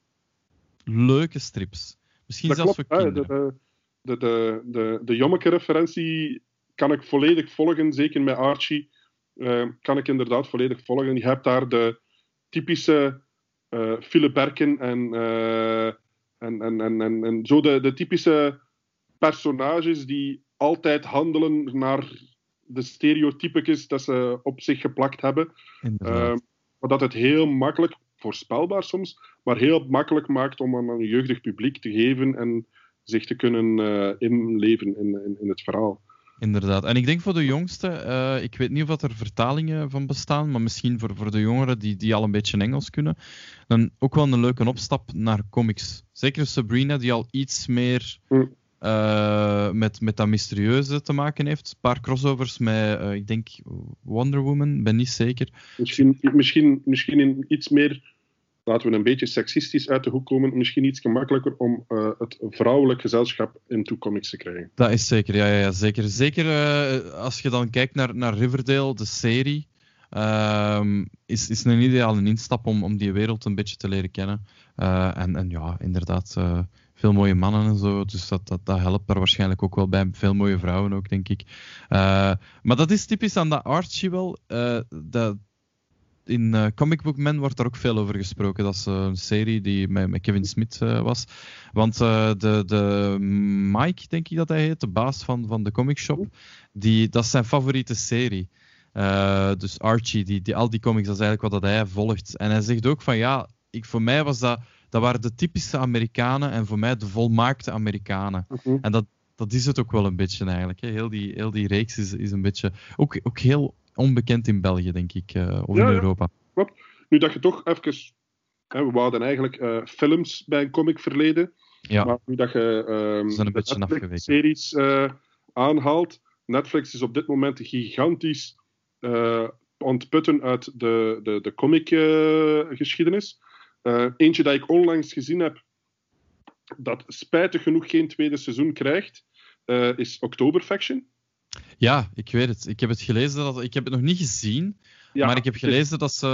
leuke strips. Misschien dat zelfs klopt, voor kinderen de, de, de, de Jommeke-referentie kan ik volledig volgen, zeker met Archie. Uh, kan ik inderdaad volledig volgen. Je hebt daar de typische uh, Philip Berken en, uh, en, en, en, en, en, zo de, de typische personages die altijd handelen naar de stereotypetjes dat ze op zich geplakt hebben. maar dat het heel makkelijk, voorspelbaar soms, maar heel makkelijk maakt om aan een jeugdig publiek te geven en zich te kunnen uh, inleven in, in, in, het verhaal. Inderdaad. En ik denk voor de jongsten, uh, ik weet niet of er vertalingen van bestaan, maar misschien voor, voor de jongeren die, die al een beetje Engels kunnen, dan ook wel een leuke opstap naar comics. Zeker Sabrina, die al iets meer mm. uh, met, met dat mysterieuze te maken heeft. Een paar crossovers met, ik denk, Wonder Woman, ben niet zeker. Misschien, misschien, misschien in iets meer laten we een beetje seksistisch uit de hoek komen, misschien iets gemakkelijker om uh, het vrouwelijk gezelschap in comics te krijgen. Dat is zeker, ja, ja, ja zeker. Zeker uh, als je dan kijkt naar, naar Riverdale, de serie, uh, is, is een ideale instap om, om die wereld een beetje te leren kennen. Uh, en, en ja, inderdaad, veel mooie mannen en zo, dus dat, dat, dat helpt daar waarschijnlijk ook wel bij. Veel mooie vrouwen ook, denk ik. maar dat is typisch aan dat Archie wel. dat, in uh, Comic Book Man wordt daar ook veel over gesproken. Dat is uh, een serie die met, met Kevin Smith uh, was. Want de, de Mike, denk ik dat hij heet, de baas van, van de comic shop, die, dat is zijn favoriete serie. dus Archie, die, die, al die comics, dat is eigenlijk wat dat hij volgt. En hij zegt ook van ja, ik, voor mij was dat, dat waren de typische Amerikanen en voor mij de volmaakte Amerikanen. Mhm. En dat, dat is het ook wel een beetje eigenlijk. Hè. Heel, die, heel die reeks is, is een beetje ook, ook heel onbekend in België, denk ik, uh, of ja, in Europa. Ja, nu dat je toch even... Hè, we hadden eigenlijk uh, films bij een comic verleden. Ja. Maar nu dat je uh, een beetje Netflix-series uh, aanhaalt... Netflix is op dit moment gigantisch ontputten uit de, de, de comic-geschiedenis. eentje dat ik onlangs gezien heb, dat spijtig genoeg geen tweede seizoen krijgt, is Oktoberfaction. Ja, ik weet het. Ik heb het gelezen. Dat, ik heb het nog niet gezien. Ja, maar ik heb gelezen dat ze.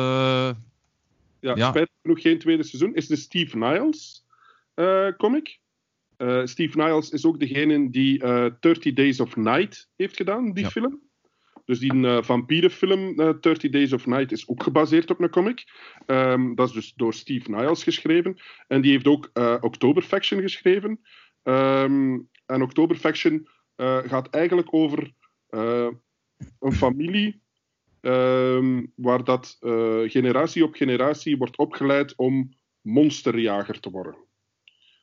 Ja, ja. spijtig genoeg geen tweede seizoen. Is de Steve Niles uh, comic. Uh, Steve Niles is ook degene die uh, 30 Days of Night heeft gedaan, die ja. film. Dus die uh, vampierenfilm 30 Days of Night is ook gebaseerd op een comic. Um, dat is dus door Steve Niles geschreven. En die heeft ook Oktoberfaction geschreven. Um, en Oktoberfaction gaat eigenlijk over uh, een familie um, waar dat uh, generatie op generatie wordt opgeleid om monsterjager te worden.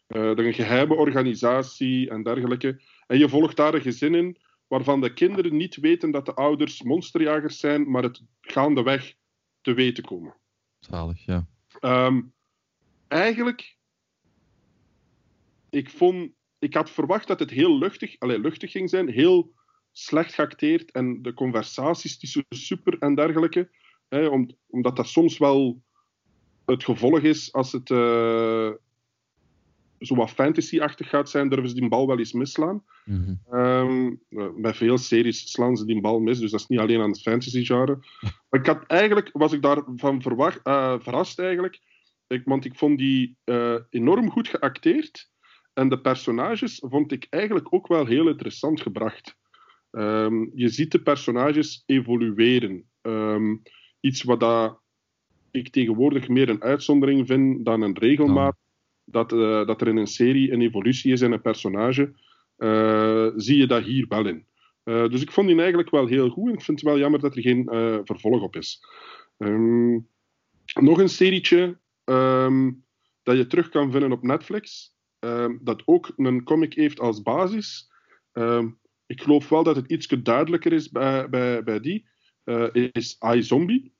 Een geheime organisatie en dergelijke. En je volgt daar een gezin in waarvan de kinderen niet weten dat de ouders monsterjagers zijn, maar het gaandeweg te weten komen. Zalig, ja. Um, eigenlijk, ik vond, ik had verwacht dat het heel luchtig, allez, luchtig ging zijn, heel slecht geacteerd en de conversaties tussen super en dergelijke. Hè, om, omdat dat soms wel het gevolg is als het uh, zo wat fantasy-achtig gaat zijn, durven ze die bal wel eens misslaan. Mm -hmm. um, bij veel series slaan ze die bal mis, dus dat is niet alleen aan het fantasy-genre. Maar ik had eigenlijk, was ik daarvan verwacht, uh, verrast eigenlijk, ik, want ik vond die uh, enorm goed geacteerd. En de personages vond ik eigenlijk ook wel heel interessant gebracht. Um, je ziet de personages evolueren. Um, iets wat dat ik tegenwoordig meer een uitzondering vind dan een regelmaat. Dat, uh, dat er in een serie een evolutie is in een personage, uh, zie je dat hier wel in. Uh, dus ik vond die eigenlijk wel heel goed en ik vind het wel jammer dat er geen vervolg op is. Um, nog een serietje um, dat je terug kan vinden op Netflix, um, dat ook een comic heeft als basis. ik geloof wel dat het iets duidelijker is bij, bij, bij die. is iZombie.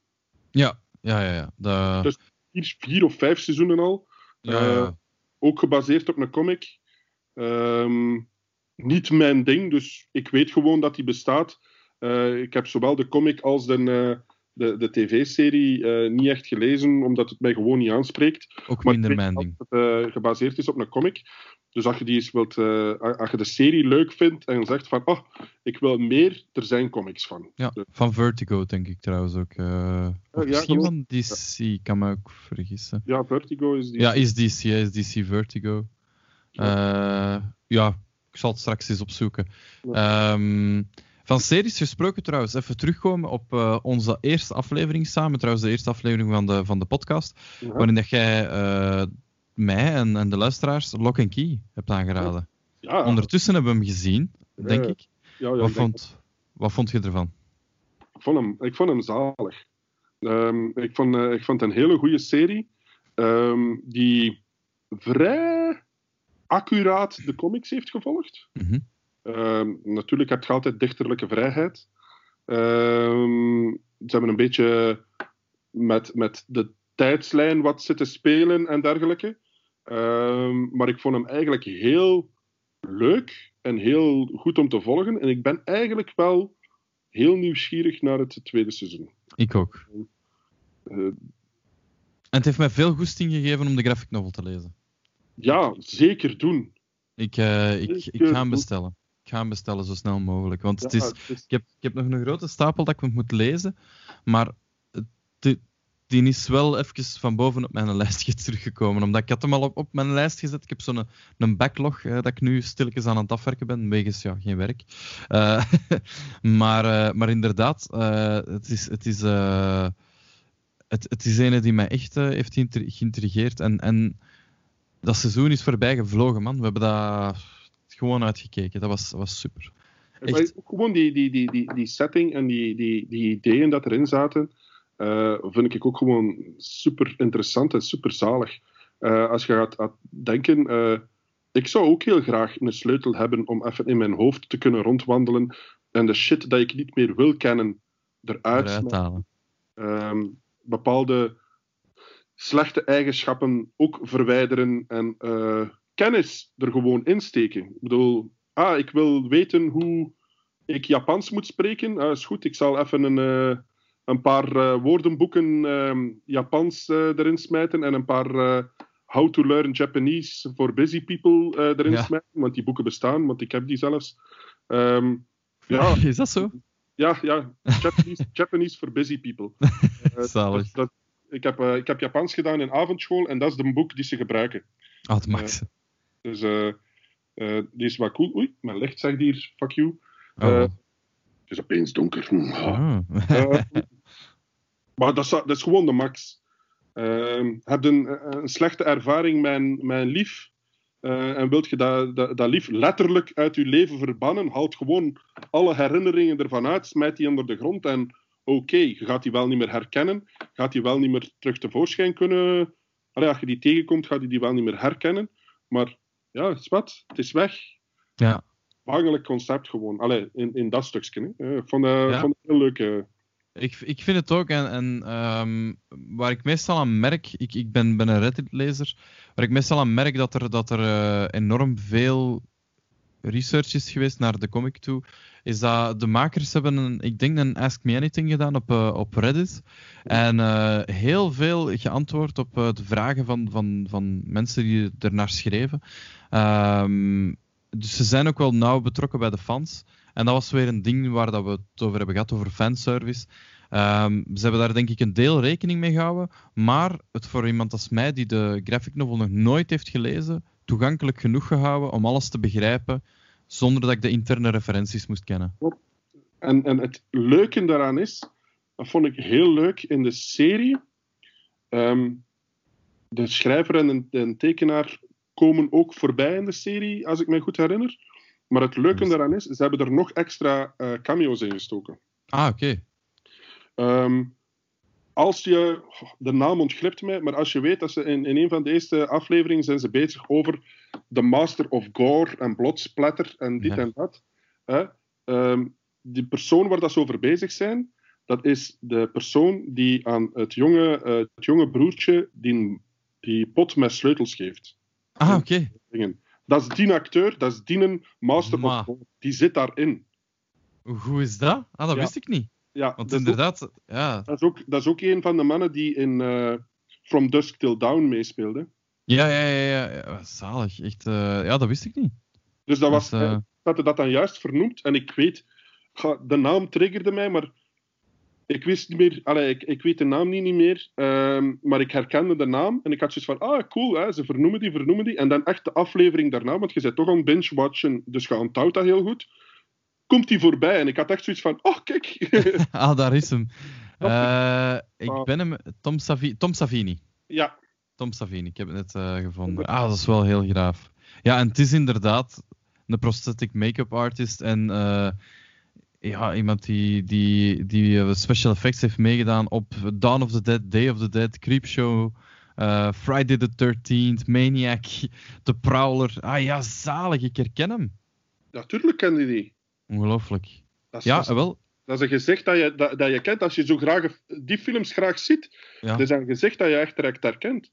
Ja, ja, ja. ja. De... Dus vier, vier, of vijf seizoenen al. Ja, ja. Uh, ook gebaseerd op een comic. Um, niet mijn ding, dus ik weet gewoon dat die bestaat. Uh, ik heb zowel de comic als de, de, de tv-serie niet echt gelezen, omdat het mij gewoon niet aanspreekt. Ook minder mijn ding. Dat het gebaseerd is op een comic. Dus als je, die eens wilt, uh, als je de serie leuk vindt en zegt van, oh, ik wil meer, er zijn comics van. Ja, dus. van Vertigo denk ik trouwens ook. Ja, misschien van DC, ja. kan me ook vergissen. Ja, Vertigo is DC. Ja, is DC, ja, is DC Vertigo. Ja. Ja, ik zal het straks eens opzoeken. Ja. Um, van series gesproken trouwens, even terugkomen op uh, onze eerste aflevering samen, trouwens de eerste aflevering van de, van de podcast, ja. waarin dat jij mij en, en de luisteraars Lock and Key hebt aangeraden. Ja. Ondertussen hebben we hem gezien, denk ik. Ja, ja, wat, ik vond, wat vond je ervan? Ik vond hem, ik vond hem zalig. Um, ik, vond, uh, ik vond het een hele goede serie. Um, die vrij accuraat de comics heeft gevolgd. Mm -hmm. Um, natuurlijk heb je altijd dichterlijke vrijheid. ze hebben een beetje met, met de tijdslijn wat zitten spelen en dergelijke. Um, maar ik vond hem eigenlijk heel leuk en heel goed om te volgen. En ik ben eigenlijk wel heel nieuwsgierig naar het tweede seizoen. Ik ook. Uh, en het heeft mij veel goesting gegeven om de graphic novel te lezen. Ja, zeker doen. Ik, uh, ik, ik ga hem bestellen. Ik ga hem bestellen zo snel mogelijk. Want het Ja, is, het is- ik, heb, ik heb nog een grote stapel dat ik moet lezen. Maar het- die is wel even van boven op mijn lijstje teruggekomen. Omdat ik had hem al op, op mijn lijst gezet. Ik heb zo'n een backlog eh, dat ik nu stilletjes aan het afwerken ben. Wegens ja, geen werk. Eh, maar, eh, maar inderdaad, het is... Het is het, het is een die mij echt heeft geïntrigeerd. En, en dat seizoen is voorbij gevlogen, man. We hebben dat gewoon uitgekeken. Dat was, was super. Echt. Gewoon die, die, die, die, die setting en die, die, die ideeën dat erin zaten, eh, vind ik ook gewoon super interessant en super zalig. Eh, als je gaat, gaat denken, eh, ik zou ook heel graag een sleutel hebben om even in mijn hoofd te kunnen rondwandelen en de shit dat ik niet meer wil kennen eruit halen. ehm, bepaalde slechte eigenschappen ook verwijderen en kennis er gewoon insteken. Ik bedoel, ah, ik wil weten hoe ik Japans moet spreken. Ah, is goed, ik zal even een, eh, een paar eh, woordenboeken ehm, Japans eh, erin smijten en een paar How to Learn Japanese for Busy People erin Ja. smijten, want die boeken bestaan, want ik heb die zelfs. Ehm, ja, Is dat zo? ja, ja. Japanese, Japanese for busy people. Zalig. dat- dat- ik, heb, ik heb Japans gedaan in avondschool en dat is de boek die ze gebruiken. Ah. Dus eh, eh, die is wel cool. Oei, mijn licht zegt hier, fuck you. Oh. eh, Het is opeens donker. Hm, ah. Ah. Eh, maar dat is, dat is gewoon de max. Uh, heb je een, een slechte ervaring met een lief eh, en wilt je dat, dat, dat lief letterlijk uit je leven verbannen, haalt gewoon alle herinneringen ervan uit, smijt die onder de grond en oké, je gaat die wel niet meer herkennen, gaat die wel niet meer terug tevoorschijn kunnen allee, als je die tegenkomt, gaat je die wel niet meer herkennen. Maar ja, het is wat, het is weg. Ja. Behangelijk concept gewoon. Allee, in, in dat stukje. Hè. Ik vond, uh, Ja. vond het heel leuk. eh. Ik, ik vind het ook, en, en ehm, waar ik meestal aan merk, ik, ik ben, ben een Reddit-lezer, waar ik meestal aan merk dat er, dat er eh, enorm veel research is geweest naar de comic toe, is dat de makers hebben, een, ik denk, een Ask Me Anything gedaan op, eh, op Reddit. En eh, heel veel geantwoord op eh, de vragen van, van, van mensen die ernaar schreven. Ehm, dus ze zijn ook wel nauw betrokken bij de fans. En dat was weer een ding waar dat we het over hebben gehad, over fanservice. Ehm, ze hebben daar denk ik een deel rekening mee gehouden, maar het voor iemand als mij, die de graphic novel nog nooit heeft gelezen, toegankelijk genoeg gehouden om alles te begrijpen, zonder dat ik de interne referenties moest kennen. En, en het leuke daaraan is, dat vond ik heel leuk in de serie. Ehm, de schrijver en de, de tekenaar komen ook voorbij in de serie, als ik me goed herinner. Maar het leuke daaraan is, ze hebben er nog extra eh, cameo's in gestoken. Ah, oké. Ehm, als je, de naam ontglipt mij, maar als je weet dat ze in, in een van de eerste afleveringen zijn ze bezig over de Master of Gore en blodsplatter en dit Ja. en dat. Hè? Ehm, die persoon waar dat ze over bezig zijn, dat is de persoon die aan het jonge, eh, het jonge broertje die, die pot met sleutels geeft. Ah, oké. Dat is die acteur, dat is die Master Ma. of Gore. Die zit daarin. Hoe hoe is dat? Ah, dat Ja. wist ik niet. Ja, Want dat is ook- inderdaad, ja. Dat is, ook, dat is ook een van de mannen die in eh, From Dusk Till Dawn meespeelde. Ja, ja, ja, ja, ja. Zalig. Echt, eh, ja, dat wist ik niet. Dus dat was, eh, dat hij dat dan juist vernoemd. En ik weet, de naam triggerde mij, maar ik wist niet meer, allee, ik, ik weet de naam niet, niet meer, ehm, maar ik herkende de naam en ik had zoiets van, ah cool, hè, ze vernoemen die, vernoemen die. En dan echt de aflevering daarna, want je bent toch aan binge-watchen, dus je onthoudt dat heel goed, komt die voorbij en ik had echt zoiets van, oh kijk. ah, daar is hem. Eh, ik Ah. ben hem... Tom, Savi Tom Savini. ja, Tom Savini, ik heb het net eh, gevonden. Ah, dat is wel heel graaf. Ja, en het is inderdaad een prosthetic make-up artist en eh, ja, iemand die, die, die special effects heeft meegedaan op Dawn of the Dead, Day of the Dead, Creepshow, Friday the 13th, Maniac, The Prowler. Ah ja, zalig, ik herken hem. natuurlijk kende die. Ongelooflijk. Dat is, Ja, dat, wel. dat is een gezicht dat je, dat, dat je kent als je zo graag die films graag ziet. Ja. Dat is een gezicht dat je echt direct herkent.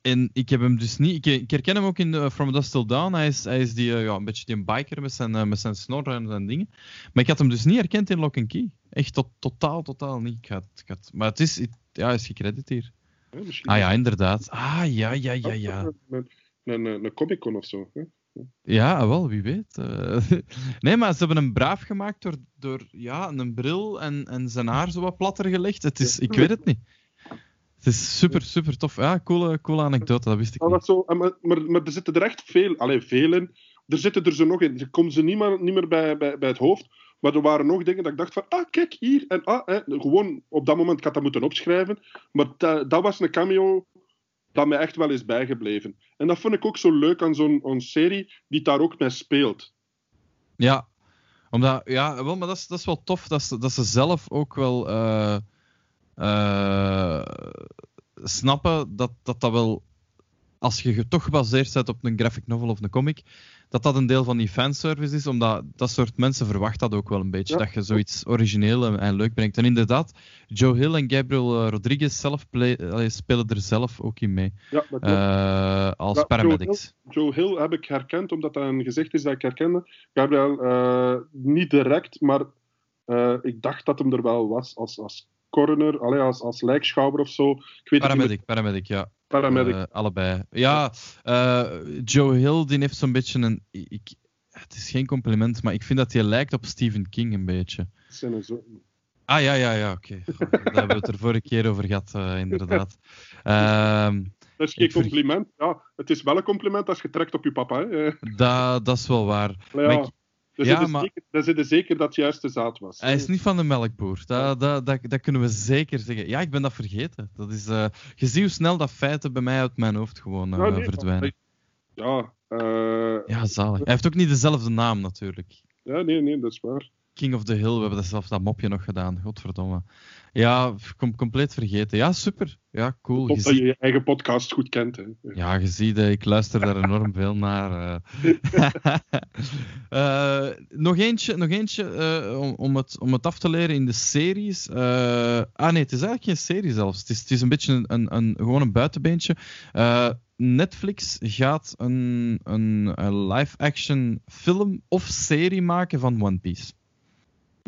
En ik heb hem dus niet. Ik, ik herken hem ook in From Dust Till Dawn. Hij is, hij is die, eh, ja, een beetje die biker met zijn, eh, met zijn snor en zijn dingen. Maar ik had hem dus niet herkend in Lock and Key. Echt tot, totaal, totaal niet. Ik had, ik had, maar het is, het- ja, hij is gecrediteerd hier. Ah ja, inderdaad. Ah ja, ja, ja, ja. Een, een, een, een Comic-Con of zo. Hè? Ja, wel, wie weet. eh. nee, maar ze hebben hem braaf gemaakt door, door ja, een bril en, en zijn haar zo wat platter gelegd. Het is, ik weet het niet. Het is super, super tof. Ja, coole, coole anekdote, dat wist ik niet. zo, maar, maar, maar er zitten er echt veel, allee, veel in. Er zitten er zo nog in. Ze komen ze niet meer, niet meer bij, bij, bij het hoofd. Maar er waren nog dingen dat ik dacht van, ah, kijk, hier. En ah, hè, gewoon op dat moment, ik had dat moeten opschrijven. Maar dat, dat was een cameo dat mij echt wel is bijgebleven. En dat vond ik ook zo leuk aan zo'n serie die daar ook mee speelt. Ja, omdat, ja, wel, maar dat is, dat is wel tof dat ze, dat ze zelf ook wel eh, eh, snappen dat, dat dat wel, als je toch gebaseerd bent op een graphic novel of een comic, dat dat een deel van die fanservice is, omdat dat soort mensen verwacht dat ook wel een beetje, Ja. dat je zoiets origineel en, leuk brengt. En inderdaad, Joe Hill en Gabriel eh, Rodriguez zelf play- spelen er zelf ook in mee, Ja, dat klopt. eh, als Ja, Joe paramedics. Joe Hill heb ik herkend, omdat dat een gezicht is dat ik herkende. Gabriel, eh, niet direct, maar ik dacht dat hem er wel was als, als coroner, allee, als, als lijkschouwer of zo. Ik weet het niet Paramedic, paramedic, ja. Paramedic. Eh, allebei. Ja, eh, Joe Hill die heeft zo'n beetje een. Ik, het is geen compliment, maar ik vind dat hij lijkt op Stephen King een beetje. Zijn er zo- Ah ja, ja, ja, oké. Daar hebben we het er vorige keer over gehad, eh, inderdaad. Ehm, Dat is geen ver- compliment. Ja, het is wel een compliment als je trekt op je papa. Hè. Dat, dat is wel waar. maar Maar ja, ik- daar ja, maar- zeker, daar zit er zeker dat het juiste zaad was. Hij is niet van de melkboer. Dat, dat, dat, dat kunnen we zeker zeggen. Ja, ik ben dat vergeten. Dat is, eh, je ziet hoe snel dat feiten bij mij uit mijn hoofd gewoon eh, nee, verdwijnen. Ja, eh, Ja, zalig. Hij heeft ook niet dezelfde naam natuurlijk. ja, nee, nee, dat is waar. King of the Hill, we hebben dat zelf dat mopje nog gedaan. Godverdomme. Ja, com compleet vergeten. Ja, super. Ja, cool. Je dat je je eigen podcast goed kent. Hè. Ja, je ziet, eh, ik luister daar enorm veel naar. eh. Eh, nog eentje, nog eentje om, om, het, om het af te leren in de series. Ah nee, het is eigenlijk geen serie zelfs. Het is, het is een beetje een, een, een, gewoon een buitenbeentje. Netflix gaat een, een, een live-action film of serie maken van One Piece.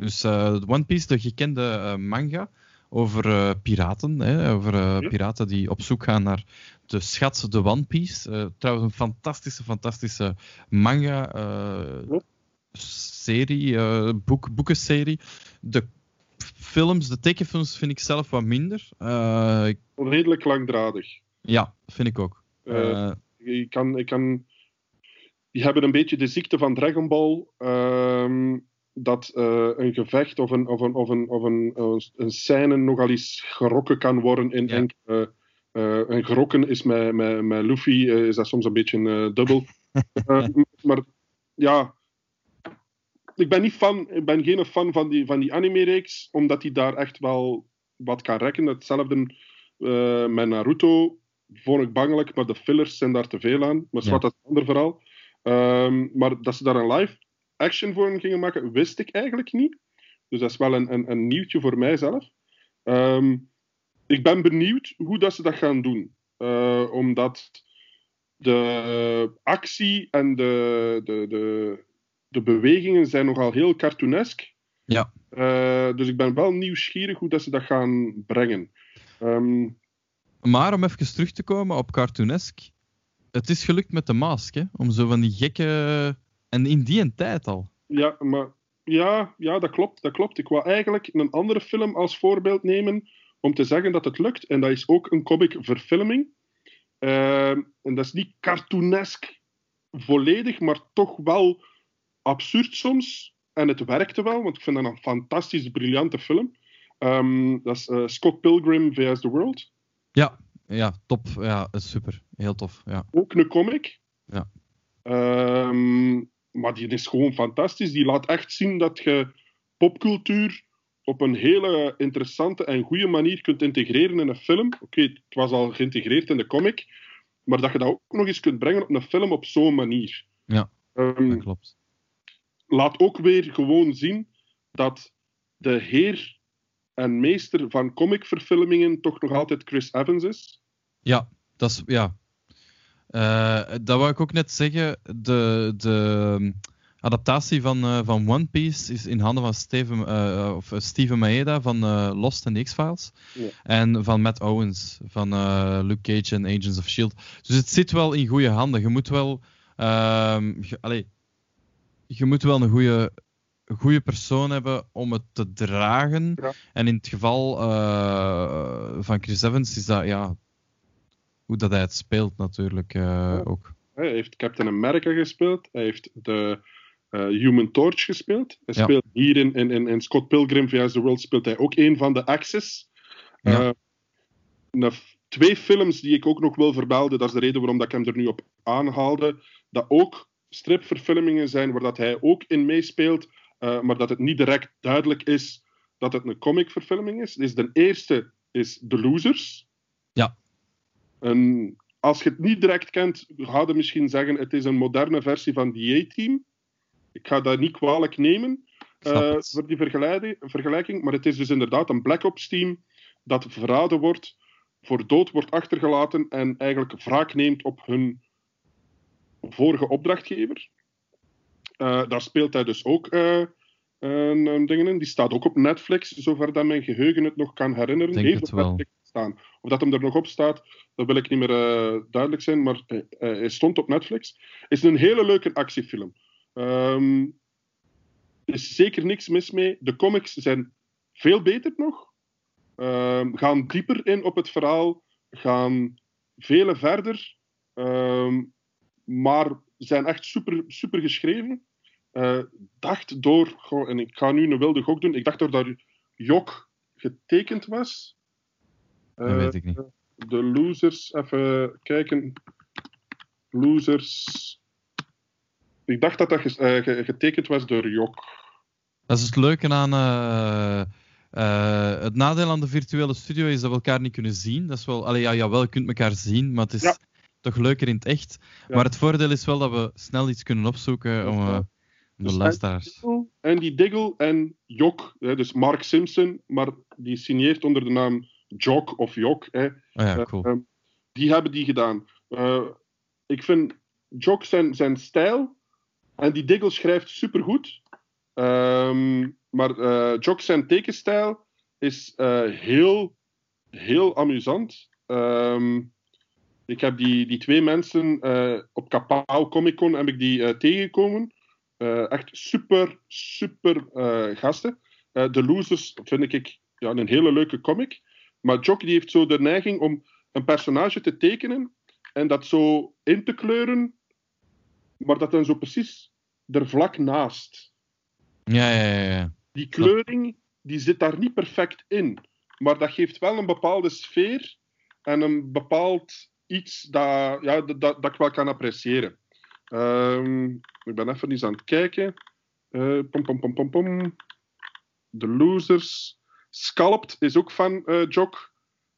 Dus eh, One Piece, de gekende eh, manga over eh, piraten. Hè, over Ja. piraten die op zoek gaan naar de schat, de One Piece. Trouwens, een fantastische, fantastische manga. Ja. serie, boek, boekenserie. De films, de tekenfilms vind ik zelf wat minder. Ik- Redelijk langdradig. ja, vind ik ook. Ik kan, ik kan... Die hebben een beetje de ziekte van Dragon Ball. ehm, dat eh, een gevecht of een, of een, of een, of een, eh, een scène nogal eens gerokken kan worden in Ja. enkele... eh, en gerokken is met, met, met Luffy is dat soms een beetje eh, dubbel. Maar ja, ik ben, niet fan, ik ben geen fan van die, van die anime-reeks, omdat die daar echt wel wat kan rekken. Hetzelfde met Naruto vond ik bangelijk, maar de fillers zijn daar te veel aan. Maar Ja. dat is een ander verhaal. Ehm, maar dat ze daar een live action voor gingen maken, wist ik eigenlijk niet. Dus dat is wel een, een, een nieuwtje voor mijzelf. Ehm, ik ben benieuwd hoe dat ze dat gaan doen. Eh, omdat de actie en de, de, de, de bewegingen zijn nogal heel cartoonesk. Ja. Eh, dus ik ben wel nieuwsgierig hoe dat ze dat gaan brengen. Ehm, maar om even terug te komen op Cartoonesk. Het is gelukt met de mask, hè? Om zo van die gekke... En in die een tijd al. ja, maar ja, ja, dat klopt, dat klopt. Ik wou eigenlijk een andere film als voorbeeld nemen om te zeggen dat het lukt. En dat is ook een comic-verfilming. Ehm, en dat is niet cartoonesk volledig, maar toch wel absurd soms. En het werkte wel, want ik vind dat een fantastisch, briljante film. Ehm, dat is eh, Scott Pilgrim vs. The World. Ja, ja, top. Ja, super. Heel tof. Ja. Ook een comic. Ja. Ehm, maar die is gewoon fantastisch. Die laat echt zien dat je popcultuur op een hele interessante en goede manier kunt integreren in een film. Oké, het was al geïntegreerd in de comic, maar dat je dat ook nog eens kunt brengen op een film op zo'n manier. Ja, Ehm, Dat klopt. laat ook weer gewoon zien dat de heer en meester van comicverfilmingen toch nog altijd Chris Evans is. Ja, dat is... Ja. Eh, dat wou ik ook net zeggen. De, de um, adaptatie van, eh, van One Piece is in handen van Steven, eh, of Steven Maeda van Lost en X-Files. Ja. En van Matt Owens van Luke Cage en Agents of S.H.I.E.L.D. Dus het zit wel in goede handen. Je moet wel... ehm, je, allee, je moet wel een goede, goede persoon hebben om het te dragen. Ja. En in het geval van Chris Evans is dat... Ja, hoe dat hij het speelt natuurlijk eh, Ja. ook. Hij heeft Captain America gespeeld. Hij heeft de eh, Human Torch gespeeld. Hij Ja. speelt hier in, in, in, Scott Pilgrim vs. The World speelt hij ook een van de Axis. Ja. Eh, twee films die ik ook nog wil vermelden, dat is de reden waarom dat ik hem er nu op aanhaalde, dat ook stripverfilmingen zijn waar dat hij ook in meespeelt, maar dat het niet direct duidelijk is dat het een comicverfilming is. Dus de eerste is The Losers. Ja. En als je het niet direct kent, je misschien zeggen het is een moderne versie van The A-Team. Ik ga dat niet kwalijk nemen het. voor die vergelijking, maar het is dus inderdaad een Black Ops team dat verraden wordt, voor dood wordt achtergelaten en eigenlijk wraak neemt op hun vorige opdrachtgever. Eh, daar speelt hij dus ook eh, dingen in. Die staat ook op Netflix, zover dat mijn geheugen het nog kan herinneren. Denk Heeft het wel. Netflix Of dat hem er nog op staat, dat wil ik niet meer eh, duidelijk zijn, maar eh, eh, hij stond op Netflix. is een hele leuke actiefilm. Ehm, er is zeker niks mis mee. De comics zijn veel beter nog. Ehm, gaan dieper in op het verhaal. Gaan vele verder. Ehm, maar zijn echt super, super geschreven. Eh, dacht door, en ik ga nu een wilde gok doen. Ik dacht door dat Jok getekend was. Dat Eh, weet ik niet. de losers, even kijken. Losers. Ik dacht dat dat eh, ge- getekend was door Jok. Dat is het leuke aan, eh, het nadeel aan de virtuele studio is dat we elkaar niet kunnen zien. Dat is wel, allee, ja, jawel, je kunt elkaar zien, maar het is Ja. toch leuker in het echt. Ja. Maar het voordeel is wel dat we snel iets kunnen opzoeken om, om Dus de luisteraars. Andy Diggle en Jok, dus Mark Simpson, maar die signeert onder de naam Jok of Jok. Hè. Oh ja, Eh, cool. ehm, die hebben die gedaan. Eh, ik vind Jok zijn, zijn stijl, en die Diggle schrijft supergoed, Ehm maar eh Jok zijn tekenstijl is eh, heel, heel amusant. Ehm, ik heb die, die twee mensen op Kapau Comic Con heb ik die eh, tegengekomen. Echt super, super gasten. De Losers vind ik ja, een hele leuke comic. Maar Jock die heeft zo de neiging om een personage te tekenen en dat zo in te kleuren, maar dat dan zo precies er vlak naast. Ja, ja, ja. ja. Die kleuring die zit daar niet perfect in, maar dat geeft wel een bepaalde sfeer en een bepaald iets dat, ja, dat, dat ik wel kan appreciëren. Ehm, ik ben even eens aan het kijken. Eh, pom, pom, pom, pom, pom. The Losers. Scalped is ook van eh Jock.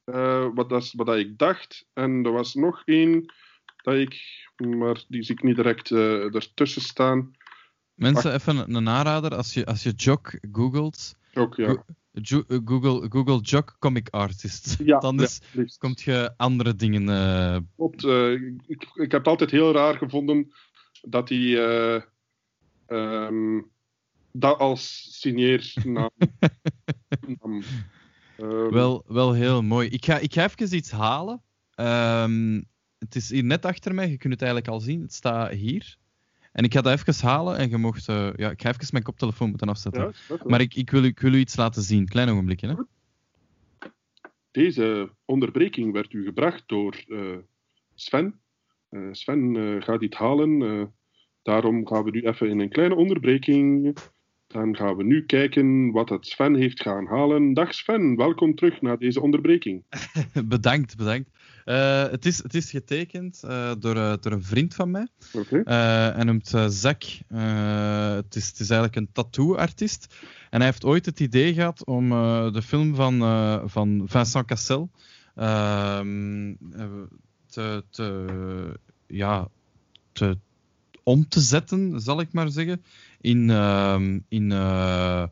Eh, wat, dat wat dat ik dacht. En er was nog één dat ik, maar die zie ik niet direct eh, ertussen staan. Mensen, even een, aanrader. Als je, als je Jock googelt, ja. Go- Google, Google Jock Comic Artist. Ja, liefst. komt je andere dingen. Klopt. ik, ik heb het altijd heel raar gevonden dat hij eh, ehm, dat als signeernaam. Ehm, wel, wel heel mooi. Ik ga, ik ga even iets halen. Ehm, het is hier net achter mij. Je kunt het eigenlijk al zien. Het staat hier. En ik ga dat even halen. En je mocht. eh, ja, ik ga even mijn koptelefoon moeten afzetten. ja. Maar ik, ik, wil, u- ik wil u iets laten zien. Klein ogenblikje. Hè? Deze onderbreking werd u gebracht door eh, Sven. Eh, Sven gaat dit halen. daarom gaan we nu even in een kleine onderbreking. Dan gaan we nu kijken wat het Sven heeft gaan halen. Dag Sven, welkom terug na deze onderbreking. bedankt, bedankt. Eh, het, is, het is getekend eh, door, eh, door een vriend van mij. Oké. Hij noemt Zack. Eh, het, is, het is eigenlijk een tattoo-artiest. En hij heeft ooit het idee gehad om de film van, van Vincent Cassel ehm, eh, te, te, ja, te, om te zetten, zal ik maar zeggen, in, ehm, in, eh,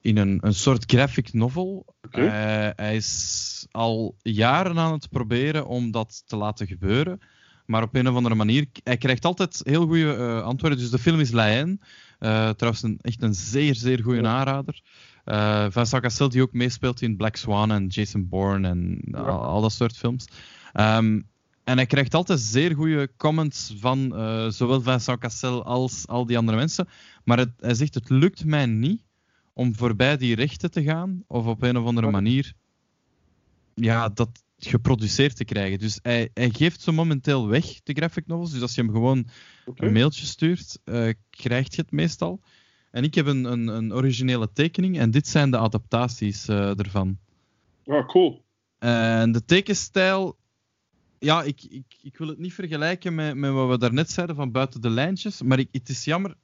in een, een soort graphic novel. Oké. Hij- is al jaren aan het proberen om dat te laten gebeuren. Maar op een of andere manier, hij krijgt altijd heel goede eh, antwoorden. Dus de film is Laien. Eh, trouwens, een, echt een zeer, zeer goede Ja. aanrader. Eh Vincent Cassel, die ook meespeelt in Black Swan en Jason Bourne en al dat soort films. Ehm, en hij krijgt altijd zeer goede comments van eh, zowel Vincent Cassel als al die andere mensen. Maar het, hij zegt, het lukt mij niet om voorbij die rechten te gaan. Of op een of andere manier ja, dat geproduceerd te krijgen. Dus hij, hij geeft ze momenteel weg, de graphic novels. Dus als je hem gewoon een mailtje stuurt, eh krijg je het meestal. En ik heb een, een, een originele tekening en dit zijn de adaptaties eh, ervan. Ah, cool. En de tekenstijl, ja, ik, ik, ik wil het niet vergelijken met, met wat we daarnet zeiden van buiten de lijntjes, maar ik, het is jammer.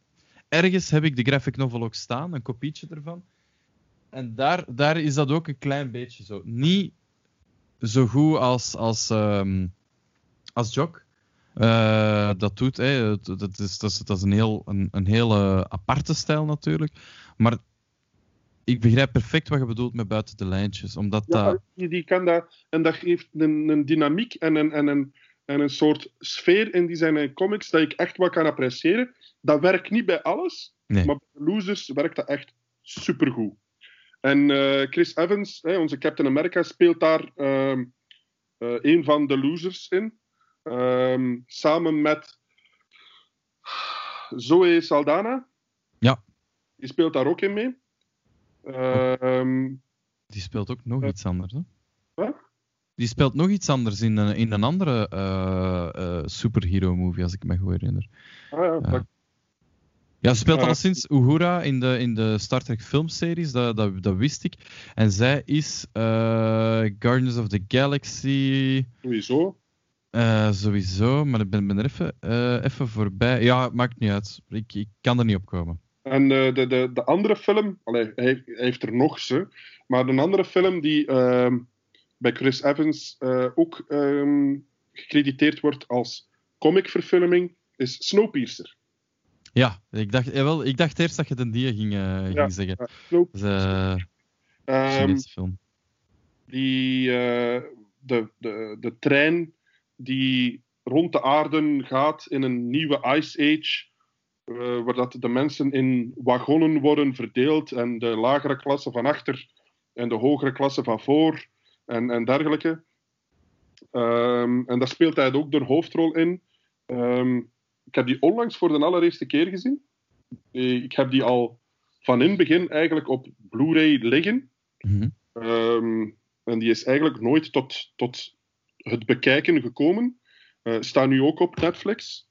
Ergens heb ik de graphic novel ook staan, een kopietje ervan. En daar, daar is dat ook een klein beetje zo. Niet zo goed als, als, ehm, als Jock. eh, dat doet. Hè. Dat, is, dat, is, dat is een heel een, een hele aparte stijl natuurlijk. Maar ik begrijp perfect wat je bedoelt met buiten de lijntjes. Omdat Ja, dat... die, die kan dat, en dat geeft een, een dynamiek en een, en, een, en een soort sfeer in die zijn comics dat ik echt wel kan appreciëren. Dat werkt niet bij alles, Nee. maar bij Losers werkt dat echt supergoed. En eh, Chris Evans, hè, onze Captain America, speelt daar ehm, eh, een van de losers in. Ehm, samen met Zoe Saldana. Ja. Die speelt daar ook in mee. Ehm, Die speelt ook nog Ja. iets anders. Hè? Wat? Die speelt nog iets anders in een, in een andere eh eh, superhero-movie, als ik me goed herinner. ah ja, Ja. ze speelt Ja. alleszins Uhura in de, in de Star Trek filmseries, dat, dat, dat wist ik. En zij is eh, Guardians of the Galaxy sowieso. eh, sowieso, maar ik ben, ben er even, eh, even voorbij. Ja, maakt niet uit. Ik, ik kan er niet op komen. En eh, de, de, de andere film, allee, hij, hij heeft er nog ze, maar een andere film die ehm, bij Chris Evans eh, ook ehm, gecrediteerd wordt als comicverfilming, is Snowpiercer. Ja, ik dacht, jawel, ik dacht eerst dat je het die ging, eh, ging Ja, zeggen. Snowpiercer. een Ehm, film. die, de, de, de trein die rond de aarde gaat in een nieuwe Ice Age, eh, waar dat de mensen in wagonnen worden verdeeld en de lagere klasse van achter en de hogere klasse van voor en, en dergelijke. Ehm, en daar speelt hij ook de hoofdrol in. Ehm, ik heb die onlangs voor de allereerste keer gezien. Eh, Ik heb die al van in het begin eigenlijk op Blu-ray liggen. Mhm. Ehm, en die is eigenlijk nooit tot, tot het bekijken gekomen. Eh staat nu ook op Netflix.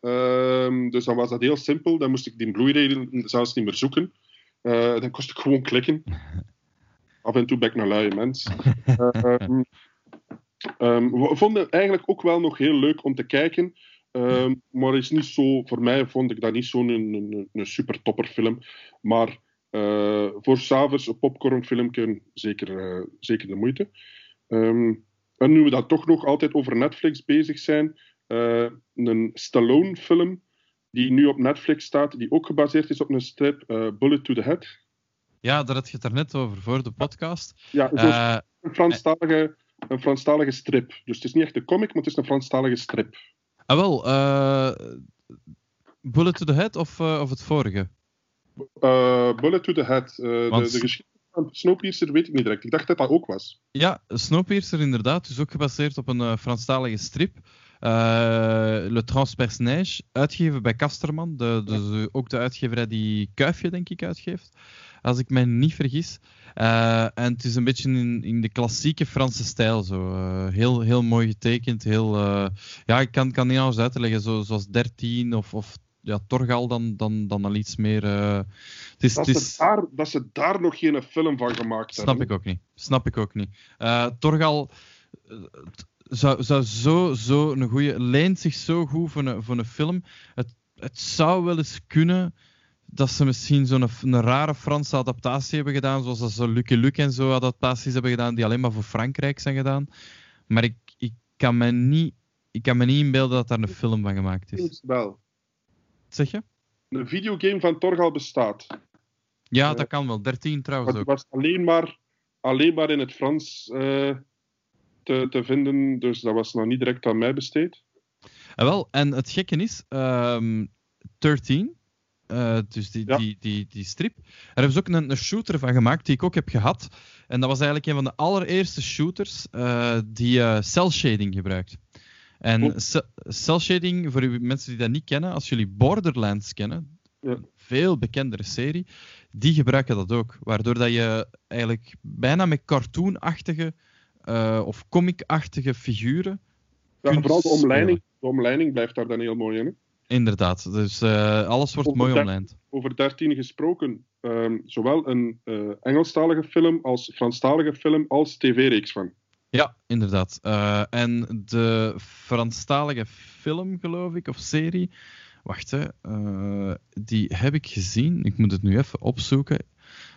Ehm, dus dan was dat heel simpel. Dan moest ik die Blu-ray zelfs niet meer zoeken. Eh, dan kost ik gewoon klikken. Af en toe ben ik een luie mens. Ehm, ehm, we vonden het eigenlijk ook wel nog heel leuk om te kijken. Maar is niet zo, voor mij vond ik dat niet zo'n een, een, een super topper film. Maar eh, voor s'avonds een popcornfilmpje zeker, eh, zeker de moeite. En nu we dan toch nog altijd over Netflix bezig zijn, eh, een Stallone-film die nu op Netflix staat, die ook gebaseerd is op een strip, eh, Bullet to the Head. Ja, daar had je het er net over voor de podcast. Ja, Eh, een, Franstalige, een Franstalige strip. Dus het is niet echt een comic, maar het is een Franstalige strip. ah, wel, Bullet to the Head of, of het vorige? Bullet to the Head. eh, de, Want- de geschiedenis van Snowpiercer weet ik niet direct. Ik dacht dat dat ook was. Ja, Snowpiercer inderdaad, dus ook gebaseerd op een eh, Franstalige strip. Eh, Le Transpersonnage, uitgegeven bij Kasterman, de, eh, ook de uitgeverij die Kuifje, denk ik, uitgeeft. Als ik mij niet vergis. Eh, en het is een beetje in, in de klassieke Franse stijl. Zo. Eh, heel, heel mooi getekend. Heel, ja, ik kan, kan niet anders uitleggen. Zo, zoals 13 of, of ja, Torgal dan, dan, dan al iets meer. het is, Dat het ze, is, daar, dat ze daar nog geen film van gemaakt Snap hebben. ik ook niet. Snap ik ook niet. Eh, Torgal zou, zou zo, zo een goede. leent zich zo goed voor een, voor een film. Het, het zou wel eens kunnen dat ze misschien zo'n een rare Franse adaptatie hebben gedaan, zoals dat ze Lucky Luke en zo adaptaties hebben gedaan, die alleen maar voor Frankrijk zijn gedaan. Maar ik, ik, kan, me niet, ik kan me niet inbeelden dat daar een film van gemaakt is. Wel. Wat zeg je? Een videogame van Torgal bestaat. Ja, Ja. dat kan wel. 13 Maar trouwens ook. was alleen maar, alleen maar in het Frans eh, te, te vinden. Dus dat was nog niet direct aan mij besteed. En wel, en het gekke is, ehm 13, eh, dus die, Ja. die, die, die strip, daar hebben ze ook een, een shooter van gemaakt die ik ook heb gehad. En dat was eigenlijk een van de allereerste shooters eh, die cel shading gebruikt. En cel shading, voor mensen die dat niet kennen, als jullie Borderlands kennen, Ja. een veel bekendere serie, die gebruiken dat ook. Waardoor dat je eigenlijk bijna met cartoonachtige eh, of comic-achtige figuren Ja, vooral de omleiding, de omleiding blijft daar dan heel mooi in. Hè? Inderdaad, dus eh, alles wordt Over mooi omlijnd. Over 13 gesproken. ehm, zowel een eh, Engelstalige film als Franstalige film als tv-reeks van. Ja, inderdaad. En de Franstalige film, geloof ik, of serie. Wacht, hè. die heb ik gezien. Ik moet het nu even opzoeken.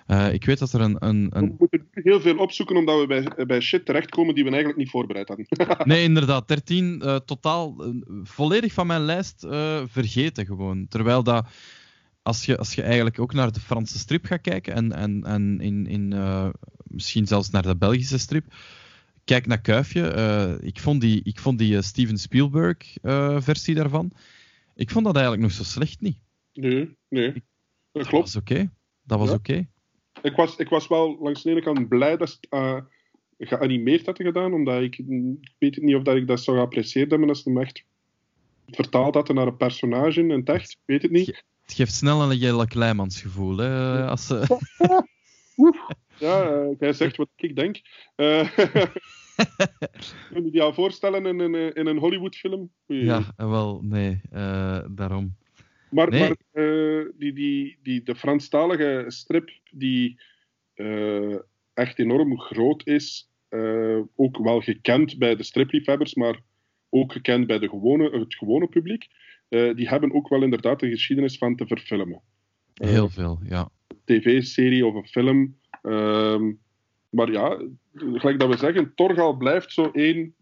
Eh, ik weet dat er een. een, We een... moeten nu heel veel opzoeken omdat we bij, bij shit terechtkomen die we eigenlijk niet voorbereid hadden. Nee, inderdaad. 13 eh, totaal eh, volledig van mijn lijst vergeten gewoon. Terwijl dat. Als je, als je eigenlijk ook naar de Franse strip gaat kijken en, en, en in, in, misschien zelfs naar de Belgische strip, kijk naar Kuifje. ik vond die, ik vond die Steven Spielberg-versie daarvan. Ik vond dat eigenlijk nog zo slecht niet. nee, nee. Dat Dat klopt. was oké. Dat was Ja. oké. Ik was, ik was wel langs de ene kant blij dat ze het eh, geanimeerd hadden gedaan, omdat ik, ik weet niet of dat ik dat zou geapprecieerd hebben als ze hem echt vertaald hadden naar een personage in het echt. Ik weet het niet. Het geeft snel een Jelle Kleimans gevoel. Hè, als ze... Ja, eh, jij zegt wat ik denk. Eh Kun je die al voorstellen in een, in een Hollywoodfilm? Ja, wel, nee, eh, daarom. Maar, Nee. maar eh, die, die, die, de Franstalige strip, die eh, echt enorm groot is, eh, ook wel gekend bij de stripliefhebbers, maar ook gekend bij de gewone, het gewone publiek, die hebben ook wel inderdaad een geschiedenis van te verfilmen. Heel veel, ja. TV-serie of een film. Ehm, maar ja, gelijk dat we zeggen, Torgal blijft zo één.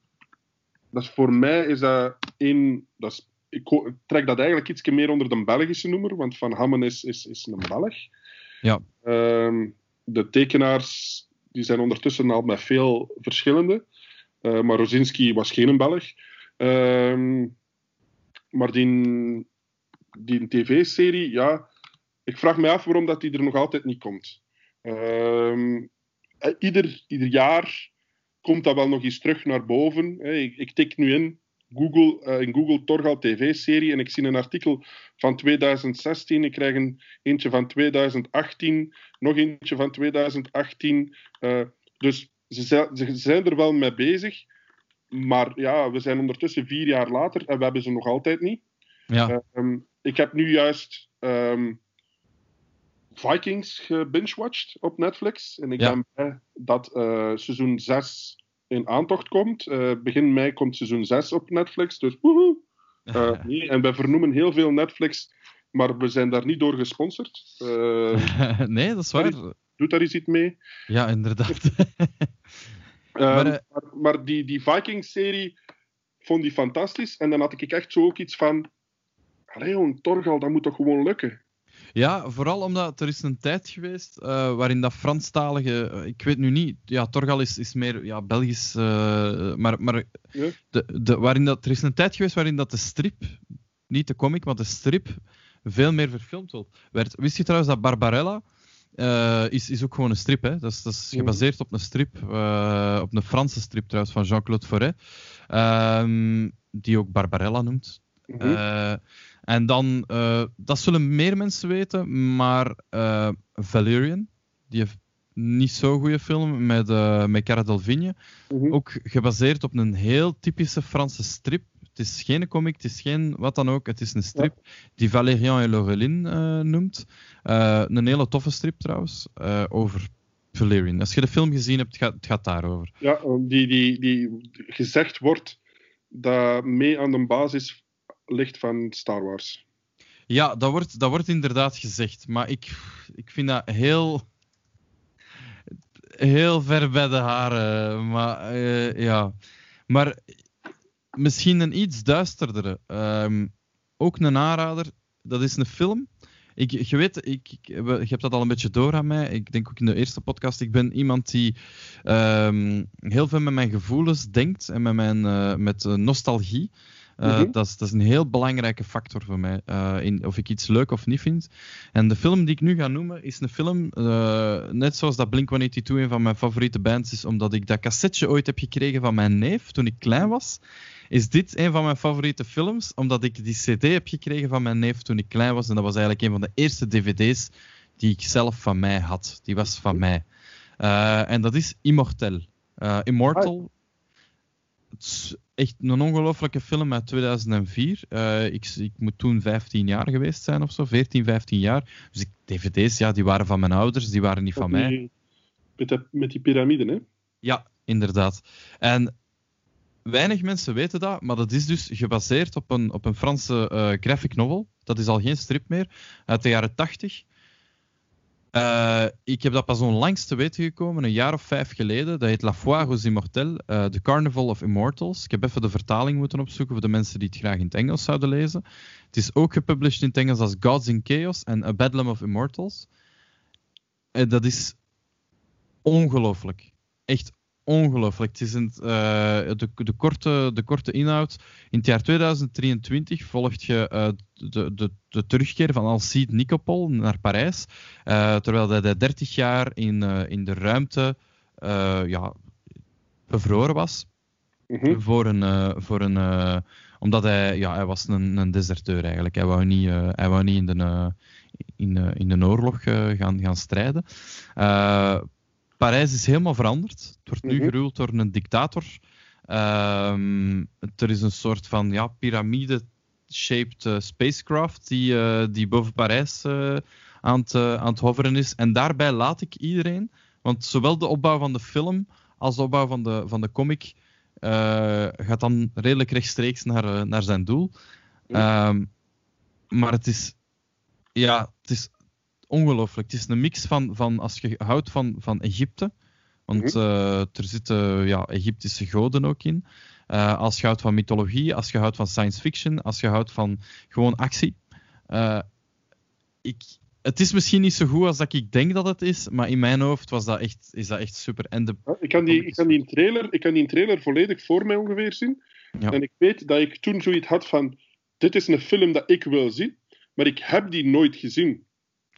Dat is voor mij is dat één. Dat is, ik, trek dat eigenlijk iets meer onder de Belgische noemer, want Van Hammen is, is, is een Belg. Ja. Ehm, de tekenaars die zijn ondertussen al met veel verschillende. Eh, maar Rosinski was geen Belg. Ehm, maar die, die tv-serie, ja, ik vraag me af waarom dat die er nog altijd niet komt. Ehm, eh, ieder, ieder jaar komt dat wel nog eens terug naar boven. Ik, ik tik nu in Google, eh, in Google Torgal TV-serie en ik zie een artikel van 2016. Ik krijg een eentje van 2018, nog eentje van 2018. Eh, dus ze, zijn- ze zijn er wel mee bezig. Maar ja, we zijn ondertussen vier jaar later en we hebben ze nog altijd niet. Ja, Ehm, ik heb nu juist ehm, Vikings gebingewatcht op Netflix. En ik Ja. ben blij dat eh, seizoen 6 in aantocht komt. Eh, begin mei komt seizoen 6 op Netflix. Dus woehoe. Eh, nee, en we vernoemen heel veel Netflix, maar we zijn daar niet door gesponsord. Eh nee, dat is waar. doet daar eens iets mee. Ja, inderdaad. Maar, maar, maar die, die Vikings-serie vond die fantastisch. En dan had ik echt zo ook iets van... Allee, Torgal, dat moet toch gewoon lukken? Ja, vooral omdat er is een tijd geweest eh, waarin dat Franstalige, eh, ik weet nu niet, ja, Torgal is, is meer ja, Belgisch, eh, maar, maar Ja. de, de, waarin dat, er is een tijd geweest waarin dat de strip, niet de comic, maar de strip, veel meer verfilmd wordt. werd. Wist je trouwens dat Barbarella is, is ook gewoon een strip, hè? Dat is, dat is Mhm. gebaseerd op een strip, op een Franse strip trouwens, van Jean-Claude Forêt, ehm, die ook Barbarella noemt. Mhm. En dan, eh, dat zullen meer mensen weten, maar eh, Valerian, die heeft niet zo'n goede film met, eh met Cara Delvigne, Mhm. ook gebaseerd op een heel typische Franse strip. Het is geen comic, het is geen wat dan ook, het is een strip die Valérian en Laureline eh, noemt. Een hele toffe strip trouwens, over Valerian. Als je de film gezien hebt, gaat het gaat daarover. Ja, die, die, die gezegd wordt dat mee aan de basis ligt van Star Wars. Ja, dat wordt, dat wordt inderdaad gezegd, maar ik, ik vind dat heel, heel ver bij de haren. Maar eh, ja, maar misschien een iets duisterdere. Ehm, ook een aanrader, dat is een film. Ik, je weet, ik, ik, je hebt dat al een beetje door aan mij. Ik denk ook in de eerste podcast. Ik ben iemand die ehm, heel veel met mijn gevoelens denkt en met, mijn, eh, met eh, Eh, Mhm. dat, is, dat is een heel belangrijke factor voor mij. eh, in, of ik iets leuk of niet vind. En de film die ik nu ga noemen is een film, eh, net zoals dat Blink-182 een van mijn favoriete bands is, omdat ik dat cassetje ooit heb gekregen van mijn neef toen ik klein was. Is dit een van mijn favoriete films, omdat ik die CD heb gekregen van mijn neef toen ik klein was. En dat was eigenlijk een van de eerste DVD's die ik zelf van mij had. Die was van mij. Eh, en dat is Immortel. Immortal. Het echt een ongelofelijke film uit 2004. Eh, ik, ik moet toen 15 jaar geweest zijn of zo, 14, 15 jaar. Dus ik, DVD's, ja, die waren van mijn ouders, die waren niet van mij. Met, met die piramiden, hè? Ja, inderdaad. En weinig mensen weten dat, maar dat is dus gebaseerd op een, op een Franse eh, graphic novel. Dat is al geen strip meer, uit de jaren 80. Eh, ik heb dat pas onlangs te weten gekomen, een jaar of vijf geleden. Dat heet La Foire aux Immortels, eh, The Carnival of Immortals. Ik heb even de vertaling moeten opzoeken voor de mensen die het graag in het Engels zouden lezen. Het is ook gepublished in het Engels als Gods in Chaos en A Bedlam of Immortals. En dat is ongelooflijk. Echt ongelooflijk. Het is een, eh, de, de, korte, de korte inhoud. In het jaar 2023 volgt je eh, de, de, de terugkeer van Alcide Nicopol naar Parijs. eh, terwijl hij de 30 jaar in, in de ruimte ja, bevroren was. Mhm. Voor een, voor een, omdat hij, ja, hij was een, een deserteur eigenlijk. Hij wou niet, hij wou niet in, de, in, in de oorlog gaan, gaan strijden. Parijs is helemaal veranderd. Het wordt nu Mhm. geruld door een dictator. Ehm, er is een soort van ja, piramide-shaped eh, spacecraft die, eh, die boven Parijs eh, aan, het, aan het hoveren is. En daarbij laat ik iedereen, want zowel de opbouw van de film als de opbouw van de, van de comic gaat dan redelijk rechtstreeks naar, naar zijn doel. Ja. Ehm, maar het is, ja, het is ongelooflijk. Het is een mix van, van als je houdt van, van Egypte, want Mhm. eh, er zitten ja, Egyptische goden ook in. Eh, als je houdt van mythologie, als je houdt van science fiction, als je houdt van gewoon actie. Eh, ik, het is misschien niet zo goed als dat ik denk dat het is, maar in mijn hoofd was dat echt, is dat echt super. En de, Ja, Ik kan die, ik kan die, trailer, ik kan die trailer volledig voor mij ongeveer zien. Ja. En ik weet dat ik toen zoiets had van... Dit is een film dat ik wil zien, maar ik heb die nooit gezien.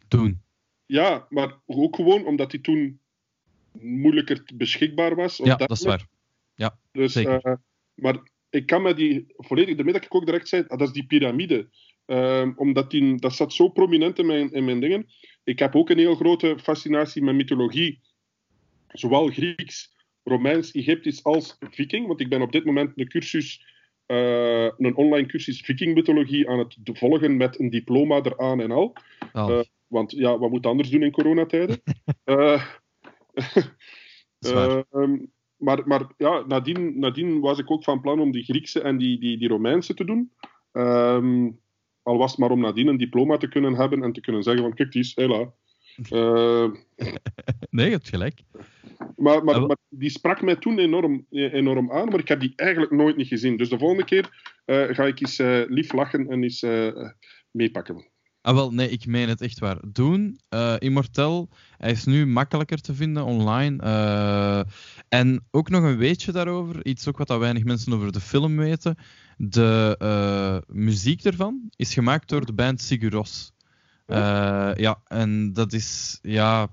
Doen. Ja, maar ook gewoon omdat die toen moeilijker beschikbaar was. Ja, dat is waar. Dus, zeker. eh, maar ik kan me die volledig... De middag ik ook direct zei, ah, dat is die piramide. Ehm, omdat die, dat zat zo prominent in mijn, in mijn dingen. Ik heb ook een heel grote fascinatie met mythologie. Zowel Grieks, Romeins, Egyptisch als Viking. Want ik ben op dit moment een cursus... eh, een online cursus Viking-mythologie aan het volgen met een diploma eraan en al. Zalig. Want ja, wat moet anders doen in coronatijden? Ehm, maar maar ja, nadien, nadien was ik ook van plan om die Griekse en die, die, die Romeinse te doen. Ehm, al was het maar om nadien een diploma te kunnen hebben en te kunnen zeggen van kijk, die is hela. Eh, Nee, je hebt gelijk. maar, maar, die sprak mij toen enorm, enorm aan, maar ik heb die eigenlijk nooit niet gezien. Dus de volgende keer eh, ga ik eens eh, lief lachen en eens meepakken. Ah, wel, nee, ik meen het echt waar. Doen, eh Immortel, hij is nu makkelijker te vinden online. eh, en ook nog een weetje daarover, iets ook wat dat weinig mensen over de film weten. De eh, muziek ervan is gemaakt door de band Siguros. Eh, ja, en dat is, ja...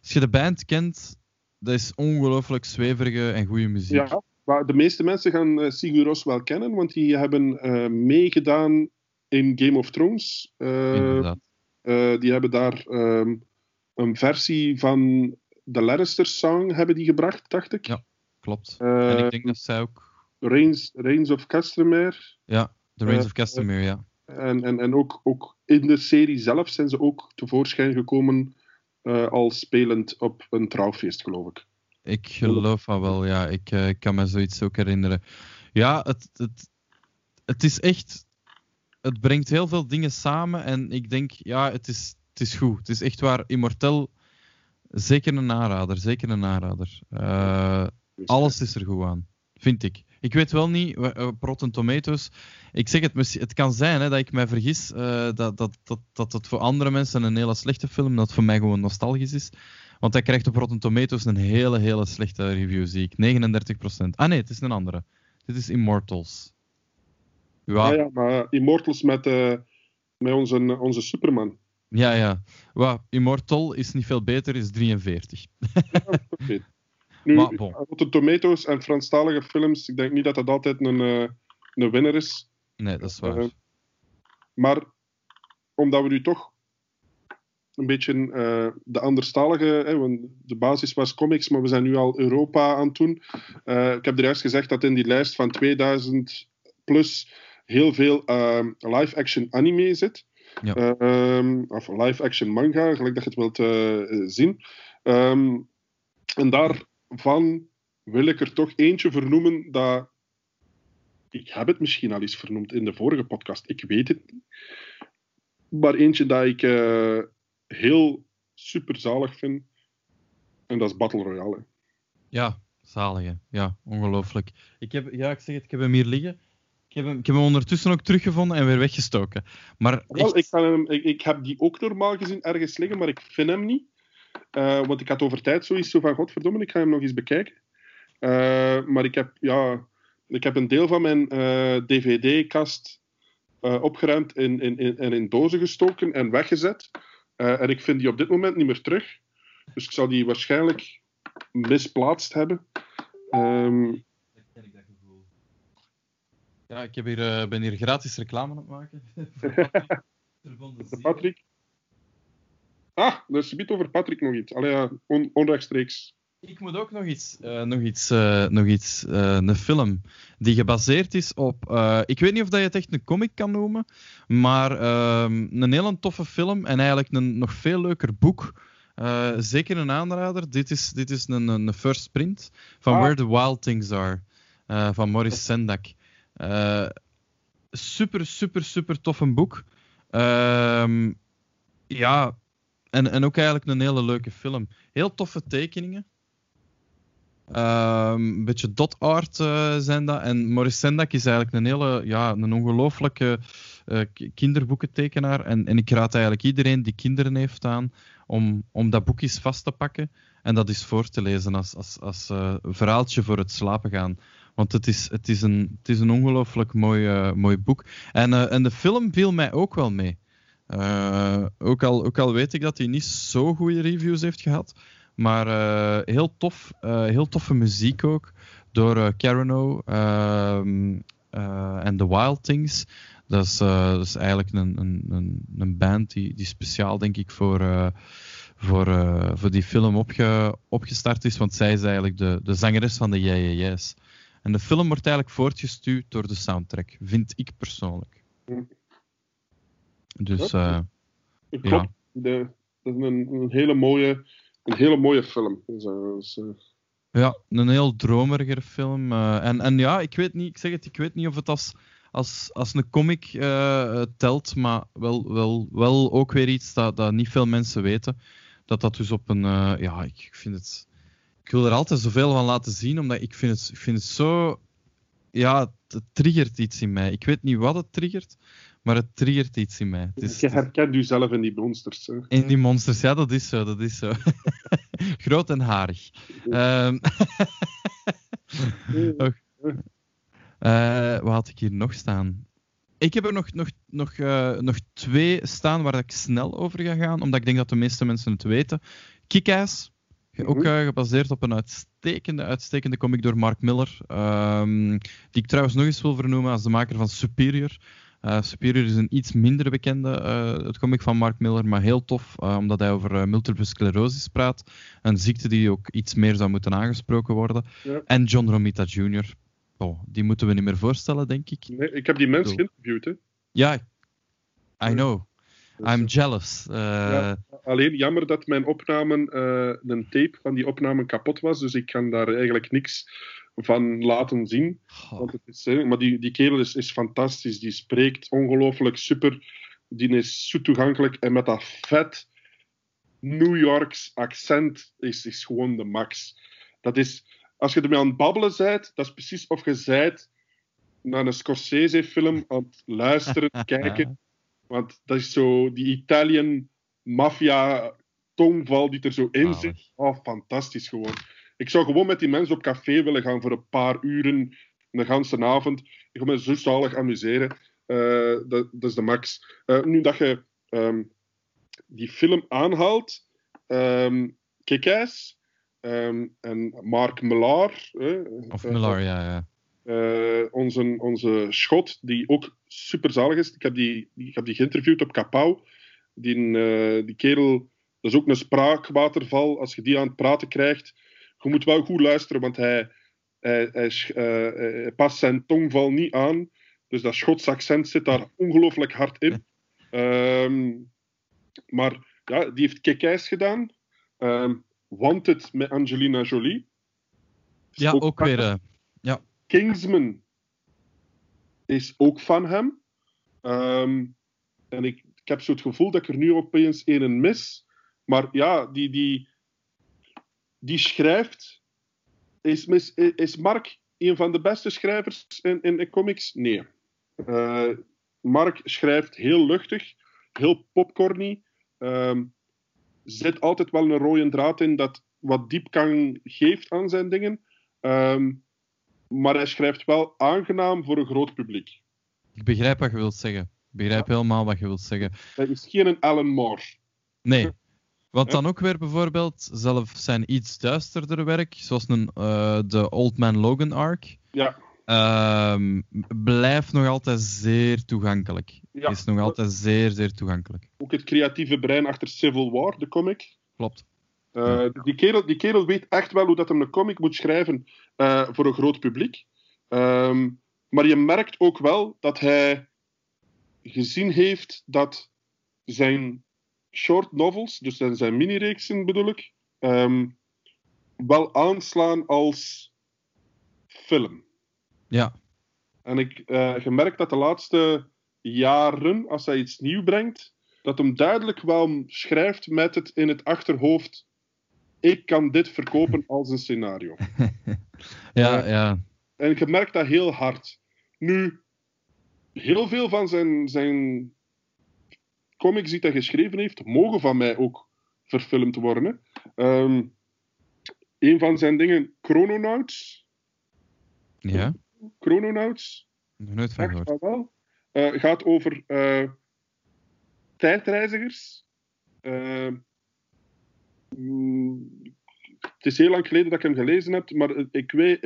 Als je de band kent, dat is ongelooflijk zweverige en goede muziek. Ja, maar de meeste mensen gaan Siguros wel kennen, want die hebben meegedaan in Game of Thrones. Eh, eh, die hebben daar ehm, een versie van de Lannister-song hebben die gebracht, dacht ik. Ja. Klopt. Eh, en ik denk dat zij ook... Reigns, Reigns of Castamere. Ja, The Reigns of Castamere, ja. En, en, en ook, ook in de serie zelf zijn ze ook tevoorschijn gekomen als spelend op een trouwfeest, geloof ik. Ik geloof dat wel, ja. Ik, ik kan me zoiets ook herinneren. Ja, het, het, het is echt... Het brengt heel veel dingen samen en ik denk, ja, het is, het is goed. Het is echt waar. Immortel, zeker een aanrader, zeker een aanrader. Eh, alles is er goed aan, vind ik. Ik weet wel niet, op Rotten Tomatoes, ik zeg het, het kan zijn hè, dat ik mij vergis, eh, dat, dat, dat, dat het voor andere mensen een hele slechte film, dat voor mij gewoon nostalgisch is. Want hij krijgt op Rotten Tomatoes een hele, hele slechte review, zie ik. 39%. Ah nee, het is een andere. Dit is Immortals. Ja, Ja, ja, maar Immortals met, eh, met onze, onze Superman. ja, ja. Wa, Immortal is niet veel beter, is 43. Oké. Nu, Maar bon. Rotten Tomatoes en Franstalige films, ik denk niet dat dat altijd een, eh, een winnaar is. Nee, dat is waar. Eh, Maar omdat we nu toch een beetje de anderstalige, hè, want de basis was comics, maar we zijn nu al Europa aan het doen. Ik heb er juist gezegd dat in die lijst van 2000 plus heel veel eh, live-action anime zit. Ja. Ehm, of live-action manga, gelijk dat je het wilt eh, zien. Ehm, en daarvan wil ik er toch eentje vernoemen dat. Ik heb het misschien al eens vernoemd in de vorige podcast, ik weet het niet. Maar eentje dat ik eh, heel super zalig vind. En dat is Battle Royale. Ja, zalig. hè. Ja, ongelooflijk. Ik heb, ja, ik zeg het, ik heb hem hier liggen. Ik heb hem, ik heb hem ondertussen ook teruggevonden en weer weggestoken. Maar Wel, echt, ik, hem, ik, ik heb die ook normaal gezien ergens liggen, maar ik vind hem niet. Eh, want ik had over tijd zoiets zo van, godverdomme, ik ga hem nog eens bekijken. Eh, maar ik heb, ja, ik heb een deel van mijn eh, dvd-kast opgeruimd in, in, in, en in dozen gestoken en weggezet. En ik vind die op dit moment niet meer terug. Dus ik zal die waarschijnlijk misplaatst hebben. Ehm, Ja, ik heb hier, eh, ben hier gratis reclame aan het maken. de Patrick. Ah, er is over Patrick nog iets. Allee, ja, on, onrechtstreeks. Ik moet ook nog iets, eh, nog iets, eh, nog iets een film die gebaseerd is op. ik weet niet of dat je het echt een comic kan noemen, maar ehm, een hele toffe film en eigenlijk een nog veel leuker boek. Zeker een aanrader. Dit is, dit is een, een first print van Ah. Where the Wild Things Are van Maurice Sendak. Eh, super, super, super tof een boek. Ehm, ja, en, en ook eigenlijk een hele leuke film. Heel toffe tekeningen. Ehm, een beetje dot art eh, zijn dat. En Maurice Sendak is eigenlijk een hele, ja, een ongelooflijke uh, kinderboekentekenaar. En, en ik raad eigenlijk iedereen die kinderen heeft aan om, om dat boek eens vast te pakken en dat eens voor te lezen als, als, als verhaaltje voor het slapen gaan. Want het is, het is een, het is een ongelooflijk mooi, mooi boek. En, en de film viel mij ook wel mee. ook, al, ook al weet ik dat hij niet zo goede reviews heeft gehad. Maar heel tof, heel toffe muziek ook. Door Carano ehm, en The Wild Things. Dat is, dat is eigenlijk een, een, een, band die, die speciaal, denk ik, voor, voor, voor die film opge, opgestart is. Want zij is eigenlijk de, de zangeres van de Yeah, En de film wordt eigenlijk voortgestuurd door de soundtrack, vind ik persoonlijk. Dus, ja. Klopt. De, dat is een, een hele mooie een hele mooie film. Dus, dus, ja, een heel dromeriger film. En, en ja, ik weet niet, ik zeg het, ik weet niet of het als, als, als een comic telt, maar wel, wel, wel ook weer iets dat, dat niet veel mensen weten. Dat dat dus op een, ja, ik vind het, ik wil er altijd zoveel van laten zien, omdat ik vind het, ik vind het zo, ja, het triggert iets in mij. Ik weet niet wat het triggert, maar het triggert iets in mij. Het is, je herkent jezelf in die monsters. Hè? In die monsters, ja, dat is zo. Dat is zo. Groot en harig. Um, uh, wat had ik hier nog staan? Ik heb er nog, nog, nog, uh, nog twee staan waar ik snel over ga gaan, omdat ik denk dat de meeste mensen het weten. Kick-Ass, ook uh, gebaseerd op een uitstekende, uitstekende comic door Mark Miller, um, die ik trouwens nog eens wil vernoemen als de maker van Superior. Uh, Superior is een iets minder bekende uh, het comic van Mark Miller, maar heel tof, omdat hij over multiple sclerosis praat. Een ziekte die ook iets meer zou moeten aangesproken worden. Ja. En John Romita Jr. Oh, die moeten we niet meer voorstellen, denk ik. Nee, ik heb die mens geïnterviewd, hè? Ja, I know. Dus, I'm jealous. Ja, alleen jammer dat mijn opnamen, een tape van die opnamen kapot was, dus ik kan daar eigenlijk niks van laten zien. Want het is, maar die, die kerel is, is fantastisch. Die spreekt ongelooflijk super. Die is zo toegankelijk. En met dat vet New Yorks accent is, is gewoon de max. Dat is, als je ermee aan het babbelen bent, dat is precies of je bent naar een Scorsese-film aan het luisteren, kijken. Want dat is zo die Italian maffia tongval die er zo in zit. Oh, fantastisch gewoon. Ik zou gewoon met die mensen op café willen gaan voor een paar uren, een ganse avond. Ik ga me zo zalig amuseren. Uh, dat, dat, is de max. Uh, nu dat je um, die film aanhaalt, um, Kick-Ass um, en Mark Millar. Of Millar, ja. ja. Onze, onze schot, die ook super zalig is. Ik heb die, ik heb die geïnterviewd op Kapau. Die, die kerel, dat is ook een spraakwaterval. Als je die aan het praten krijgt, je moet wel goed luisteren, want hij, hij, hij, uh, hij past zijn tongval niet aan. Dus dat Schots accent zit daar ongelooflijk hard in. Um, maar ja, die heeft Kekijs gedaan. Um, Wanted met Angelina Jolie. Ja, ook, ook weer. Kingsman is ook van hem. Um, en ik, ik heb zo het gevoel dat ik er nu opeens een mis. Maar ja, die, die, die schrijft. Is, is Mark een van de beste schrijvers in, in, comics? Nee. Uh, Mark schrijft heel luchtig, heel popcorny. Uh, zit altijd wel een rode draad in dat wat diepgang geeft aan zijn dingen. Uh, maar hij schrijft wel aangenaam voor een groot publiek. Ik begrijp wat je wilt zeggen. Ik begrijp ja. helemaal wat je wilt zeggen. Hij is geen Alan Moore. Nee, Wat dan ook weer bijvoorbeeld zelf zijn iets duisterder werk, zoals een, uh, de Old Man Logan arc, ja. Uh, blijft nog altijd zeer toegankelijk. Ja. Is nog altijd zeer, zeer toegankelijk. Ook het creatieve brein achter Civil War, de comic. Klopt. Uh, ja. die, kerel, die kerel weet echt wel hoe dat hem een comic moet schrijven uh, voor een groot publiek. Um, maar je merkt ook wel dat hij gezien heeft dat zijn short novels, dus zijn, zijn mini-reeksen bedoel ik, um, wel aanslaan als film. Ja. En ik uh, gemerkt dat de laatste jaren, als hij iets nieuw brengt, dat hem duidelijk wel schrijft met het in het achterhoofd. Ik kan dit verkopen als een scenario. ja, ja. En ik merk dat heel hard. Nu, heel veel van zijn, zijn comics die hij geschreven heeft, mogen van mij ook verfilmd worden. Hè. een van zijn dingen, Chrononauts. Ja. Chrononauts. Nooit van gehoord. Wel. Uh, gaat over uh, tijdreizigers. Mm, het is heel lang geleden dat ik hem gelezen heb, maar ik weet,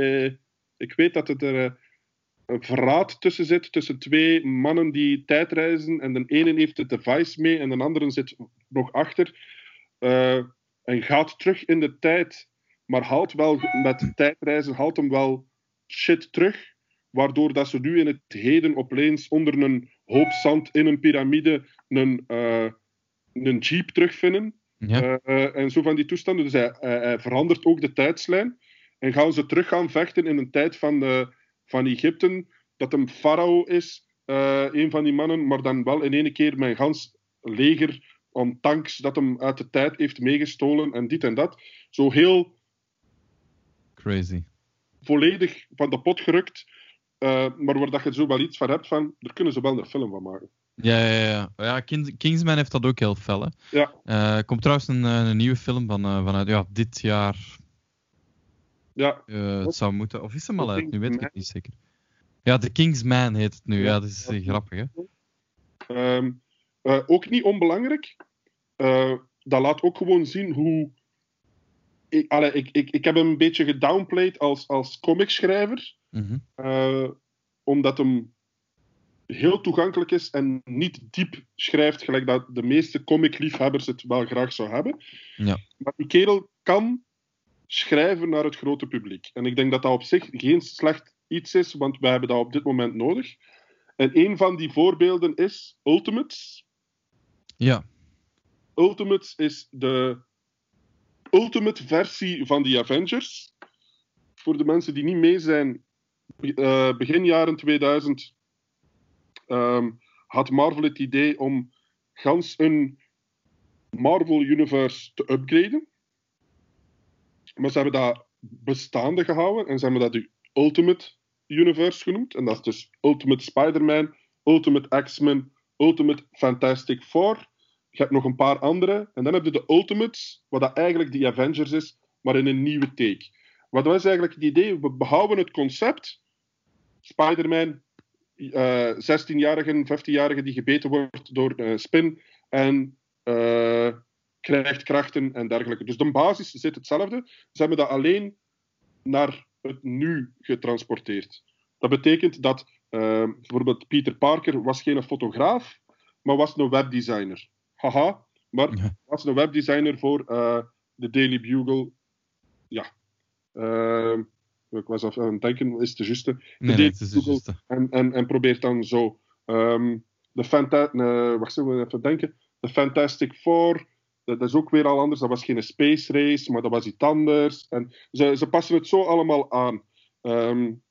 ik weet dat het er een verraad tussen zit tussen twee mannen die tijdreizen. En de ene heeft het device mee en de andere zit nog achter. en gaat terug in de tijd, maar haalt wel met tijdreizen haalt hem wel shit terug waardoor dat ze nu in het heden opeens onder een hoop zand in een piramide een, uh, een jeep terugvinden. Ja. Uh, en zo van die toestanden. Dus hij, hij, verandert ook de tijdslijn. En gaan ze terug gaan vechten in een tijd van, de, van Egypte, dat een farao is, uh, een van die mannen, maar dan wel in één keer een gans leger aan tanks dat hem uit de tijd heeft meegestolen en dit en dat. Zo heel... Crazy. Volledig van de pot gerukt. Uh, maar waar dat je zo wel iets van hebt, van, daar kunnen ze wel een film van maken. Ja, ja, ja. ja Kingsman heeft dat ook heel fel. Hè. Ja. Uh, komt trouwens een, eh, een, nieuwe film van, uh, vanuit ja, dit jaar. Ja. het zou moeten. Of is hem al uit? Nu weet ik het niet zeker. Ja, The Kingsman heet het nu. Ja, ja dat is grappig. Hè? Um, ook niet onbelangrijk. dat laat ook gewoon zien hoe. Ik, allee, ik, ik, ik heb hem een beetje gedownplayed als, als comicschrijver. Mhm. Omdat hem heel toegankelijk is en niet diep schrijft, gelijk dat de meeste comic-liefhebbers het wel graag zou hebben. Ja. Maar die kerel kan schrijven naar het grote publiek. En ik denk dat dat op zich geen slecht iets is, want wij hebben dat op dit moment nodig. En een van die voorbeelden is Ultimates. Ja. Ultimates is de ultimate versie van de Avengers. Voor de mensen die niet mee zijn, uh, begin jaren 2000 ehm, had Marvel het idee om gans een Marvel Universe te upgraden. Maar ze hebben dat bestaande gehouden en ze hebben dat de Ultimate Universe genoemd. En dat is dus Ultimate Spider-Man, Ultimate X-Men, Ultimate Fantastic Four. Je hebt nog een paar andere. En dan heb je de Ultimates, wat dat eigenlijk die Avengers is, maar in een nieuwe take. Wat was eigenlijk het idee? We behouden het concept. Spider-Man, uh, 16-jarige, 15-jarige die gebeten wordt door uh, Spin en uh, krijgt krachten en dergelijke. Dus de basis zit hetzelfde. Ze hebben dat alleen naar het nu getransporteerd. Dat betekent dat bijvoorbeeld Peter Parker was geen fotograaf, maar was een webdesigner. Haha, maar was een webdesigner voor de Daily Bugle. Ja, ik was af aan het denken, is de juiste? Nee, nee, het is de juiste. En, en, en probeert dan zo um, de Fanta uh, wacht even, even denken. De Fantastic Four, dat, is ook weer al anders. Dat was geen space race, maar dat was iets anders. En ze, ze passen het zo allemaal aan. Um,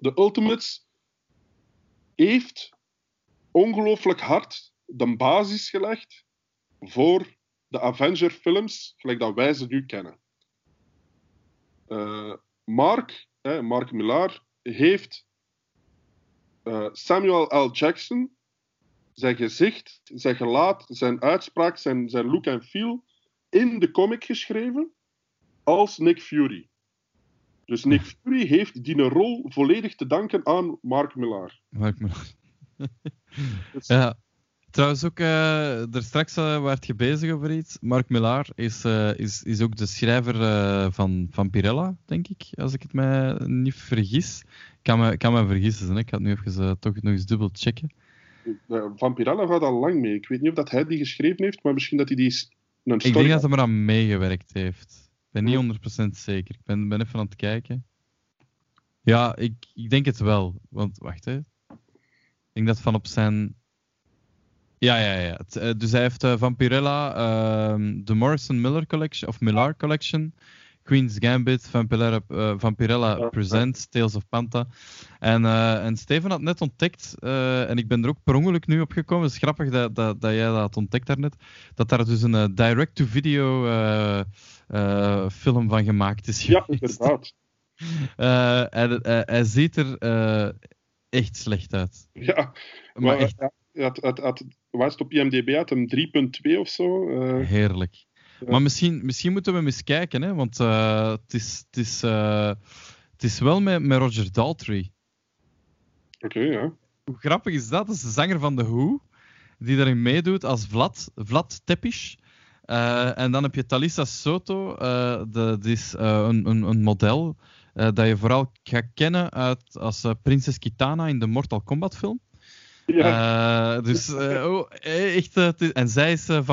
de Ultimates heeft ongelooflijk hard de basis gelegd voor de Avenger-films, gelijk dat wij ze nu kennen. Uh, Mark, hè, Mark Millar, heeft uh, Samuel L. Jackson zijn gezicht, zijn gelaat, zijn uitspraak, zijn, zijn look en feel in de comic geschreven als Nick Fury. Dus Nick Fury heeft die rol volledig te danken aan Mark Millar. Mark Millar. dus, ja, Trouwens ook, uh, er straks uh, werd je bezig over iets. Mark Millar is, uh, is, is ook de schrijver van, van Pirella, denk ik, als ik het mij niet vergis. Ik kan me, kan me vergissen, hè? ik ga het nu even toch nog eens dubbel checken. Van Pirella gaat al lang mee. Ik weet niet of dat hij die geschreven heeft, maar misschien dat hij die een story... Ik denk dat hij er aan meegewerkt heeft. Ik ben niet 100% zeker. Ik ben, ben even aan het kijken. Ja, ik, ik denk het wel. Want, wacht hè. Ik denk dat van op zijn ja, ja, ja. Eh, dus hij heeft uh, van Pirella uh, de Morrison Miller Collection, of Millar Collection Queen's Gambit, Vampirella, uh, Vampirella. Presents, Tales of Panta. En, eh, en Steven had net ontdekt, eh, en ik ben er ook per ongeluk nu op gekomen, het is grappig dat, dat, dat jij dat had ontdekt daarnet, dat daar dus een eh, direct-to-video eh, eh, film van gemaakt is Ja, inderdaad. Eh, en, eh, hij ziet er eh, echt slecht uit. Ja, Maar maar echt ja, het, het, het, was het op IMDb? Had hem 3.2 of zo? Eh, heerlijk. Ja. Maar misschien, misschien moeten we hem eens kijken, hè? want eh, het, is, het, is, eh, het is wel met, met Roger Daltrey. Oké, ja. Hoe grappig is dat? Dat is de zanger van The Who, die daarin meedoet als Vlad, Vlad en dan heb je Talisa Soto, de, die is een, een, een model dat je vooral gaat kennen uit, als eh, Prinses Kitana in de Mortal Kombat film. Ja, Eh, dus eh, oh, eh, echt, en zij is. Eh,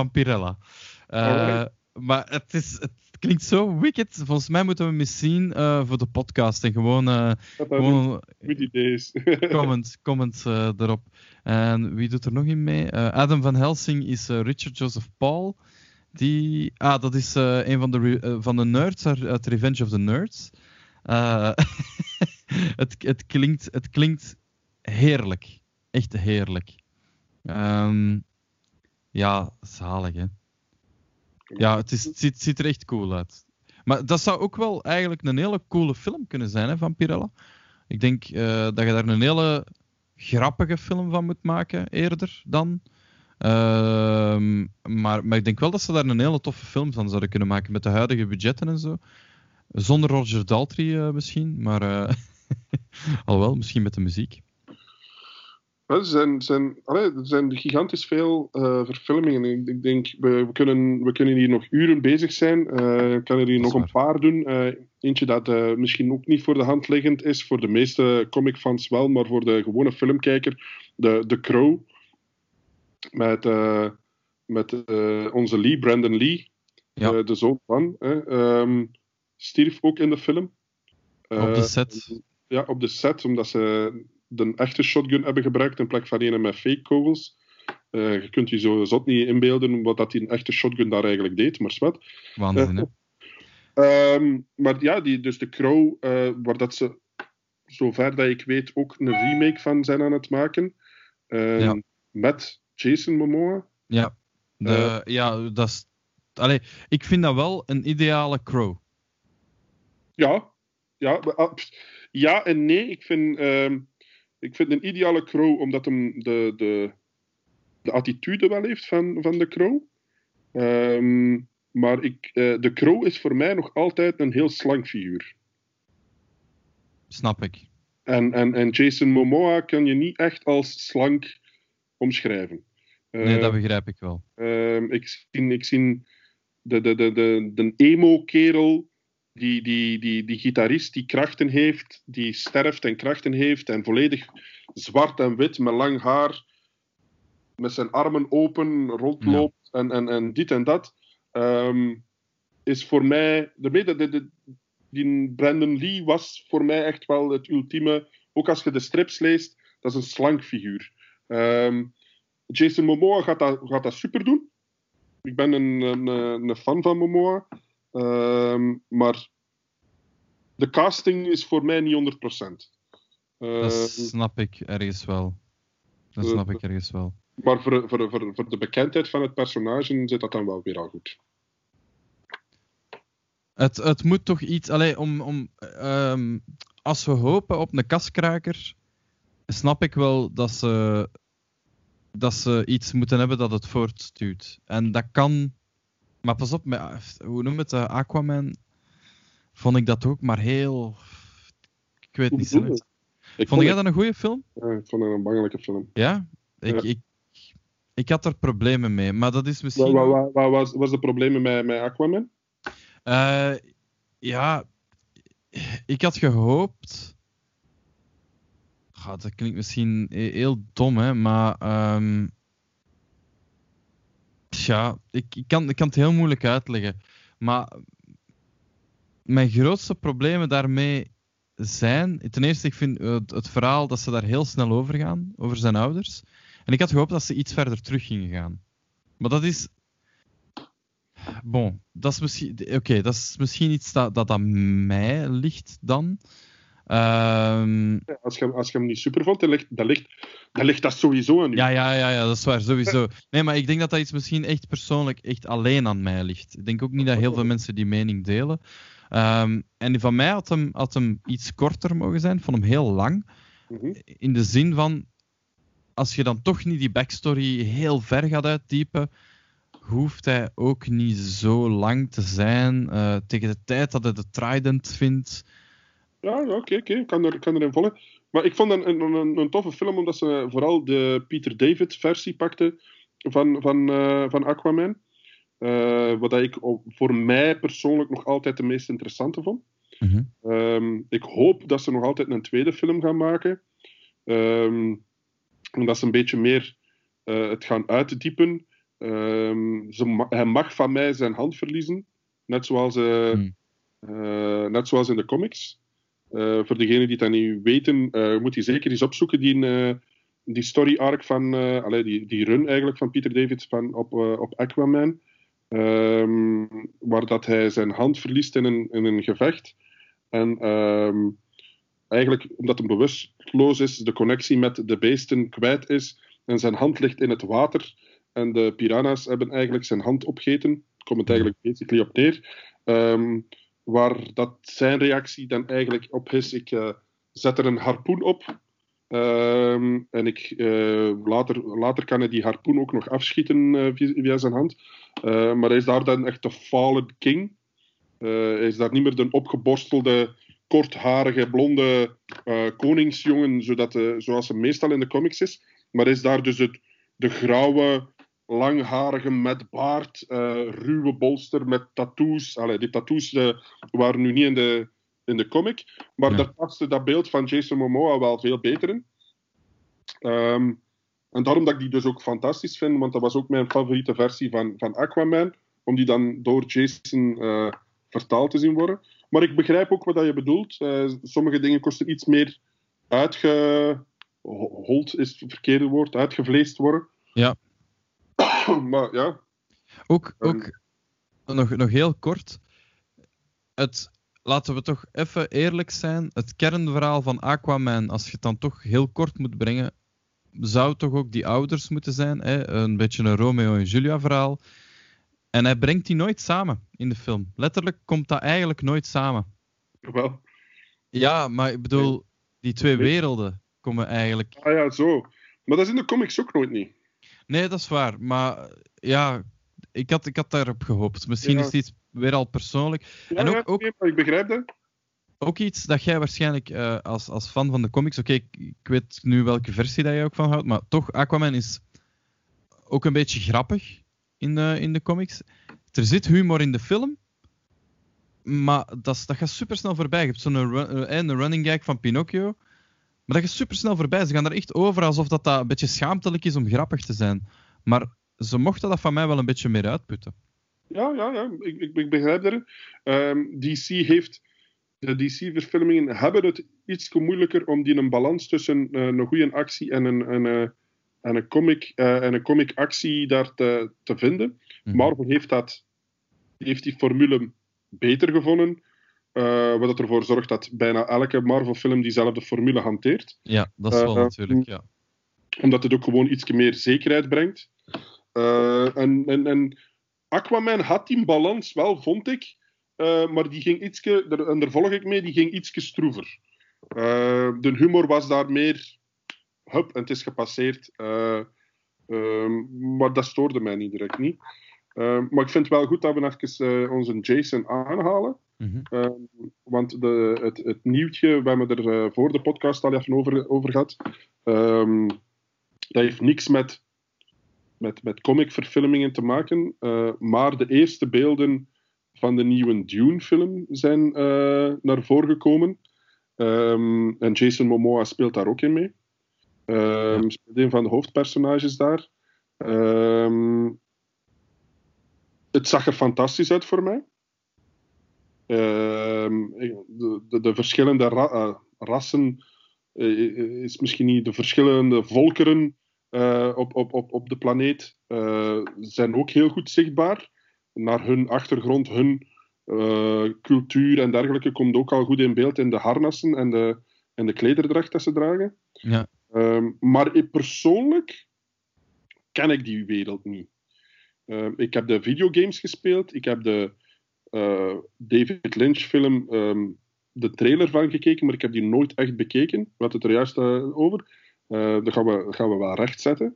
Alright. maar het, is, het klinkt zo wicked. Volgens mij moeten we hem eens zien voor de podcast en gewoon, een gewoon goed idee is. comments, comments eh, erop. En wie doet er nog in mee? Adam van Helsing is Richard Joseph Paul. Die, ah, dat is een van de, van de nerds uit, Revenge of the Nerds. Het, het, klinkt, het klinkt heerlijk. Echt heerlijk. Ehm, ja, zalig hè. Ja, het, ziet, ziet er echt cool uit. Maar dat zou ook wel eigenlijk een hele coole film kunnen zijn hè, van Pirella. Ik denk eh, dat je daar een hele grappige film van moet maken eerder dan. Ehm, maar, maar ik denk wel dat ze daar een hele toffe film van zouden kunnen maken met de huidige budgetten en zo. Zonder Roger Daltrey eh, misschien, maar eh alhoewel, misschien met de muziek. Er zijn, zijn, allee, er zijn gigantisch veel eh, verfilmingen. Ik, ik denk, we, we, kunnen, we kunnen hier nog uren bezig zijn. Eh, ik kan er hier nog een paar doen. Eh, eentje dat misschien ook niet voor de hand liggend is. Voor de meeste comicfans wel, maar voor de gewone filmkijker. De, de Crow. Met, met onze Lee, Brandon Lee. Ja. de zoon van. ehm, stierf ook in de film. Op de set. ja, op de set, omdat ze de echte shotgun hebben gebruikt in plek van een met fake kogels. Eh, je kunt je zo zot niet inbeelden wat dat die een echte shotgun daar eigenlijk deed, maar zwart. Waanzin, hè? Ehm, maar ja, die, dus de Crow, eh, waar dat ze, zover dat ik weet, ook een remake van zijn aan het maken. Eh, Ja. Met Jason Momoa. Ja, de, ja dat is... Allee, ik vind dat wel een ideale crow. Ja, ja, ah, ja en nee. Ik vind, ehm, ik vind een ideale crow omdat hem de, de, de attitude wel heeft van, van de crow. Ehm, maar ik, eh, de crow is voor mij nog altijd een heel slank figuur. Snap ik. En, en, en Jason Momoa kan je niet echt als slank omschrijven. Nee, dat begrijp ik wel. Ehm, ik zie, ik zie de, de, de, de, de emo-kerel, die, die, die, die gitarist die krachten heeft, die sterft en krachten heeft en volledig zwart en wit met lang haar, met zijn armen open rondloopt en, en, en dit en dat, ehm, is voor mij, de, de, de, de- die Brandon Lee was voor mij echt wel het ultieme, ook als je de strips leest, dat is een slank figuur. Ehm, Jason Momoa gaat dat, gaat dat super doen. Ik ben een, een, een fan van Momoa. Ehm, maar de casting is voor mij niet 100%. Dat Ehm, snap ik ergens wel. Dat eh, snap ik ergens wel. maar voor, voor, voor, voor de bekendheid van het personage zit dat dan wel weer al goed. Het, het moet toch iets... Allee, om, om, ehm, als we hopen op een kaskraker, snap ik wel dat ze, dat ze iets moeten hebben dat het voortstuwt. En dat kan... Maar pas op, met, hoe noem je het? eh, Aquaman vond ik dat ook, maar heel... Ik weet niet je? Ik Vond jij dat een goede film? ja, ik vond het een bangelijke film. Ja? Ik, Ja. Ik, ik had er problemen mee, maar dat is misschien... wat, wat, wat was, was de problemen met, met Aquaman? Eh, ja, ik had gehoopt. God, dat klinkt misschien he- heel dom, hè, maar. ehm tja, ik, ik, kan, ik kan het heel moeilijk uitleggen. Maar mijn grootste problemen daarmee zijn. Ten eerste, ik vind het, het verhaal dat ze daar heel snel over gaan, over zijn ouders. En ik had gehoopt dat ze iets verder terug gingen gaan. Maar dat is. Bon, dat is misschien, oké, dat is misschien iets dat, dat aan mij ligt dan. Ehm, Als je, als je hem niet super vond, dan ligt, dan, ligt, dan ligt dat sowieso aan u. ja, ja, ja, ja, dat is waar, sowieso. Nee, maar ik denk dat dat iets misschien echt persoonlijk echt alleen aan mij ligt. Ik denk ook niet dat heel veel mensen die mening delen. Ehm, en van mij had hem, had hem iets korter mogen zijn. Ik vond hem heel lang. Mhm. In de zin van, als je dan toch niet die backstory heel ver gaat uitdiepen, hoeft hij ook niet zo lang te zijn. Eh, tegen de tijd dat hij de Trident vindt. Ja, oké, oké. Ik kan, er, ik kan erin volgen. Maar ik vond het een, een, een, een toffe film, omdat ze vooral de Peter David versie pakte van, van, eh, van Aquaman. Eh, wat ik voor mij persoonlijk nog altijd de meest interessante vond. Mhm. Ehm, ik hoop dat ze nog altijd een tweede film gaan maken. Ehm omdat ze een beetje meer eh, het gaan uitdiepen. Ehm, ze hij mag van mij zijn hand verliezen. Net zoals, eh, net zoals in de comics. Eh, voor degenen die dat niet weten, eh, moet je zeker eens opzoeken die, eh, die story arc van, allee, die, die run eigenlijk van Peter David van, op, op Aquaman. Ehm, waar dat hij zijn hand verliest in een, in een gevecht. En ehm, eigenlijk, omdat hij bewusteloos is, de connectie met de beesten kwijt is. En zijn hand ligt in het water. En de piranha's hebben eigenlijk zijn hand opgegeten. Komt het eigenlijk basically op neer. Ehm, waar dat zijn reactie dan eigenlijk op is: ik eh, zet er een harpoen op. Ehm, en ik, eh, later, later kan hij die harpoen ook nog afschieten eh, via, via zijn hand. Maar hij is daar dan echt de fallen king. Hij is daar niet meer de opgeborstelde, kortharige, blonde koningsjongen, zodat, zoals hij meestal in de comics is. Maar hij is daar dus het, de grauwe, langharige met baard, eh, ruwe bolster met tattoos. Allee, die tattoos eh, waren nu niet in de, in de comic, maar Ja. daar paste dat beeld van Jason Momoa wel veel beter in. Ehm, en daarom dat ik die dus ook fantastisch vind, want dat was ook mijn favoriete versie van, van Aquaman, om die dan door Jason eh, vertaald te zien worden. Maar ik begrijp ook wat dat je bedoelt. Sommige dingen kosten iets meer uitgehold, is het verkeerde woord, uitgevleesd worden. Ja. maar ja, Ook, Ehm. ook nog, nog heel kort. Het, laten we toch even eerlijk zijn. Het kernverhaal van Aquaman, als je het dan toch heel kort moet brengen, zou toch ook die ouders moeten zijn. Hè? Een beetje een Romeo en Julia verhaal. En hij brengt die nooit samen in de film. Letterlijk komt dat eigenlijk nooit samen. wel. Ja, maar ik bedoel, die twee werelden komen eigenlijk. Ah ja, zo. Maar dat is in de comics ook nooit niet. Nee, dat is waar. Maar ja, ik had, ik had daarop gehoopt. Misschien Ja. is het iets weer al persoonlijk. Ja, En ook- ook- nee, ik begrijp dat. Ook iets dat jij waarschijnlijk eh, als, als fan van de comics. Oké, ik, ik weet nu welke versie dat je ook van houdt. Maar toch, Aquaman is ook een beetje grappig in de, in de comics. Er zit humor in de film. Maar dat, dat gaat super snel voorbij. Je hebt zo'n eh, een running gag van Pinocchio. Maar dat gaat super snel voorbij. Ze gaan er echt over alsof dat, dat een beetje schaamtelijk is om grappig te zijn. Maar ze mochten dat van mij wel een beetje meer uitputten. Ja, ja, ja. Ik, ik, ik begrijp dat. Ehm, DC heeft... De DC-verfilmingen hebben het iets moeilijker om die een balans tussen eh, een goede actie en een, een, eh, en een comic, eh, en een comic actie daar te, te vinden. Mhm. Marvel heeft, dat, heeft die formule beter gevonden. Eh, wat ervoor zorgt dat bijna elke Marvel-film diezelfde formule hanteert. Ja, dat is wel Eh, natuurlijk. Ja. Omdat het ook gewoon iets meer zekerheid brengt. Eh, en, en, en Aquaman had die balans wel, vond ik. Maar die ging ietske, daar- en daar volg ik mee, die ging ietske stroever. De humor was daar meer... Hup, en het is gepasseerd. Eh, ehm, maar dat stoorde mij niet direct niet. Eh, maar ik vind het wel goed dat we even eh, onze Jason aanhalen. Mhm. Ehm, want de, het, het nieuwtje, we hebben er eh, voor de podcast al even over, over gehad. Ehm, dat heeft niks met, met, met comicverfilmingen te maken. maar de eerste beelden van de nieuwe Dune-film zijn naar voren gekomen. Ehm, en Jason Momoa speelt daar ook in mee. Speelt een van de hoofdpersonages daar. Ehm, het zag er fantastisch uit voor mij. Ehm, de, de, de verschillende ra- eh, rassen eh, is misschien niet de verschillende volkeren eh, op, op, op, op de planeet zijn ook heel goed zichtbaar. naar hun achtergrond, hun cultuur en dergelijke komt ook al goed in beeld in de harnassen en de, en de klederdracht dat ze dragen. Ja. Ehm, maar ik persoonlijk ken ik die wereld niet. Ehm, ik heb de videogames gespeeld, ik heb de eh, David Lynch film ehm, de trailer van gekeken, maar ik heb die nooit echt bekeken. We hadden het er juist uh, over. Uh, dat gaan we, gaan we wel rechtzetten.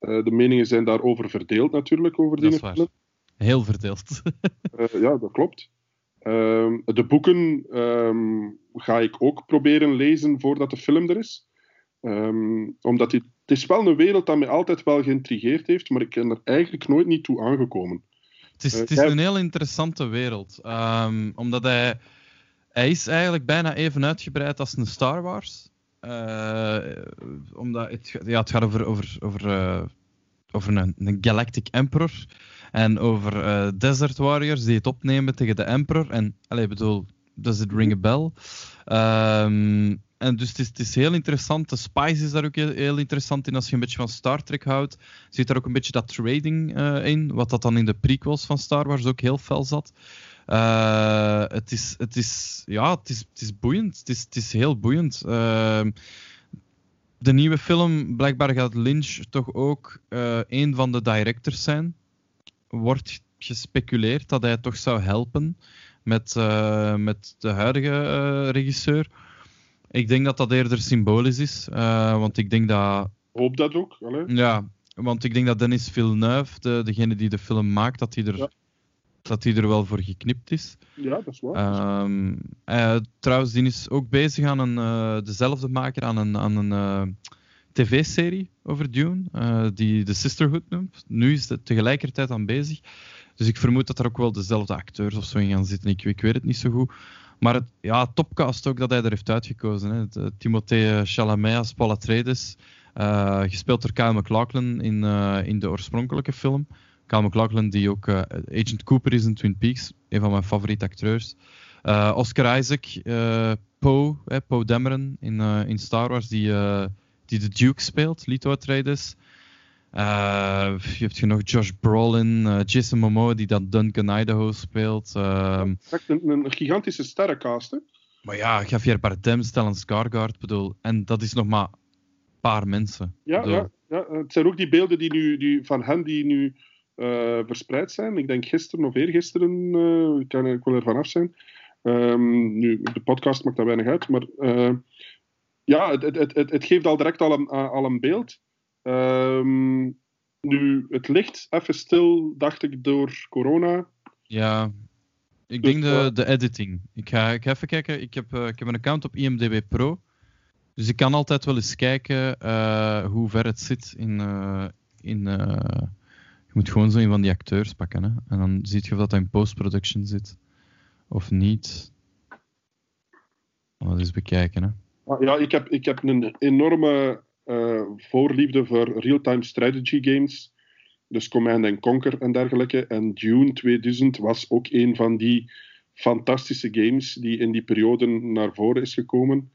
Uh, de meningen zijn daarover verdeeld natuurlijk, over die film. Heel verdeeld. ja, dat klopt. Ehm, de boeken um, ga ik ook proberen lezen voordat de film er is. Um, omdat die, het is wel een wereld dat mij altijd wel geïntrigeerd heeft, maar ik ben er eigenlijk nooit niet toe aangekomen. Het is, het is een heel interessante wereld. omdat hij hij is eigenlijk bijna even uitgebreid als een Star Wars. Uh, omdat het, ja, het gaat over, over, over, uh, over een, een, Galactic Emperor. En over Desert Warriors die het opnemen tegen de Emperor. En, allez, bedoel, does it ring a bell? Um, en dus het is, heel interessant. De Spice is daar ook heel, interessant in. Als je een beetje van Star Trek houdt, zit daar ook een beetje dat trading in. Wat dat dan in de prequels van Star Wars ook heel fel zat. Uh, het, is, het, is, ja, het, is, het is boeiend. Het is, het is heel boeiend. Uh, de nieuwe film, blijkbaar gaat Lynch toch ook uh, een van de directors zijn. Wordt gespeculeerd dat hij toch zou helpen met, met de huidige regisseur. Ik denk dat dat eerder symbolisch is, want ik denk dat. Hoop dat ook. Allez. Ja, want ik denk dat Dennis Villeneuve, de, degene die de film maakt, dat hij er ja dat hij er wel voor geknipt is. Ja, dat is waar. Um, uh, trouwens, die is ook bezig aan een, uh, dezelfde maker aan een, aan een tv-serie over Dune, die de Sisterhood noemt. Nu is het tegelijkertijd aan bezig. Dus ik vermoed dat er ook wel dezelfde acteurs of zo in gaan zitten. Ik, ik weet het niet zo goed. Maar het, ja, topcast ook dat hij er heeft uitgekozen. Hè. Timothée Chalamet als Paul Atreides, gespeeld door Kyle MacLachlan in, in de oorspronkelijke film. Kyle MacLachlan, die ook Agent Cooper is in Twin Peaks, een van mijn favoriete acteurs. Oscar Isaac, Poe, eh, Poe Dameron in, in Star Wars, die, die de Duke speelt, Lito Atreides. Je hebt je nog Josh Brolin, Jason Momoa, die dat Duncan Idaho speelt. Een, een, gigantische sterrencast, hè? Maar ja, Javier Bardem, Stellan Skarsgård, bedoel, en dat is nog maar een paar mensen. Ja, ja, ja, het zijn ook die beelden die nu, die, van hen die nu uh, verspreid zijn. Ik denk gisteren of eergisteren, uh, ik, kan, ik wil er vanaf zijn. Um, nu, de podcast maakt daar weinig uit, maar uh, ja, het, het, het, het, geeft al direct al een, al een beeld. Um, nu, het ligt even stil, dacht ik, door corona. Ja, ik dus, denk de, de editing. Ik ga, ik ga even kijken. Ik heb, ik heb een account op IMDb Pro. Dus ik kan altijd wel eens kijken hoe ver het zit in, in je moet gewoon zo een van die acteurs pakken. Hè? En dan zie je of dat in post-production zit. Of niet. Dat eens bekijken. Hè? Ah, ja, ik heb, ik heb een enorme voorliefde voor real-time strategy games. Dus Command Conquer en dergelijke. En Dune 2000 was ook een van die fantastische games die in die periode naar voren is gekomen.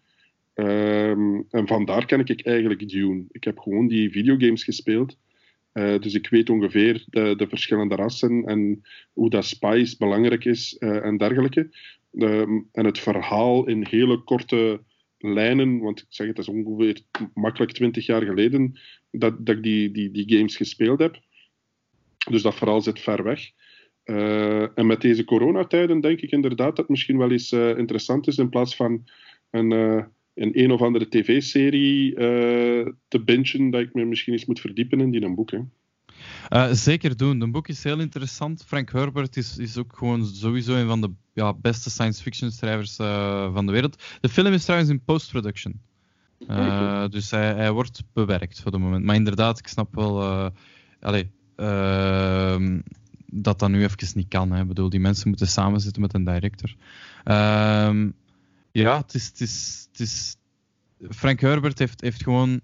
Um, en vandaar ken ik eigenlijk Dune. Ik heb gewoon die videogames gespeeld. Uh, dus ik weet ongeveer de, de, verschillende rassen en hoe dat spice belangrijk is uh, en dergelijke. Uh, en het verhaal in hele korte lijnen, want ik zeg het, is ongeveer makkelijk 20 jaar geleden dat, dat ik die, die, die games gespeeld heb. Dus dat verhaal zit ver weg. Uh, en met deze coronatijden denk ik inderdaad dat het misschien wel eens interessant is in plaats van een een een of andere tv-serie uh, te bingen, dat ik me misschien eens moet verdiepen in die een boek. Uh, zeker doen. Een boek is heel interessant. Frank Herbert is, is ook gewoon sowieso een van de ja, beste science fiction schrijvers uh, van de wereld. De film is trouwens in post-production. dus hij, hij, wordt bewerkt voor het moment. Maar inderdaad, ik snap wel allez, ehm, dat dat nu even niet kan. Hè. Ik bedoel, die mensen moeten samenzitten met een director. Ehm, ja, het is, het is, het is... Frank Herbert heeft, heeft gewoon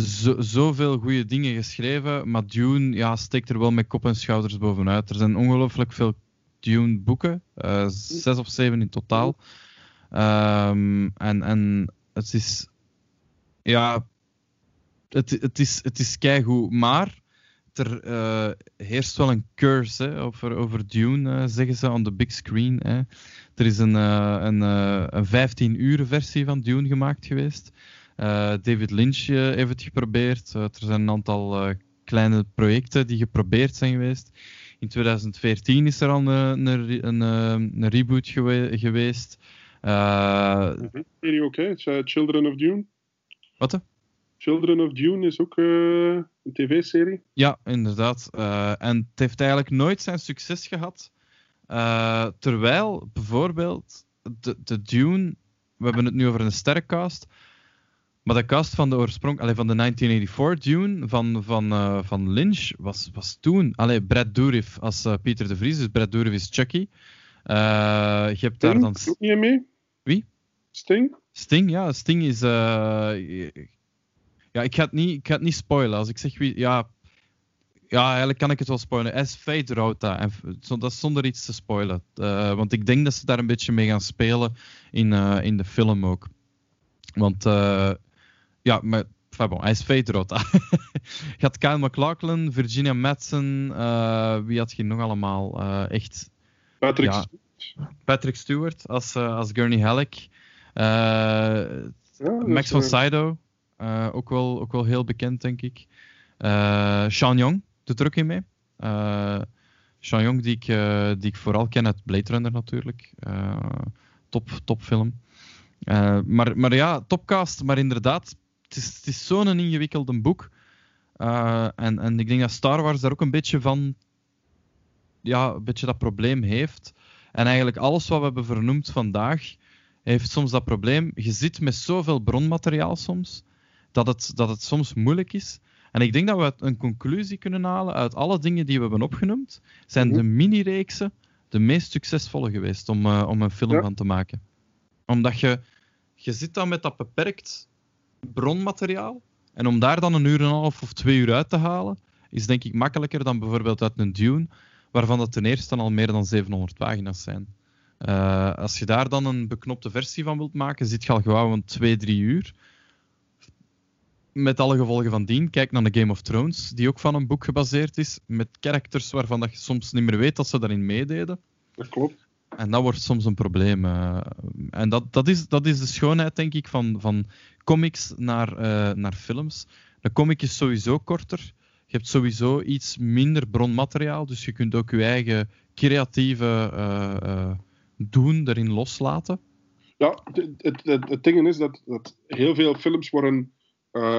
zo, zoveel goede dingen geschreven, maar Dune ja, steekt er wel met kop en schouders bovenuit. Er zijn ongelooflijk veel Dune-boeken, uh, zes of zeven in totaal. Um, en, en het is... Ja, het, het is, het is keigoed, maar er eh, heerst wel een curse over, over Dune, eh, zeggen ze, on the big screen. Hè. Er is een, eh, een, eh, een 15 uur versie van Dune gemaakt geweest. Eh, David Lynch eh, heeft het geprobeerd. Eh, er zijn een aantal kleine projecten die geprobeerd zijn geweest. In 2014 is er al een, een, een, een reboot gewe- geweest. Eh, Serie ook, hè? Children of Dune. wat? Children of Dune is ook een tv-serie. Ja, inderdaad. En het heeft eigenlijk nooit zijn succes gehad. Eh, terwijl bijvoorbeeld de, de Dune, we hebben het nu over een sterrencast, maar de cast van de oorsprong, allee, van de 1984 Dune van, van, eh, van Lynch was, was toen. Allee, Brad Dourif als eh, Pieter de Vries, dus Brad Dourif is Chucky. Eh, je hebt daar Sting dan niet mee. Wie? Sting? Sting, ja, Sting is. ja, ik ga, het niet, ik ga het niet spoilen. Als ik zeg wie. Ja, ja, eigenlijk kan ik het wel spoilen. Is Fate Rota. En, dat is zonder iets te spoilen. Want ik denk dat ze daar een beetje mee gaan spelen in, in de film ook. Want, eh, ja, maar. enfin bon, hij is Fate Rota. je had Kyle MacLachlan, Virginia Madsen. eh, wie had je nog allemaal? Eh, echt. Patrick Ja. Patrick Stewart als, eh, als Gurney Halleck. Ja, Max van Sydow, ook, wel, ook wel heel bekend, denk ik. Sean Young doet er ook in mee. Sean Young, die ik, die ik vooral ken uit Blade Runner natuurlijk. Top, topfilm. Maar, maar ja, topcast, maar inderdaad, het is, het is zo'n ingewikkelde boek. Eh, en, en ik denk dat Star Wars daar ook een beetje van, ja, een beetje dat probleem heeft. En eigenlijk alles wat we hebben vernoemd vandaag, heeft soms dat probleem. Je zit met zoveel bronmateriaal soms, dat het, dat het soms moeilijk is. En ik denk dat we een conclusie kunnen halen uit alle dingen die we hebben opgenoemd, zijn Mhm. de mini-reeksen de meest succesvolle geweest om, eh, om een film Ja. van te maken. Omdat je, je zit dan met dat beperkt bronmateriaal, en om daar dan een uur en een half of twee uur uit te halen, is denk ik makkelijker dan bijvoorbeeld uit een Dune, waarvan dat ten eerste al meer dan 700 pagina's zijn. Eh, als je daar dan een beknopte versie van wilt maken, zit je al gauw een 2, 3 uur. Met alle gevolgen van dien. Kijk naar de Game of Thrones, die ook van een boek gebaseerd is, met characters waarvan dat je soms niet meer weet dat ze daarin meededen. Dat klopt. En dat wordt soms een probleem. eh. en dat, dat, is, dat is de schoonheid, denk ik, van, van comics naar, eh, naar films. De comic is sowieso korter. Je hebt sowieso iets minder bronmateriaal, dus je kunt ook je eigen creatieve eh, eh, doen erin loslaten. Ja, het, het, het, het ding is dat, dat heel veel films worden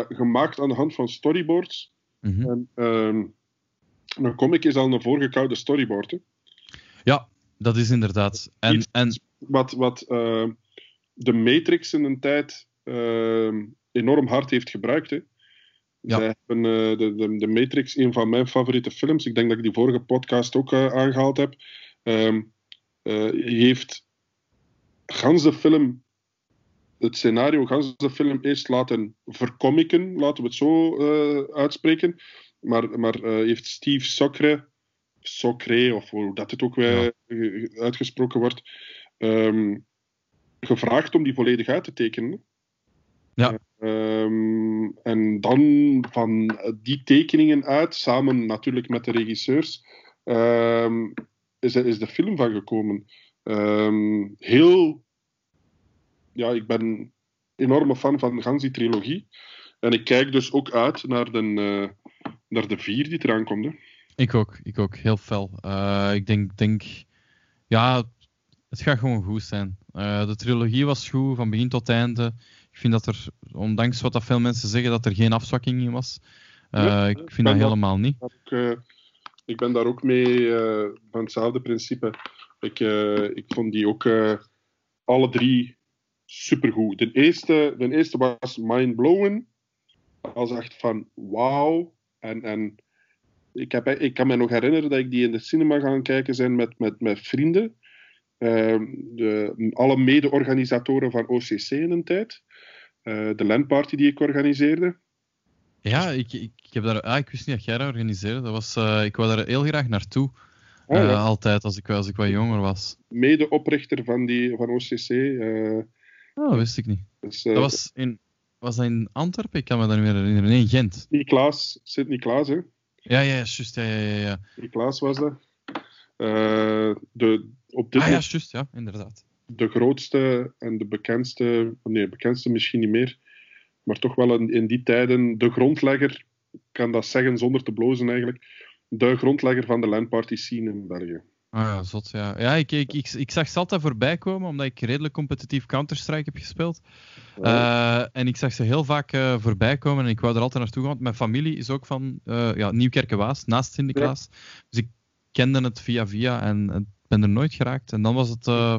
gemaakt aan de hand van storyboards. Mhm. En ehm, een comic is al een voorgekoude storyboard. Hè. Ja, dat is inderdaad. En, Iets- en Wat, wat de Matrix in een tijd enorm hard heeft gebruikt. Hè. Ja. Zij hebben, eh, de, de, de Matrix, een van mijn favoriete films, ik denk dat ik die vorige podcast ook eh, aangehaald heb, ehm, eh, heeft gans de film, het scenario, gans de film eerst laten verkomiken, laten we het zo uitspreken. Maar, maar heeft Steve Socre, Socre, of hoe dat het ook weer uitgesproken wordt, ehm, gevraagd om die volledig uit te tekenen. Ja. Ehm, en dan van die tekeningen uit, samen natuurlijk met de regisseurs, ehm, is, is de film van gekomen. Ehm, heel. Ja, ik ben enorme fan van die trilogie. En ik kijk dus ook uit naar de, eh, naar de vier die eraan komt. Hè. ik ook, ik ook, heel fel. Eh, ik denk, denk, ja, het gaat gewoon goed zijn. Eh, de trilogie was goed, van begin tot einde. Ik vind dat er, ondanks wat dat veel mensen zeggen, dat er geen afzwakking in was. Eh, Ja, ik vind dat helemaal niet. Ik, eh, ik ben daar ook mee eh, van hetzelfde principe. Ik, ik vond die ook alle drie supergoed. De eerste, de eerste was mind-blowing. Als echt van wauw. En, en ik, heb, ik kan me nog herinneren dat ik die in de cinema gaan kijken zijn met, met, met vrienden. Ehm, de, alle mede-organisatoren van OCC in een tijd. Eh, de landparty die ik organiseerde. Ja, ik, ik, ik, heb daar, ah, ik wist niet dat jij dat organiseerde. Dat was, eh, ik wou daar heel graag naartoe. Ah, Eh, ja. Altijd, als ik, als ik wat jonger was. Mede-oprichter van, die, van OCC. Oh, dat wist ik niet. dus, Dat was in, was dat in Antwerpen? Ik kan me dat niet meer herinneren. Nee, in Gent. Sint-Niklaas, Sint-Niklaas, hè. Ja, ja, juist. Ja, ja, ja. ja. Die Klaas was dat. De, op dit Ah ja, juist. Ja, inderdaad. de grootste en de bekendste, nee, bekendste misschien niet meer, maar toch wel in, in die tijden de grondlegger, ik kan dat zeggen zonder te blozen eigenlijk, de grondlegger van de landparty scene in België. Ah ja, zot, ja. Ja, ik, ik, ik, ik zag ze altijd voorbij komen, omdat ik redelijk competitief Counter-Strike heb gespeeld. Eh, en ik zag ze heel vaak eh, voorbij komen en ik wou er altijd naartoe gaan. Want mijn familie is ook van uh, ja, Nieuwkerkenwaas, naast Sint-Niklaas. Dus ik kende het via via en en ben er nooit geraakt. En dan was het... eh,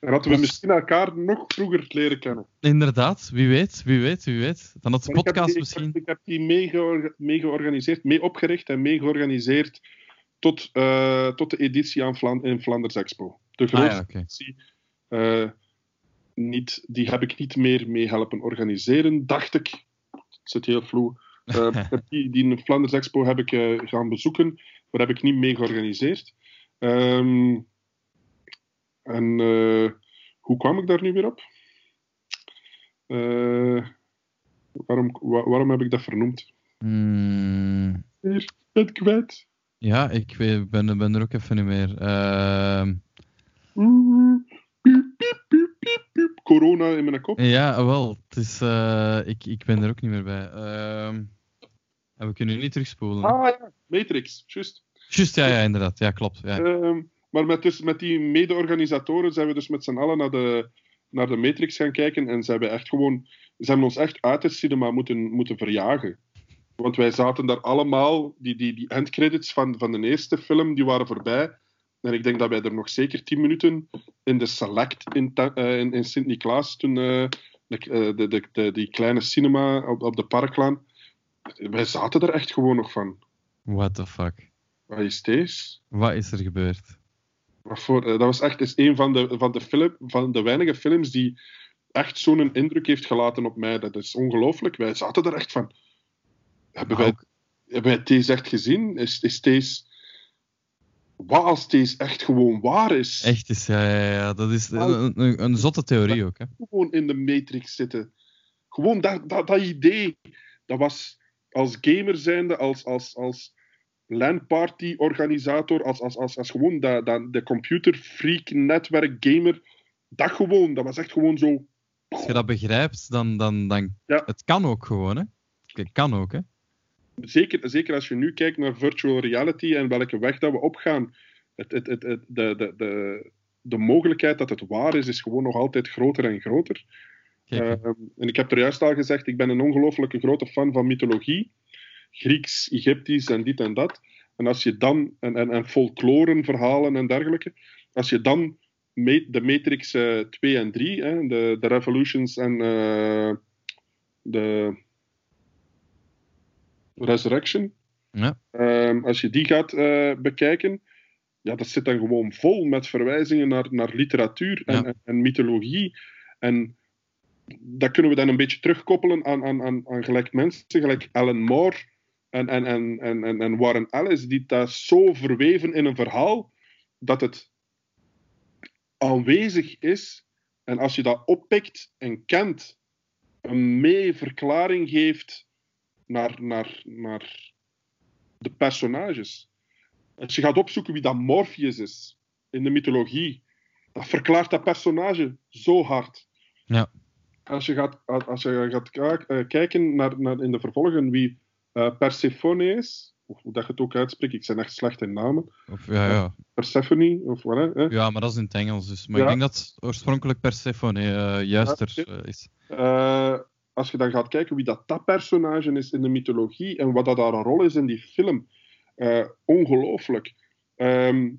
En hadden we misschien elkaar nog vroeger leren kennen. inderdaad, wie weet, wie weet, wie weet. Dan had de Maar ik heb podcast die- misschien... Ik heb, die mee, georga- mee georganiseerd, mee opgericht en mee georganiseerd tot, eh, tot de editie aan Vla- in Flanders Expo. De Ah grootste ja, editie. eh, niet, die heb ik niet meer mee helpen organiseren, dacht ik. Het zit heel vloe. Die, die in Flanders Expo heb ik gaan bezoeken, maar heb ik niet mee georganiseerd. Ehm, en eh, hoe kwam ik daar nu weer op? Eh, waarom, wa- waarom heb ik dat vernoemd? Hmm, Hier, het kwijt. ja, ik weet- ben, ben er ook even niet meer. Oeh, piep, piep, piep, piep, piep. Corona in mijn kop. ja, wel. Het is, eh, ik, ik ben er ook niet meer bij. En we kunnen niet terugspoelen. Ah ja, Matrix, juist. Juist, ja, ja, inderdaad. Ja, klopt. Ja. Ehm, maar met, dus, met die mede-organisatoren zijn we dus met z'n allen naar de, naar de Matrix gaan kijken. En ze hebben, echt gewoon, ze hebben ons echt uit het cinema moeten, moeten verjagen. Want wij zaten daar allemaal, die, die, die endcredits van, van de eerste film, die waren voorbij. En ik denk dat wij er nog zeker tien minuten in de Select in, eh, in, in Sint-Niklaas, toen eh, de, eh, de, de, de- die kleine cinema op, op de Parklaan, wij zaten er echt gewoon nog van. What the fuck? Wat is deze? Wat is er gebeurd? Maar voor, eh, dat was echt is een van de, van, de film, van de weinige films die echt zo'n indruk heeft gelaten op mij. Dat is ongelooflijk. Wij zaten er echt van. Hebben, wij, hebben wij deze echt gezien? Is, is deze. Wat als deze echt gewoon waar is? Echt is, ja, ja, ja. Dat is een, een, een zotte theorie ook, hè. Gewoon in de Matrix zitten. Gewoon dat, dat, dat idee. Dat was als gamer zijnde, als, als, als LAN-party-organisator, als, als, als, als gewoon dat, dat, de computerfreak-netwerk gamer. Dat gewoon, dat was echt gewoon zo. Als je dat begrijpt, dan... dan, dan Ja. Het kan ook gewoon, hè. Het kan ook, hè. Zeker, zeker als je nu kijkt naar virtual reality en welke weg dat we opgaan. Het, het, het, het- de, de, de, de mogelijkheid dat het waar is, is gewoon nog altijd groter en groter. Ehm, en ik heb er juist al gezegd, ik ben een ongelooflijke grote fan van mythologie. Grieks, Egyptisch en dit en dat. En als je dan, en, en, en folklorenverhalen en dergelijke, als je dan de Matrix eh, 2 en 3, hè, de, de Revolutions en eh, de Resurrection, ja. Ehm, als je die gaat eh, bekijken, ja, dat zit dan gewoon vol met verwijzingen naar, naar literatuur en, Ja. en, en mythologie. En dat kunnen we dan een beetje terugkoppelen aan, aan, aan, aan gelijk mensen, gelijk Alan Moore en, en, en, en, en Warren Ellis, die dat zo verweven in een verhaal dat het aanwezig is. En als je dat oppikt en kent, een mee verklaring geeft naar, naar, naar de personages. Als je gaat opzoeken wie dat Morpheus is in de mythologie, dat verklaart dat personage zo hard. Ja. Als je gaat, als je gaat eh, kijken naar, naar in de vervolgen wie eh, Persephone is, of hoe dat je het ook uitspreekt, ik ben echt slecht in namen. Of, ja, ja. Persephone, of wat, hè? ja, maar dat is in het Engels. Dus. Maar Ja. ik denk dat oorspronkelijk Persephone eh juister Ja, eh, is. Eh, als je dan gaat kijken wie dat, dat personage is in de mythologie en wat dat daar een rol is in die film, eh, ongelooflijk. Ehm,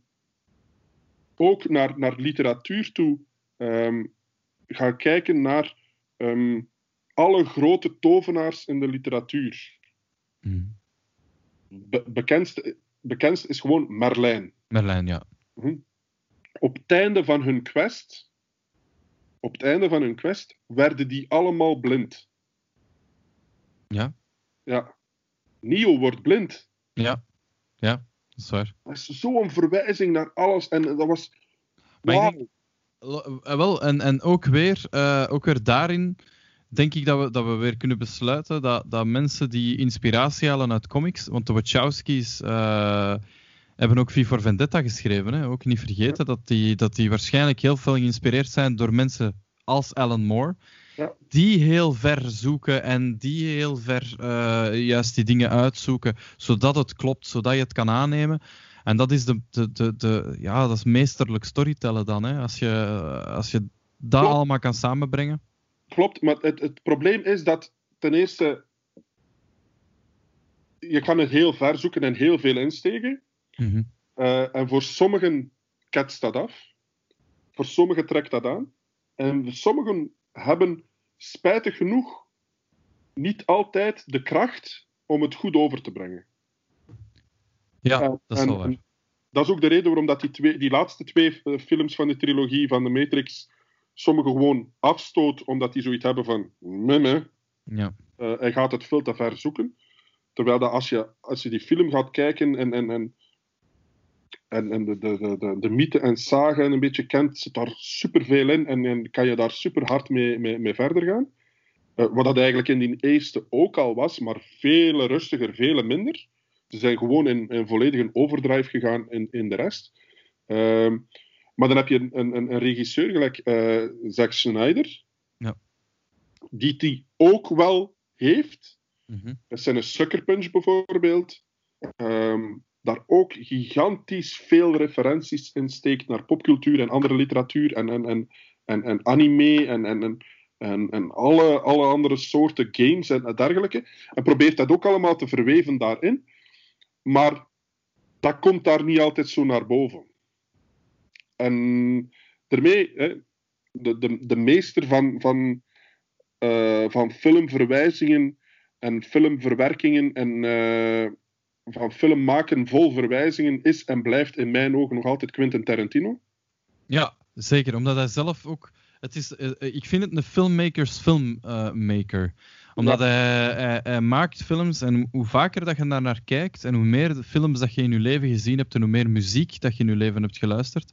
ook naar, naar literatuur toe ehm, gaan kijken naar ehm, alle grote tovenaars in de literatuur. Hm. Be- bekendste, bekendste is gewoon Merlijn. Merlijn, ja. op het einde van hun quest, op het einde van hun quest, werden die allemaal blind. Ja. Ja. Neo wordt blind. Ja. Ja, dat is waar. Dat is zo'n verwijzing naar alles. En dat was... Maar denk- Lo- eh, wel, en, en ook, weer, eh, ook weer daarin denk ik dat we, dat we weer kunnen besluiten dat, dat mensen die inspiratie halen uit comics, want de Wachowskis uh, hebben ook V for Vendetta geschreven, hè? ook niet vergeten dat die, dat die waarschijnlijk heel veel geïnspireerd zijn door mensen als Alan Moore. Ja. Die heel ver zoeken en die heel ver uh, juist die dingen uitzoeken, zodat het klopt, zodat je het kan aannemen. En dat is, de, de, de, de ja, dat is meesterlijk storytellen dan, hè? Als, je, als je dat allemaal kan samenbrengen. Klopt, maar het, het probleem is dat ten eerste je kan het heel ver zoeken en heel veel insteken. Mhm. Uh, en voor sommigen ketst dat af. Voor sommigen trekt dat aan. En sommigen hebben spijtig genoeg niet altijd de kracht om het goed over te brengen. Ja, dat is wel waar. Dat is ook de reden waarom dat die, twee, die laatste twee eh, films van de trilogie van de Matrix sommigen gewoon afstoot, omdat die zoiets hebben van meh, ja. Uh, hij gaat het veel te ver zoeken. Terwijl dat als, je, als je die film gaat kijken en, en, en, en, en de, de, de, de, mythe en zagen een beetje kent, zit daar superveel in en, en kan je daar super hard mee, mee, mee verder gaan. Uh, wat dat eigenlijk in die eerste ook al was, maar veel rustiger, veel minder. Ze zijn gewoon in, in volledige overdrive gegaan in, in de rest. Uh, maar dan heb je een, een, een regisseur gelijk uh, Zack Snyder, ja. die die ook wel heeft. Mm -hmm. Dat zijn een Sucker Punch bijvoorbeeld. Um, daar ook gigantisch veel referenties in steekt naar popcultuur en andere literatuur en, en, en, en, en anime en, en, en, en, en alle, alle andere soorten games en dergelijke. En probeert dat ook allemaal te verweven daarin. Maar dat komt daar niet altijd zo naar boven. En daarmee, hè, de, de, de meester van, van, uh, van filmverwijzingen en filmverwerkingen en uh, van film maken vol verwijzingen is en blijft in mijn ogen nog altijd Quentin Tarantino. Ja, zeker. Omdat hij zelf ook. Het is, uh, ik vind het een filmmakers filmmaker omdat hij, hij, hij, maakt films en hoe vaker dat je daar naar kijkt en hoe meer films dat je in je leven gezien hebt en hoe meer muziek dat je in je leven hebt geluisterd,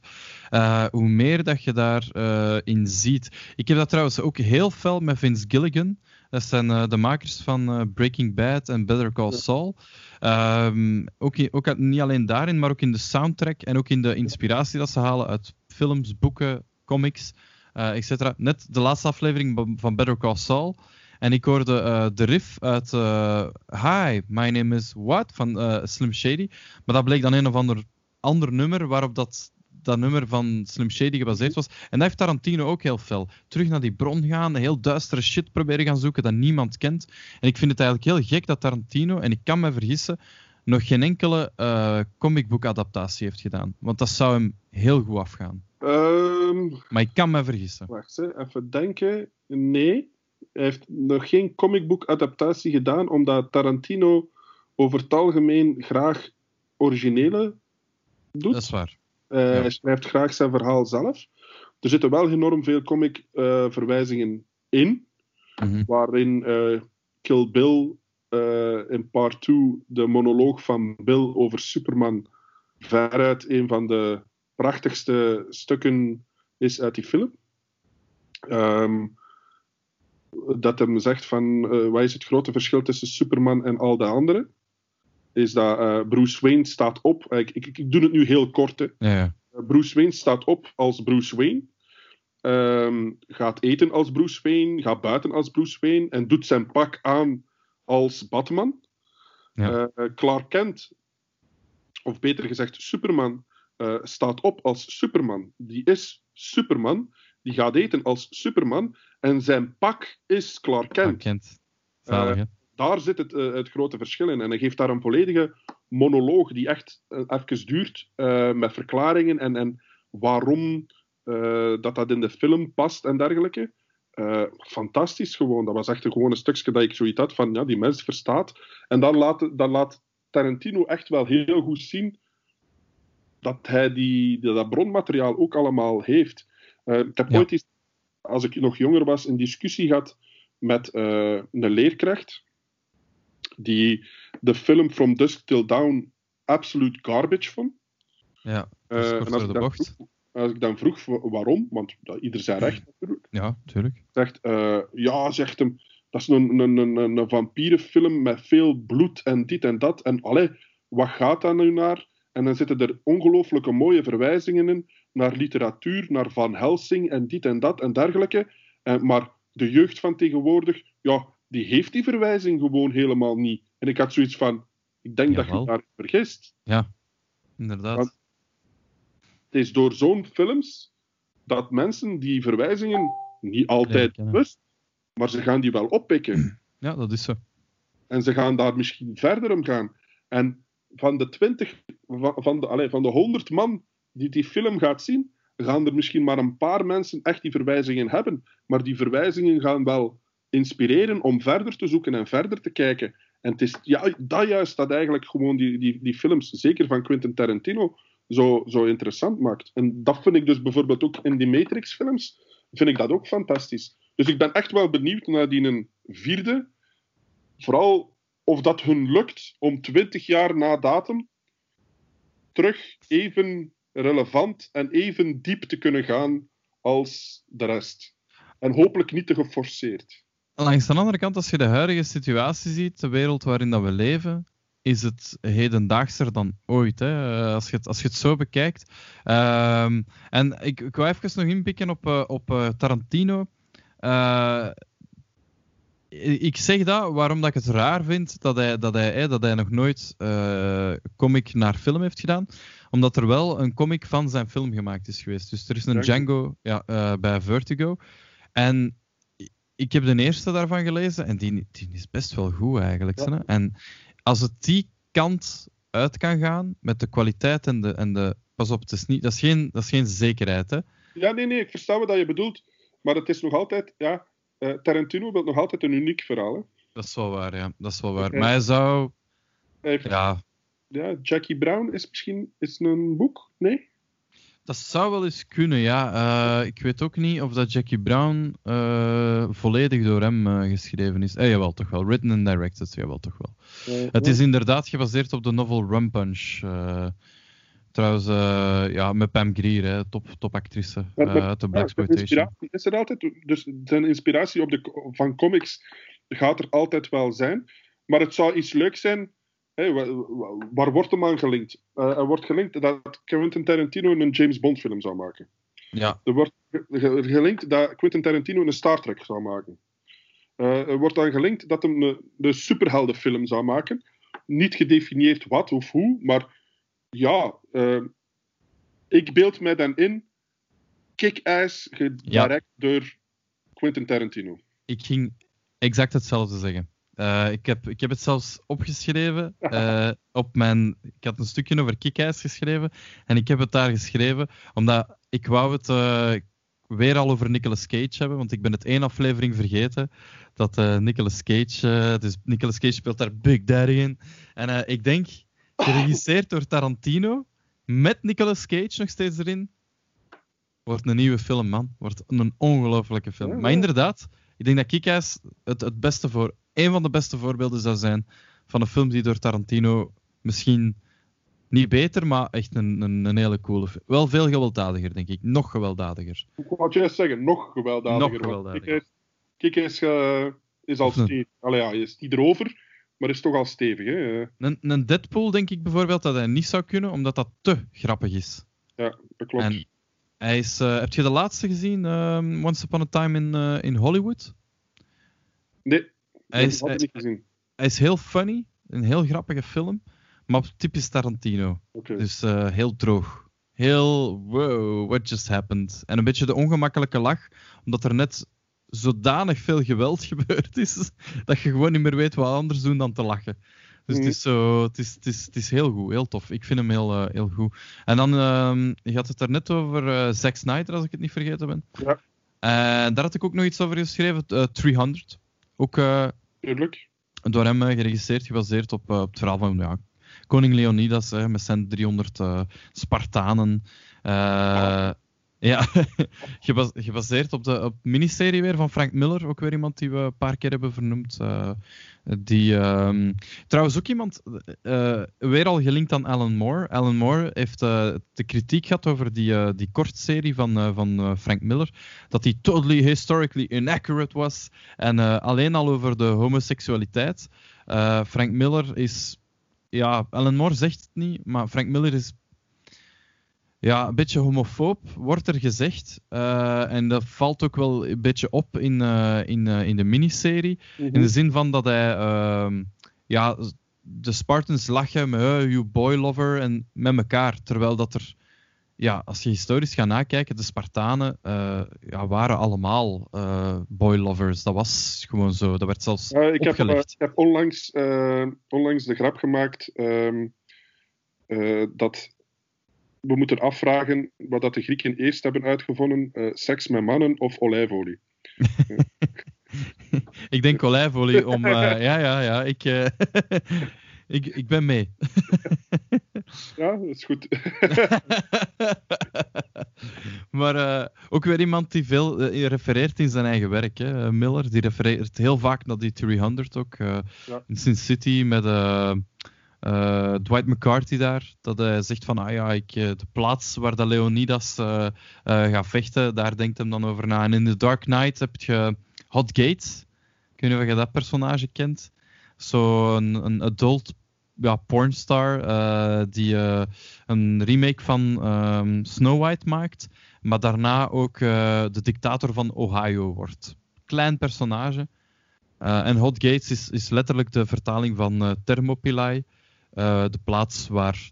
uh, hoe meer dat je daarin in ziet. Ik heb dat trouwens ook heel fel met Vince Gilligan. Dat zijn uh, de makers van Breaking Bad en Better Call Saul. Um, ook, ook niet alleen daarin, maar ook in de soundtrack en ook in de inspiratie dat ze halen uit films, boeken, comics, uh, etc. Net de laatste aflevering van Better Call Saul. En ik hoorde uh, de riff uit uh, Hi, my name is What van uh, Slim Shady. Maar dat bleek dan een of ander, ander nummer waarop dat, dat nummer van Slim Shady gebaseerd was. En dat heeft Tarantino ook heel fel. Terug naar die bron gaan, heel duistere shit proberen gaan zoeken dat niemand kent. En ik vind het eigenlijk heel gek dat Tarantino, en ik kan me vergissen, nog geen enkele uh, comicboek adaptatie heeft gedaan. Want dat zou hem heel goed afgaan. Um, maar ik kan me vergissen. Wacht, hè, even denken. Nee, hij heeft nog geen comicboek-adaptatie gedaan, omdat Tarantino over het algemeen graag originele doet. Dat is waar. Uh, ja. Hij schrijft graag zijn verhaal zelf. Er zitten wel enorm veel comic-verwijzingen uh, in, mm -hmm. waarin uh, Kill Bill in part 2 de monoloog van Bill over Superman veruit een van de prachtigste stukken is uit die film. Um, dat hem zegt van uh, wat is het grote verschil tussen Superman en al de anderen? Is dat uh, Bruce Wayne staat op. Ik, ik, ik, doe het nu heel kort. Hè. Ja, ja. Bruce Wayne staat op als Bruce Wayne. Um, gaat eten als Bruce Wayne. Gaat buiten als Bruce Wayne. En doet zijn pak aan als Batman. Ja. Uh, Clark Kent, of beter gezegd Superman, staat op als Superman. Die is Superman. Die gaat eten als Superman. En zijn pak is Clark Kent. Clark Kent. Zalig, uh, daar zit het, uh, het, grote verschil in. En hij geeft daar een volledige monoloog die echt even duurt, met verklaringen en, en waarom dat dat in de film past en dergelijke. fantastisch gewoon. Dat was echt gewoon een stukje dat ik zoiets had van, ja, die mens verstaat. En dan laat, dan laat Tarantino echt wel heel goed zien dat hij die, dat bronmateriaal ook allemaal heeft. ik heb Ja. ooit eens als ik nog jonger was, een discussie gehad met uh, een leerkracht die de film From Dusk Till Dawn absoluut garbage vond. Ja, Uh, en als door ik de dan bocht. vroeg- als ik dan vroeg wa- waarom, want dat, ieder zijn recht natuurlijk, Ja, tuurlijk. zegt, eh, ja, zegt hem, dat is een, een, een, een, vampierenfilm met veel bloed en dit en dat. En allee, wat gaat daar nu naar? En dan zitten er ongelooflijke mooie verwijzingen in naar literatuur, naar Van Helsing en dit en dat en dergelijke. Eh, maar de jeugd van tegenwoordig, ja, die heeft die verwijzing gewoon helemaal niet. En ik had zoiets van, ik denk dat je daar vergist. Inderdaad. Want- Het is door zo'n films dat mensen die verwijzingen niet altijd bewust, maar ze gaan die wel oppikken. Ja, dat is zo. En ze gaan daar misschien verder om gaan. En van de 20, van, de, allee, van de 100 man die die film gaat zien, gaan er misschien maar een paar mensen echt die verwijzingen hebben. Maar die verwijzingen gaan wel inspireren om verder te zoeken en verder te kijken. En het is ja, dat juist dat eigenlijk gewoon die, die, die films, zeker van Quentin Tarantino, zo, zo interessant maakt. En dat vind ik dus bijvoorbeeld ook in die Matrix-films, vind ik dat ook fantastisch. Dus ik ben echt wel benieuwd naar die een vierde. Vooral of dat hun lukt om 20 jaar na datum terug even relevant en even diep te kunnen gaan als de rest. En hopelijk niet te geforceerd. Langs de andere kant, als je de huidige situatie ziet, de wereld waarin dat we leven, is het hedendaagser dan ooit. Hè? Eh, Als, je het, als je het zo bekijkt. Ehm, en ik, ik wou even nog inpikken op, eh, op eh, Tarantino. Ik zeg dat waarom dat ik het raar vind dat hij, dat hij, dat hij nog nooit eh, comic naar film heeft gedaan. Omdat er wel een comic van zijn film gemaakt is geweest. Dus er is een Django. Ja, eh, bij Vertigo. En ik heb de eerste daarvan gelezen en die, die is best wel goed eigenlijk. Ja. En als het die kant uit kan gaan met de kwaliteit en de. En de pas op, het is niet, dat, is geen, dat is geen zekerheid. Hè? Ja, nee, nee, ik versta wat je bedoelt. Maar het is nog altijd, ja, eh, Tarantino wil nog altijd een uniek verhaal. Hè. Dat is wel waar, ja. Dat is wel waar. Oké. Maar hij zou. Hij Ja, ja, Jackie Brown is misschien is een boek? Nee? dat zou wel eens kunnen, ja. Eh, ik weet ook niet of dat Jackie Brown eh, volledig door hem geschreven is. Eh, jawel, toch wel. Written and directed, jawel, toch wel. Het is inderdaad gebaseerd op de novel Rum Punch. Trouwens, eh, ja, met Pam Grier, hè, top, topactrice Met- eh, uit de Ja, Black Exploitation. inspiratie is er altijd. Dus zijn inspiratie op de, van comics gaat er altijd wel zijn. Maar het zou iets leuks zijn. Waar wordt hem aan gelinkt? Eh, er wordt gelinkt dat Quentin Tarantino een James Bond film zou maken. Ja, Er wordt ge- ge- gelinkt dat Quentin Tarantino een Star Trek zou maken. Er wordt dan gelinkt dat hij een, een superheldenfilm zou maken. Niet gedefinieerd wat of hoe, maar ja, eh, ik beeld mij dan in kick-ass gedirect door Quentin Tarantino. ik ging exact hetzelfde zeggen. Eh, ik, heb, ik heb het zelfs opgeschreven. eh, op mijn, ik had een stukje over Kick-Ass geschreven. En ik heb het daar geschreven omdat ik wou het eh, weer al over Nicolas Cage hebben. Want ik ben het één aflevering vergeten. Dat Nicolas Cage. dus Nicolas Cage speelt daar Big Daddy in. En ik denk, geregisseerd door Tarantino. Met Nicolas Cage nog steeds erin. Wordt een nieuwe film, man. Wordt een ongelofelijke film. Maar inderdaad, ik denk dat Kick-Ass het, het beste voor, een van de beste voorbeelden zou zijn van een film die door Tarantino misschien niet beter, maar echt een, een, een hele coole film. Wel veel gewelddadiger, denk ik. Nog gewelddadiger. Ik wou juist zeggen, nog gewelddadiger. Nog gewelddadiger. eh, is al stevig. Allee, ja, je is niet erover, maar is toch al stevig. Hè? Eh, Een, een Deadpool denk ik bijvoorbeeld dat hij niet zou kunnen, omdat dat te grappig is. Ja, dat klopt. En hij is, eh, heb je de laatste gezien, ehm, Once Upon a Time in, eh, in Hollywood? Nee, Hij is, had ik niet gezien. hij is heel funny, een heel grappige film, maar typisch Tarantino. Dus heel droog. Heel, wow, what just happened? En een beetje de ongemakkelijke lach, omdat er net zodanig veel geweld gebeurd is, dat je gewoon niet meer weet wat anders doen dan te lachen. Dus Mhm. het, is zo, het, is, het, is, het is heel goed, heel tof. Ik vind hem heel, eh, heel goed. En dan, ehm, je had het er net over eh Zack Snyder, als ik het niet vergeten ben. Ja. En daar had ik ook nog iets over geschreven, eh, 300. Ook eh, door hem eh, geregisseerd, gebaseerd op, eh, op het verhaal van ja, koning Leonidas met zijn 300 eh, Spartanen. Eh, Ja, gebaseerd op de op miniserie weer van Frank Miller, ook weer iemand die we een paar keer hebben vernoemd. Uh, die, uh, trouwens ook iemand, uh, weer al gelinkt aan Alan Moore. Alan Moore heeft uh, de kritiek gehad over die, die kortserie van, van Frank Miller, dat die totally historically inaccurate was en alleen al over de homoseksualiteit. Frank Miller is, ja, Alan Moore zegt het niet, maar Frank Miller is ja, een beetje homofoob, wordt er gezegd. Uh, en dat valt ook wel een beetje op in, uh, in, uh, in de miniserie. Mm -hmm. In de zin van dat hij ehm, ja, de Spartans lachen met you boy lover en met elkaar. Terwijl dat er, ja, als je historisch gaat nakijken, de Spartanen ja, waren allemaal boy lovers. Dat was gewoon zo. Dat werd zelfs ik heb, ik heb onlangs, onlangs de grap gemaakt um, dat we moeten afvragen wat dat de Grieken eerst hebben uitgevonden: uh, seks met mannen of olijfolie. ik denk olijfolie om. Uh, ja, ja, ja. Ik, uh, ik, ik ben mee. ja, dat is goed. maar ook weer iemand die veel refereert in zijn eigen werk. Hè? Miller, die refereert heel vaak naar die 300 ook. Ja. In Sin City met uh, Dwight McCarthy daar, dat hij zegt van, ah ja, ik, eh, de plaats waar de Leonidas uh, gaat vechten, daar denkt hem dan over na. En in The Dark Knight heb je Hot Gates. Ik weet niet of je dat personage kent. Zo een, adult ja, pornstar die een remake van um, Snow White maakt, maar daarna ook de dictator van Ohio wordt. Klein personage. en Hot Gates is, is letterlijk de vertaling van Thermopylae. Eh, de plaats waar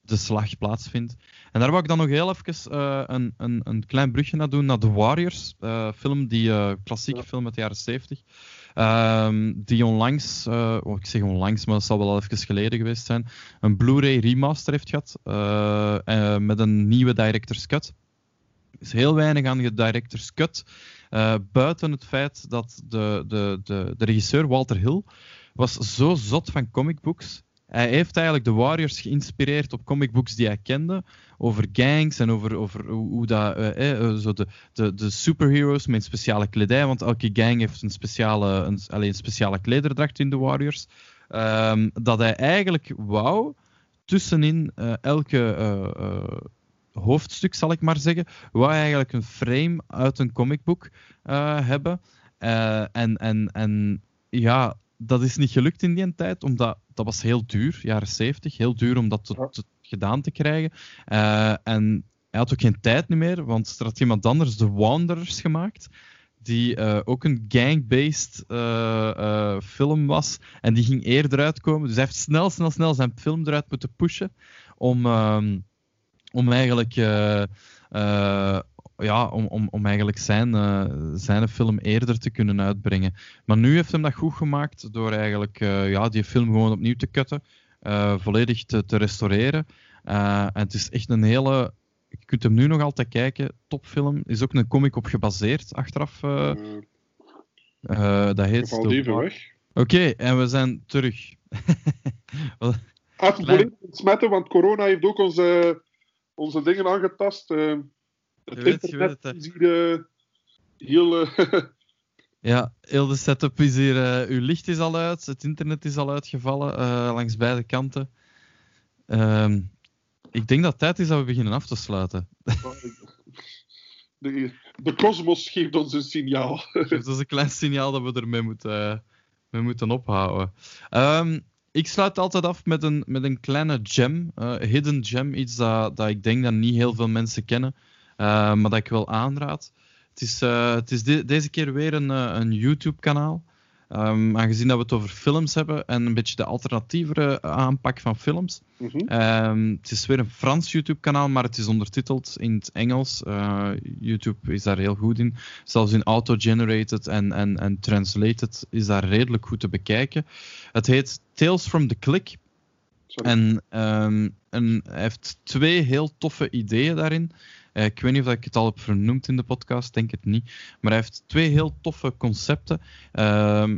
de slag plaatsvindt. En daar wou ik dan nog heel even uh, een, een, een klein brugje naar doen, naar The Warriors, uh, film, die klassieke film uit de jaren 70. Ehm, die onlangs, oh, ik zeg onlangs, maar dat zal wel even geleden geweest zijn, een Blu-ray remaster heeft gehad met een nieuwe director's cut. Er is heel weinig aan de director's cut, buiten het feit dat de, de, de, de regisseur Walter Hill was zo zot van comicbooks hij heeft eigenlijk de Warriors geïnspireerd op comicbooks die hij kende. Over gangs en over, over hoe, dat, eh, eh, zo de, de, de superheroes met speciale kledij. Want elke gang heeft een speciale, een, alleen een speciale klederdracht in de Warriors. Um, dat hij eigenlijk wou tussenin uh, elke hoofdstuk, zal ik maar zeggen, wou hij eigenlijk een frame uit een comicboek hebben. en, en, en ja, dat is niet gelukt in die tijd, omdat dat was heel duur, jaren 70, heel duur om dat te, te, gedaan te krijgen. Uh, en hij had ook geen tijd meer, want er had iemand anders de Wanderers gemaakt, die uh, ook een gang-based uh, film was. En die ging eerder uitkomen. Dus hij heeft snel, snel, snel zijn film eruit moeten pushen om, ehm, om eigenlijk ja, om, om, om eigenlijk zijn, uh, zijn film eerder te kunnen uitbrengen. Maar nu heeft hem dat goed gemaakt door eigenlijk uh, ja, die film gewoon opnieuw te cutten, uh, volledig te, te restaureren. en het is echt een hele. Je kunt hem nu nog altijd kijken. Topfilm. Is ook een comic op gebaseerd, achteraf. dat heet. Even weg. Oké, okay, en we zijn terug. Even volledig ontsmetten, want corona heeft ook onze, onze dingen aangetast. Het je internet weet, is hier heel... Uh, ja, heel de setup is hier... Uh, uw licht is al uit, het internet is al uitgevallen uh, langs beide kanten. Ehm, ik denk dat het tijd is dat we beginnen af te sluiten. De, de kosmos geeft ons een signaal. Het is een klein signaal dat we ermee moeten, mee moeten ophouden. Um, ik sluit altijd af met een, met een kleine gem, uh, hidden gem, iets dat, dat ik denk dat niet heel veel mensen kennen. Eh, maar dat ik wel aanraad. Het is, uh, het is deze keer weer een, uh, een YouTube-kanaal. Um, aangezien dat we het over films hebben en een beetje de alternatievere aanpak van films. Mm -hmm. um, het is weer een Frans YouTube-kanaal, maar het is ondertiteld in het Engels. Uh, YouTube is daar heel goed in. Zelfs in auto-generated en, en, en translated is daar redelijk goed te bekijken. Het heet Tales from the Click. En, um, en hij heeft twee heel toffe ideeën daarin. Uh, ik weet niet of ik het al heb vernoemd in de podcast, denk het niet. Maar hij heeft twee heel toffe concepten. Uh,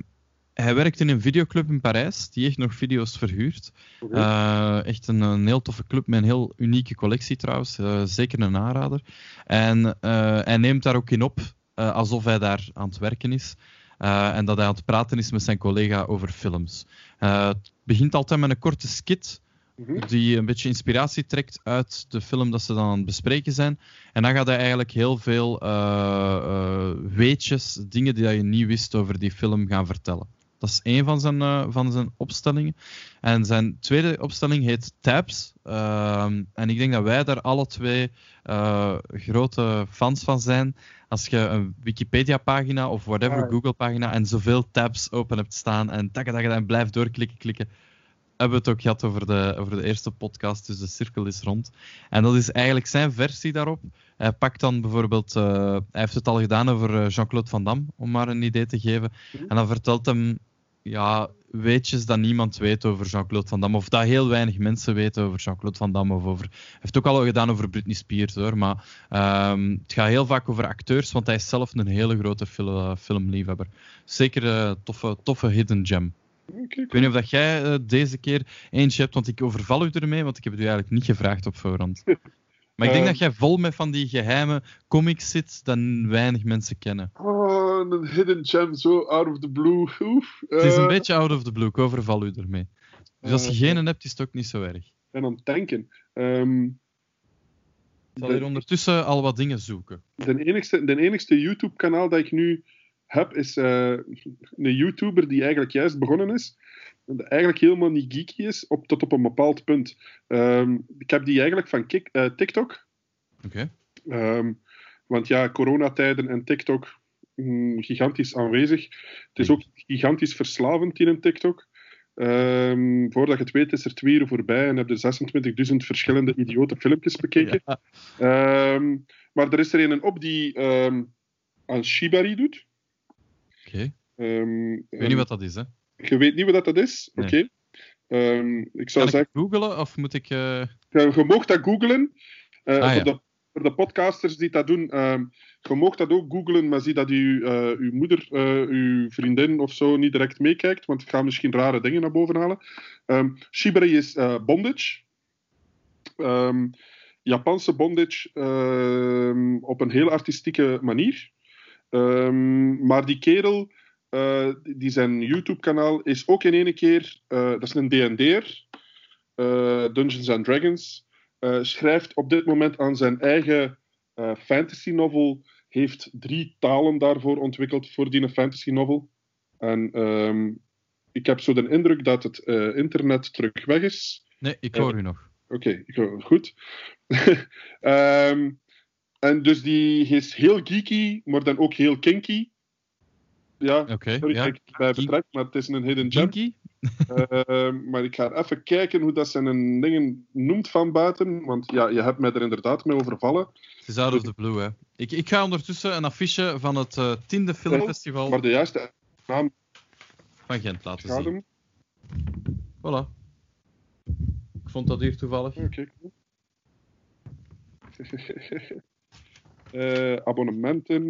hij werkt in een videoclub in Parijs, die echt nog video's verhuurt. Eh, echt een, een heel toffe club met een heel unieke collectie trouwens. Eh, zeker een aanrader. En eh, hij neemt daar ook in op, eh, alsof hij daar aan het werken is. Eh, en dat hij aan het praten is met zijn collega over films. Eh, het begint altijd met een korte skit. Die een beetje inspiratie trekt uit de film dat ze dan aan het bespreken zijn. En dan gaat hij eigenlijk heel veel eh, eh, weetjes, dingen die je niet wist over die film gaan vertellen. Dat is één van zijn, eh, van zijn opstellingen. En zijn tweede opstelling heet Tabs. Ehm, en ik denk dat wij daar alle twee grote fans van zijn. Als je een Wikipedia-pagina of whatever, Ah. Google-pagina en zoveel tabs open hebt staan en tak, en blijft doorklikken, klikken, hebben we het ook gehad over de, over de eerste podcast, dus de cirkel is rond. En dat is eigenlijk zijn versie daarop. Hij pakt dan bijvoorbeeld, eh, hij heeft het al gedaan over eh, Jean-Claude Van Damme, om maar een idee te geven. Mhm. En dan vertelt hem ja, weetjes dat niemand weet over Jean-Claude Van Damme, of dat heel weinig mensen weten over Jean-Claude Van Damme. Of over... Hij heeft het ook al gedaan over Britney Spears hoor, maar ehm, het gaat heel vaak over acteurs, want hij is zelf een hele grote fil- filmliefhebber. Zeker een toffe, toffe hidden gem. Ik weet niet of dat jij eh, deze keer eentje hebt, want ik overval u ermee, want ik heb het u eigenlijk niet gevraagd op voorhand. Maar ik denk Eh. dat jij vol met van die geheime comics zit dat weinig mensen kennen. Oh, een hidden gem, zo out of the blue. Oef. Het is een Eh, beetje out of the blue, ik overval u ermee. Dus als je geen hebt, is het ook niet zo erg. Aan het denken. Ehm, Ik zal hier ondertussen al wat dingen zoeken. de enigste, de enigste YouTube-kanaal dat ik nu heb, is eh, een YouTuber die eigenlijk juist begonnen is. Eigenlijk helemaal niet geeky is, op, tot op een bepaald punt. Ehm, ik heb die eigenlijk van eh, TikTok. Oké. Ehm, want ja, coronatijden en TikTok, mm, gigantisch aanwezig. Het is ook gigantisch verslavend in een TikTok. Ehm, voordat je het weet is er twee uur voorbij en heb je 26.000 verschillende idiote filmpjes bekeken. Ja. Maar er is er een op die aan Shibari doet. Oké. Ehm, Ik weet niet wat dat is, hè. Je weet niet wat dat is? Nee. Oké. Ehm, ik zou Kan zeggen, ik googelen of moet ik... eh, je, je mocht dat googlen. Eh, Ah, voor, de, voor de podcasters die dat doen, ehm, je mocht dat ook googlen, maar zie dat uw, eh, uw moeder, uw vriendin of zo niet direct meekijkt, want het gaat misschien rare dingen naar boven halen. Ehm Shibari is bondage. Japanse bondage op een heel artistieke manier. Ehm, maar die kerel, eh, die zijn YouTube-kanaal is ook in ene keer, eh, dat is een D&D'er, eh, Dungeons and Dragons, schrijft op dit moment aan zijn eigen fantasy novel, heeft drie talen daarvoor ontwikkeld voor die fantasy novel. En ehm, ik heb zo de indruk dat het internet terug weg is. Nee, ik hoor u nog. Oké, ik- goed. Ehm, en dus die is heel geeky, maar dan ook heel kinky. Ja, sorry ja. dat ik bij betrek, maar het is een hidden gem. Kinky? Ehm, maar ik ga even kijken hoe dat zijn dingen noemt van buiten. Want ja, je hebt mij er inderdaad mee overvallen. Het is out of the blue, hè. Ik, ik ga ondertussen een affiche van het eh, tiende filmfestival Maar de juiste naam van Gent laten gaat zien. Voilà. Ik vond dat hier toevallig. Oké, cool. Eh, abonnementen.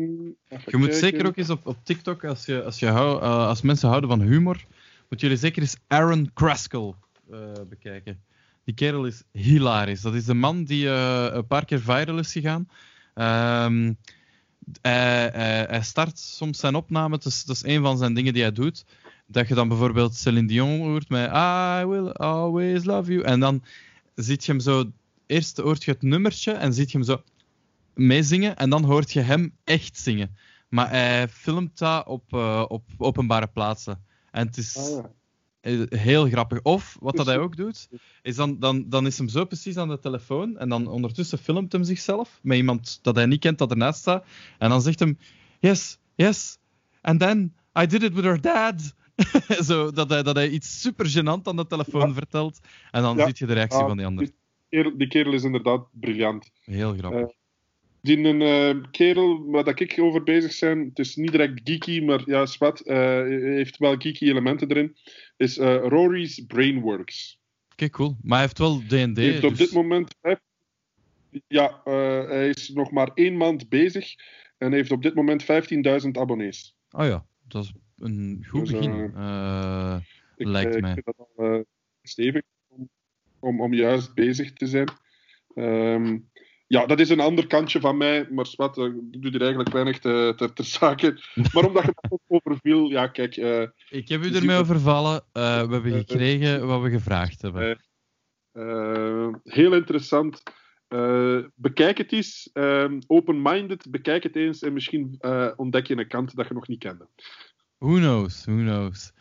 Even Je moet kijken. zeker ook eens op, op TikTok, als, je, als, je hou, eh, als mensen houden van humor, moet jullie zeker eens Aaron Kraskell eh, bekijken. Die kerel is hilarisch. Dat is de man die een paar keer viral is gegaan. Ehm, hij, hij- hij start soms zijn opname, dat is, dat is een van zijn dingen die hij doet. Dat je dan bijvoorbeeld Celine Dion hoort met I will always love you. En dan ziet je hem zo, eerst hoort je het nummertje en ziet je hem zo meezingen en dan hoort je hem echt zingen. Maar hij filmt dat op, eh, op openbare plaatsen. En het is Ah, ja. heel grappig. Of, wat dat hij ook doet, is dan, dan, dan is hem zo precies aan de telefoon en dan ondertussen filmt hem zichzelf met iemand dat hij niet kent dat ernaast staat. En dan zegt hem, yes, yes, and then I did it with her dad. zo, dat, hij, dat hij iets super gênant aan de telefoon Ja. vertelt. En dan Ja. ziet je de reactie Ah, van die ander. Die kerel, die kerel is inderdaad briljant. Heel grappig. Eh, Die een eh, kerel waar dat ik over bezig ben, het is niet direct geeky, maar ja, zwart, eh, heeft wel geeky elementen erin, is eh, Rory's Brainworks. Oké, cool. Maar hij heeft wel D&D. Hij heeft op dus- dit moment ja, hij is nog maar één maand bezig en heeft op dit moment 15.000 abonnees. Oh ja, dat is een goed Dus, begin, Ik, lijkt mij. Ik vind dat al stevig om, om, om juist bezig te zijn. Ehm, ja, dat is een ander kantje van mij, maar wat, ik doe er eigenlijk weinig te, ter, ter zake. Maar omdat je dat ook overviel, ja, kijk, eh, Ik heb u ermee overvallen. Eh, we hebben Eh, gekregen wat we gevraagd hebben. eh, eh, heel interessant. Eh, bekijk het eens, ehm, open-minded, bekijk het eens en misschien eh, ontdek je een kant dat je nog niet kende. Who knows, who knows.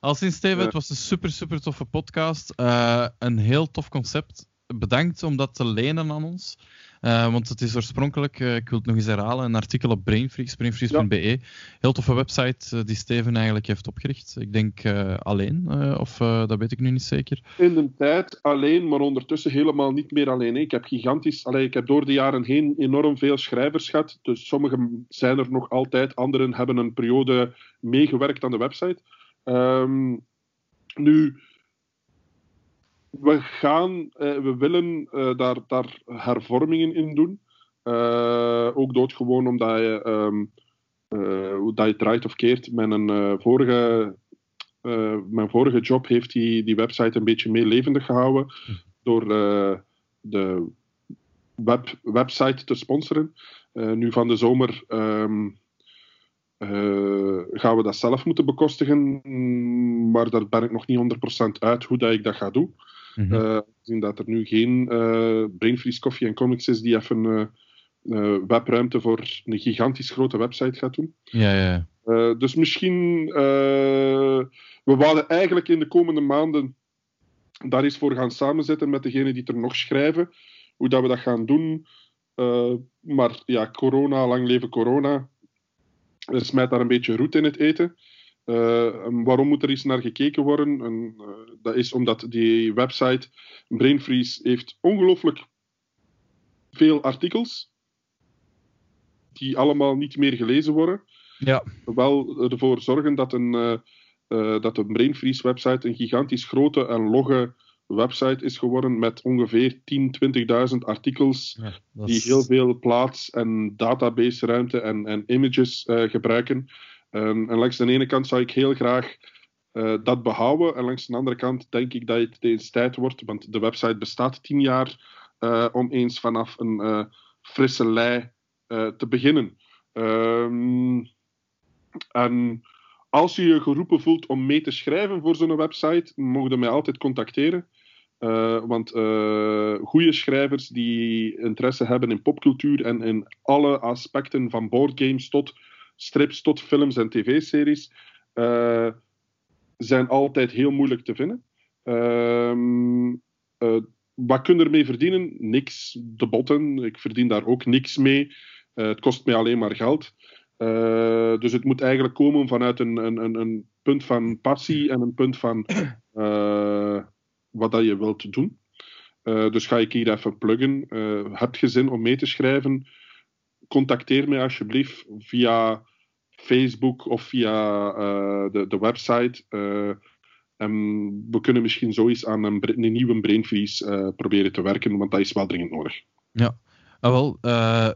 Al sinds Steven, het was een super, super toffe podcast. Eh, een heel tof concept. Bedankt om dat te lenen aan ons. Eh, want het is oorspronkelijk, eh, ik wil het nog eens herhalen, een artikel op Brainfreeze, brainfreeze.be. Heel toffe website eh, die Steven eigenlijk heeft opgericht. Ik denk alleen, of dat weet ik nu niet zeker. In de tijd alleen, maar ondertussen helemaal niet meer alleen. hè. Ik heb gigantisch, allee, ik heb door de jaren heen enorm veel schrijvers gehad. Dus sommigen zijn er nog altijd, anderen hebben een periode meegewerkt aan de website. Ehm, nu, we gaan, eh, we willen eh, daar, daar hervormingen in doen. Eh, ook doodgewoon omdat je, hoe dat je draait of keert. Mijn vorige mijn vorige job heeft die, die website een beetje meer levendig gehouden door de web, website te sponsoren. Nu van de zomer ehm, eh, gaan we dat zelf moeten bekostigen, maar daar ben ik nog niet 100% uit hoe dat ik dat ga doen. Mhm. Eh, Gezien dat er nu geen eh Brainfreeze Coffee en Comics is die even eh, eh, webruimte voor een gigantisch grote website gaat doen. ja, ja. Eh, dus misschien. eh, we wouden eigenlijk in de komende maanden daar eens voor gaan samenzetten met degenen die er nog schrijven. Hoe dat we dat gaan doen. Eh, maar ja, corona, lang leven corona. Er smijt daar een beetje roet in het eten. Eh, waarom moet er eens naar gekeken worden? En, eh, dat is omdat die website Brainfreeze heeft ongelooflijk veel artikels die allemaal niet meer gelezen worden ja. wel ervoor zorgen dat een, eh dat de Brainfreeze website een gigantisch grote en logge website is geworden met ongeveer 10, 20.000 artikels ja die heel veel plaats en database ruimte en, en images gebruiken. En, en langs de ene kant zou ik heel graag eh, dat behouden en langs de andere kant denk ik dat het eens tijd wordt, want de website bestaat 10 jaar, eh, om eens vanaf een eh, frisse lei te beginnen. Ehm, en als je je geroepen voelt om mee te schrijven voor zo'n website, mogen je mij altijd contacteren. Want goede schrijvers die interesse hebben in popcultuur en in alle aspecten van boardgames tot strips, tot films en tv-series, eh, zijn altijd heel moeilijk te vinden. Ehm, eh, wat kun je ermee verdienen? Niks. De botten. Ik verdien daar ook niks mee. Eh, het kost mij alleen maar geld. Dus het moet eigenlijk komen vanuit een, een, een, punt van passie en een punt van wat dat je wilt doen. Dus ga ik hier even pluggen. Eh, heb om mee te schrijven? Contacteer mij alsjeblieft via Facebook of via eh, de, de website. Eh, en we kunnen misschien zoiets aan een, nieuwe brainfreeze eh, proberen te werken, want dat is wel dringend nodig. Ah, wel,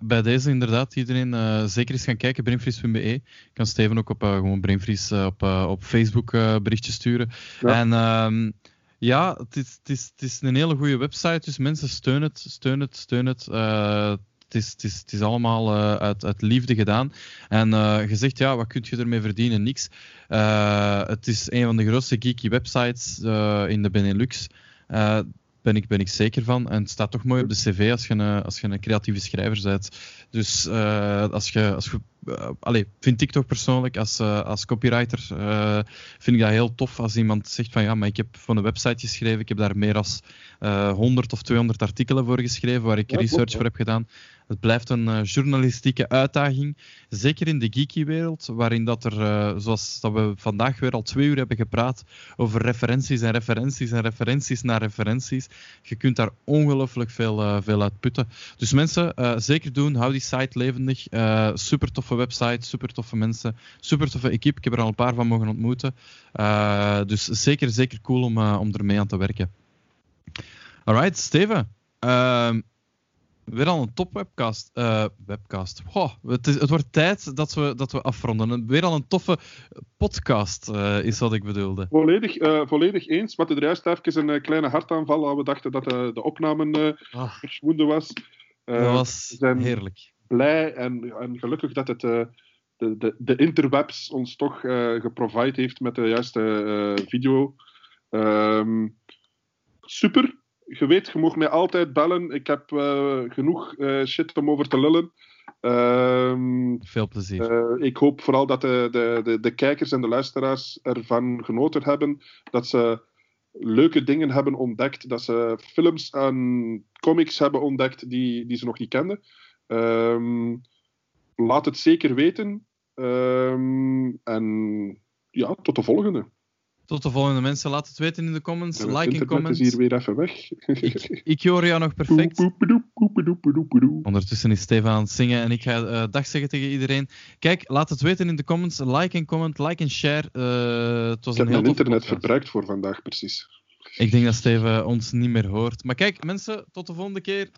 bij deze inderdaad, iedereen zeker eens gaan kijken, brainfreeze.be. Ik kan Steven ook op gewoon Brainfreeze op, op Facebook berichtjes sturen. Ja. En ehm, ja, het is, het, is, het is een hele goede website, dus mensen steun het, steun het, steun het. Het is, allemaal eh, uit, uit liefde gedaan. En eh, je zegt, ja, wat kun je ermee verdienen? Niks. Eh, het is een van de grootste geeky websites in de Benelux. Ben ik, ben ik zeker van. En het staat toch mooi op de cv als je een, als je een creatieve schrijver bent. Dus als je, als je allee, vind ik toch persoonlijk als, eh, als copywriter eh, vind ik dat heel tof als iemand zegt van ja, maar ik heb voor een website geschreven, ik heb daar meer dan 100 of 200 artikelen voor geschreven waar ik Ja, research voor heb gedaan. Het blijft een journalistieke uitdaging, zeker in de geeky wereld, waarin dat er, zoals dat we vandaag weer al twee uur hebben gepraat over referenties en referenties en referenties naar referenties. Je kunt daar ongelooflijk veel, veel uit putten. Dus mensen, zeker doen. Hou die site levendig. Super toffe website, super toffe mensen, super toffe equipe. Ik heb er al een paar van mogen ontmoeten. Eh, dus zeker, zeker cool om, eh, om ermee aan te werken. Alright, Steven. Ehm, Weer al een top webcast. eh, webcast. Goh, het, is, het wordt tijd dat we, dat we afronden. Weer al een toffe podcast is wat ik bedoelde. Volledig, volledig eens. Maar er juist even een kleine hartaanval. al we dachten dat de opname eh Ah, was. Dat was zijn heerlijk. Blij en, en gelukkig dat het, eh, de, de, de interwebs ons toch eh geprovide heeft met de juiste eh, video. Ehm, super. Je weet, je mag mij altijd bellen. Ik heb genoeg shit om over te lullen. Ehm, Veel plezier. ik hoop vooral dat de, de, de, de kijkers en de luisteraars ervan genoten hebben. Dat ze leuke dingen hebben ontdekt. Dat ze films en comics hebben ontdekt die, die ze nog niet kenden. Ehm, laat het zeker weten. Ehm, en ja, tot de volgende. Tot de volgende mensen. Laat het weten in de comments. En Like en comment. is hier weer even weg. Ik hoor jou nog perfect. Ondertussen is Steven aan het zingen en ik ga eh, dag zeggen tegen iedereen. Kijk, laat het weten in de comments. Like en comment, like en share. Eh, het was Ik heb een heel mijn internet podcast. verbruikt voor vandaag, precies. Ik denk dat Steven ons niet meer hoort. Maar kijk, mensen, tot de volgende keer.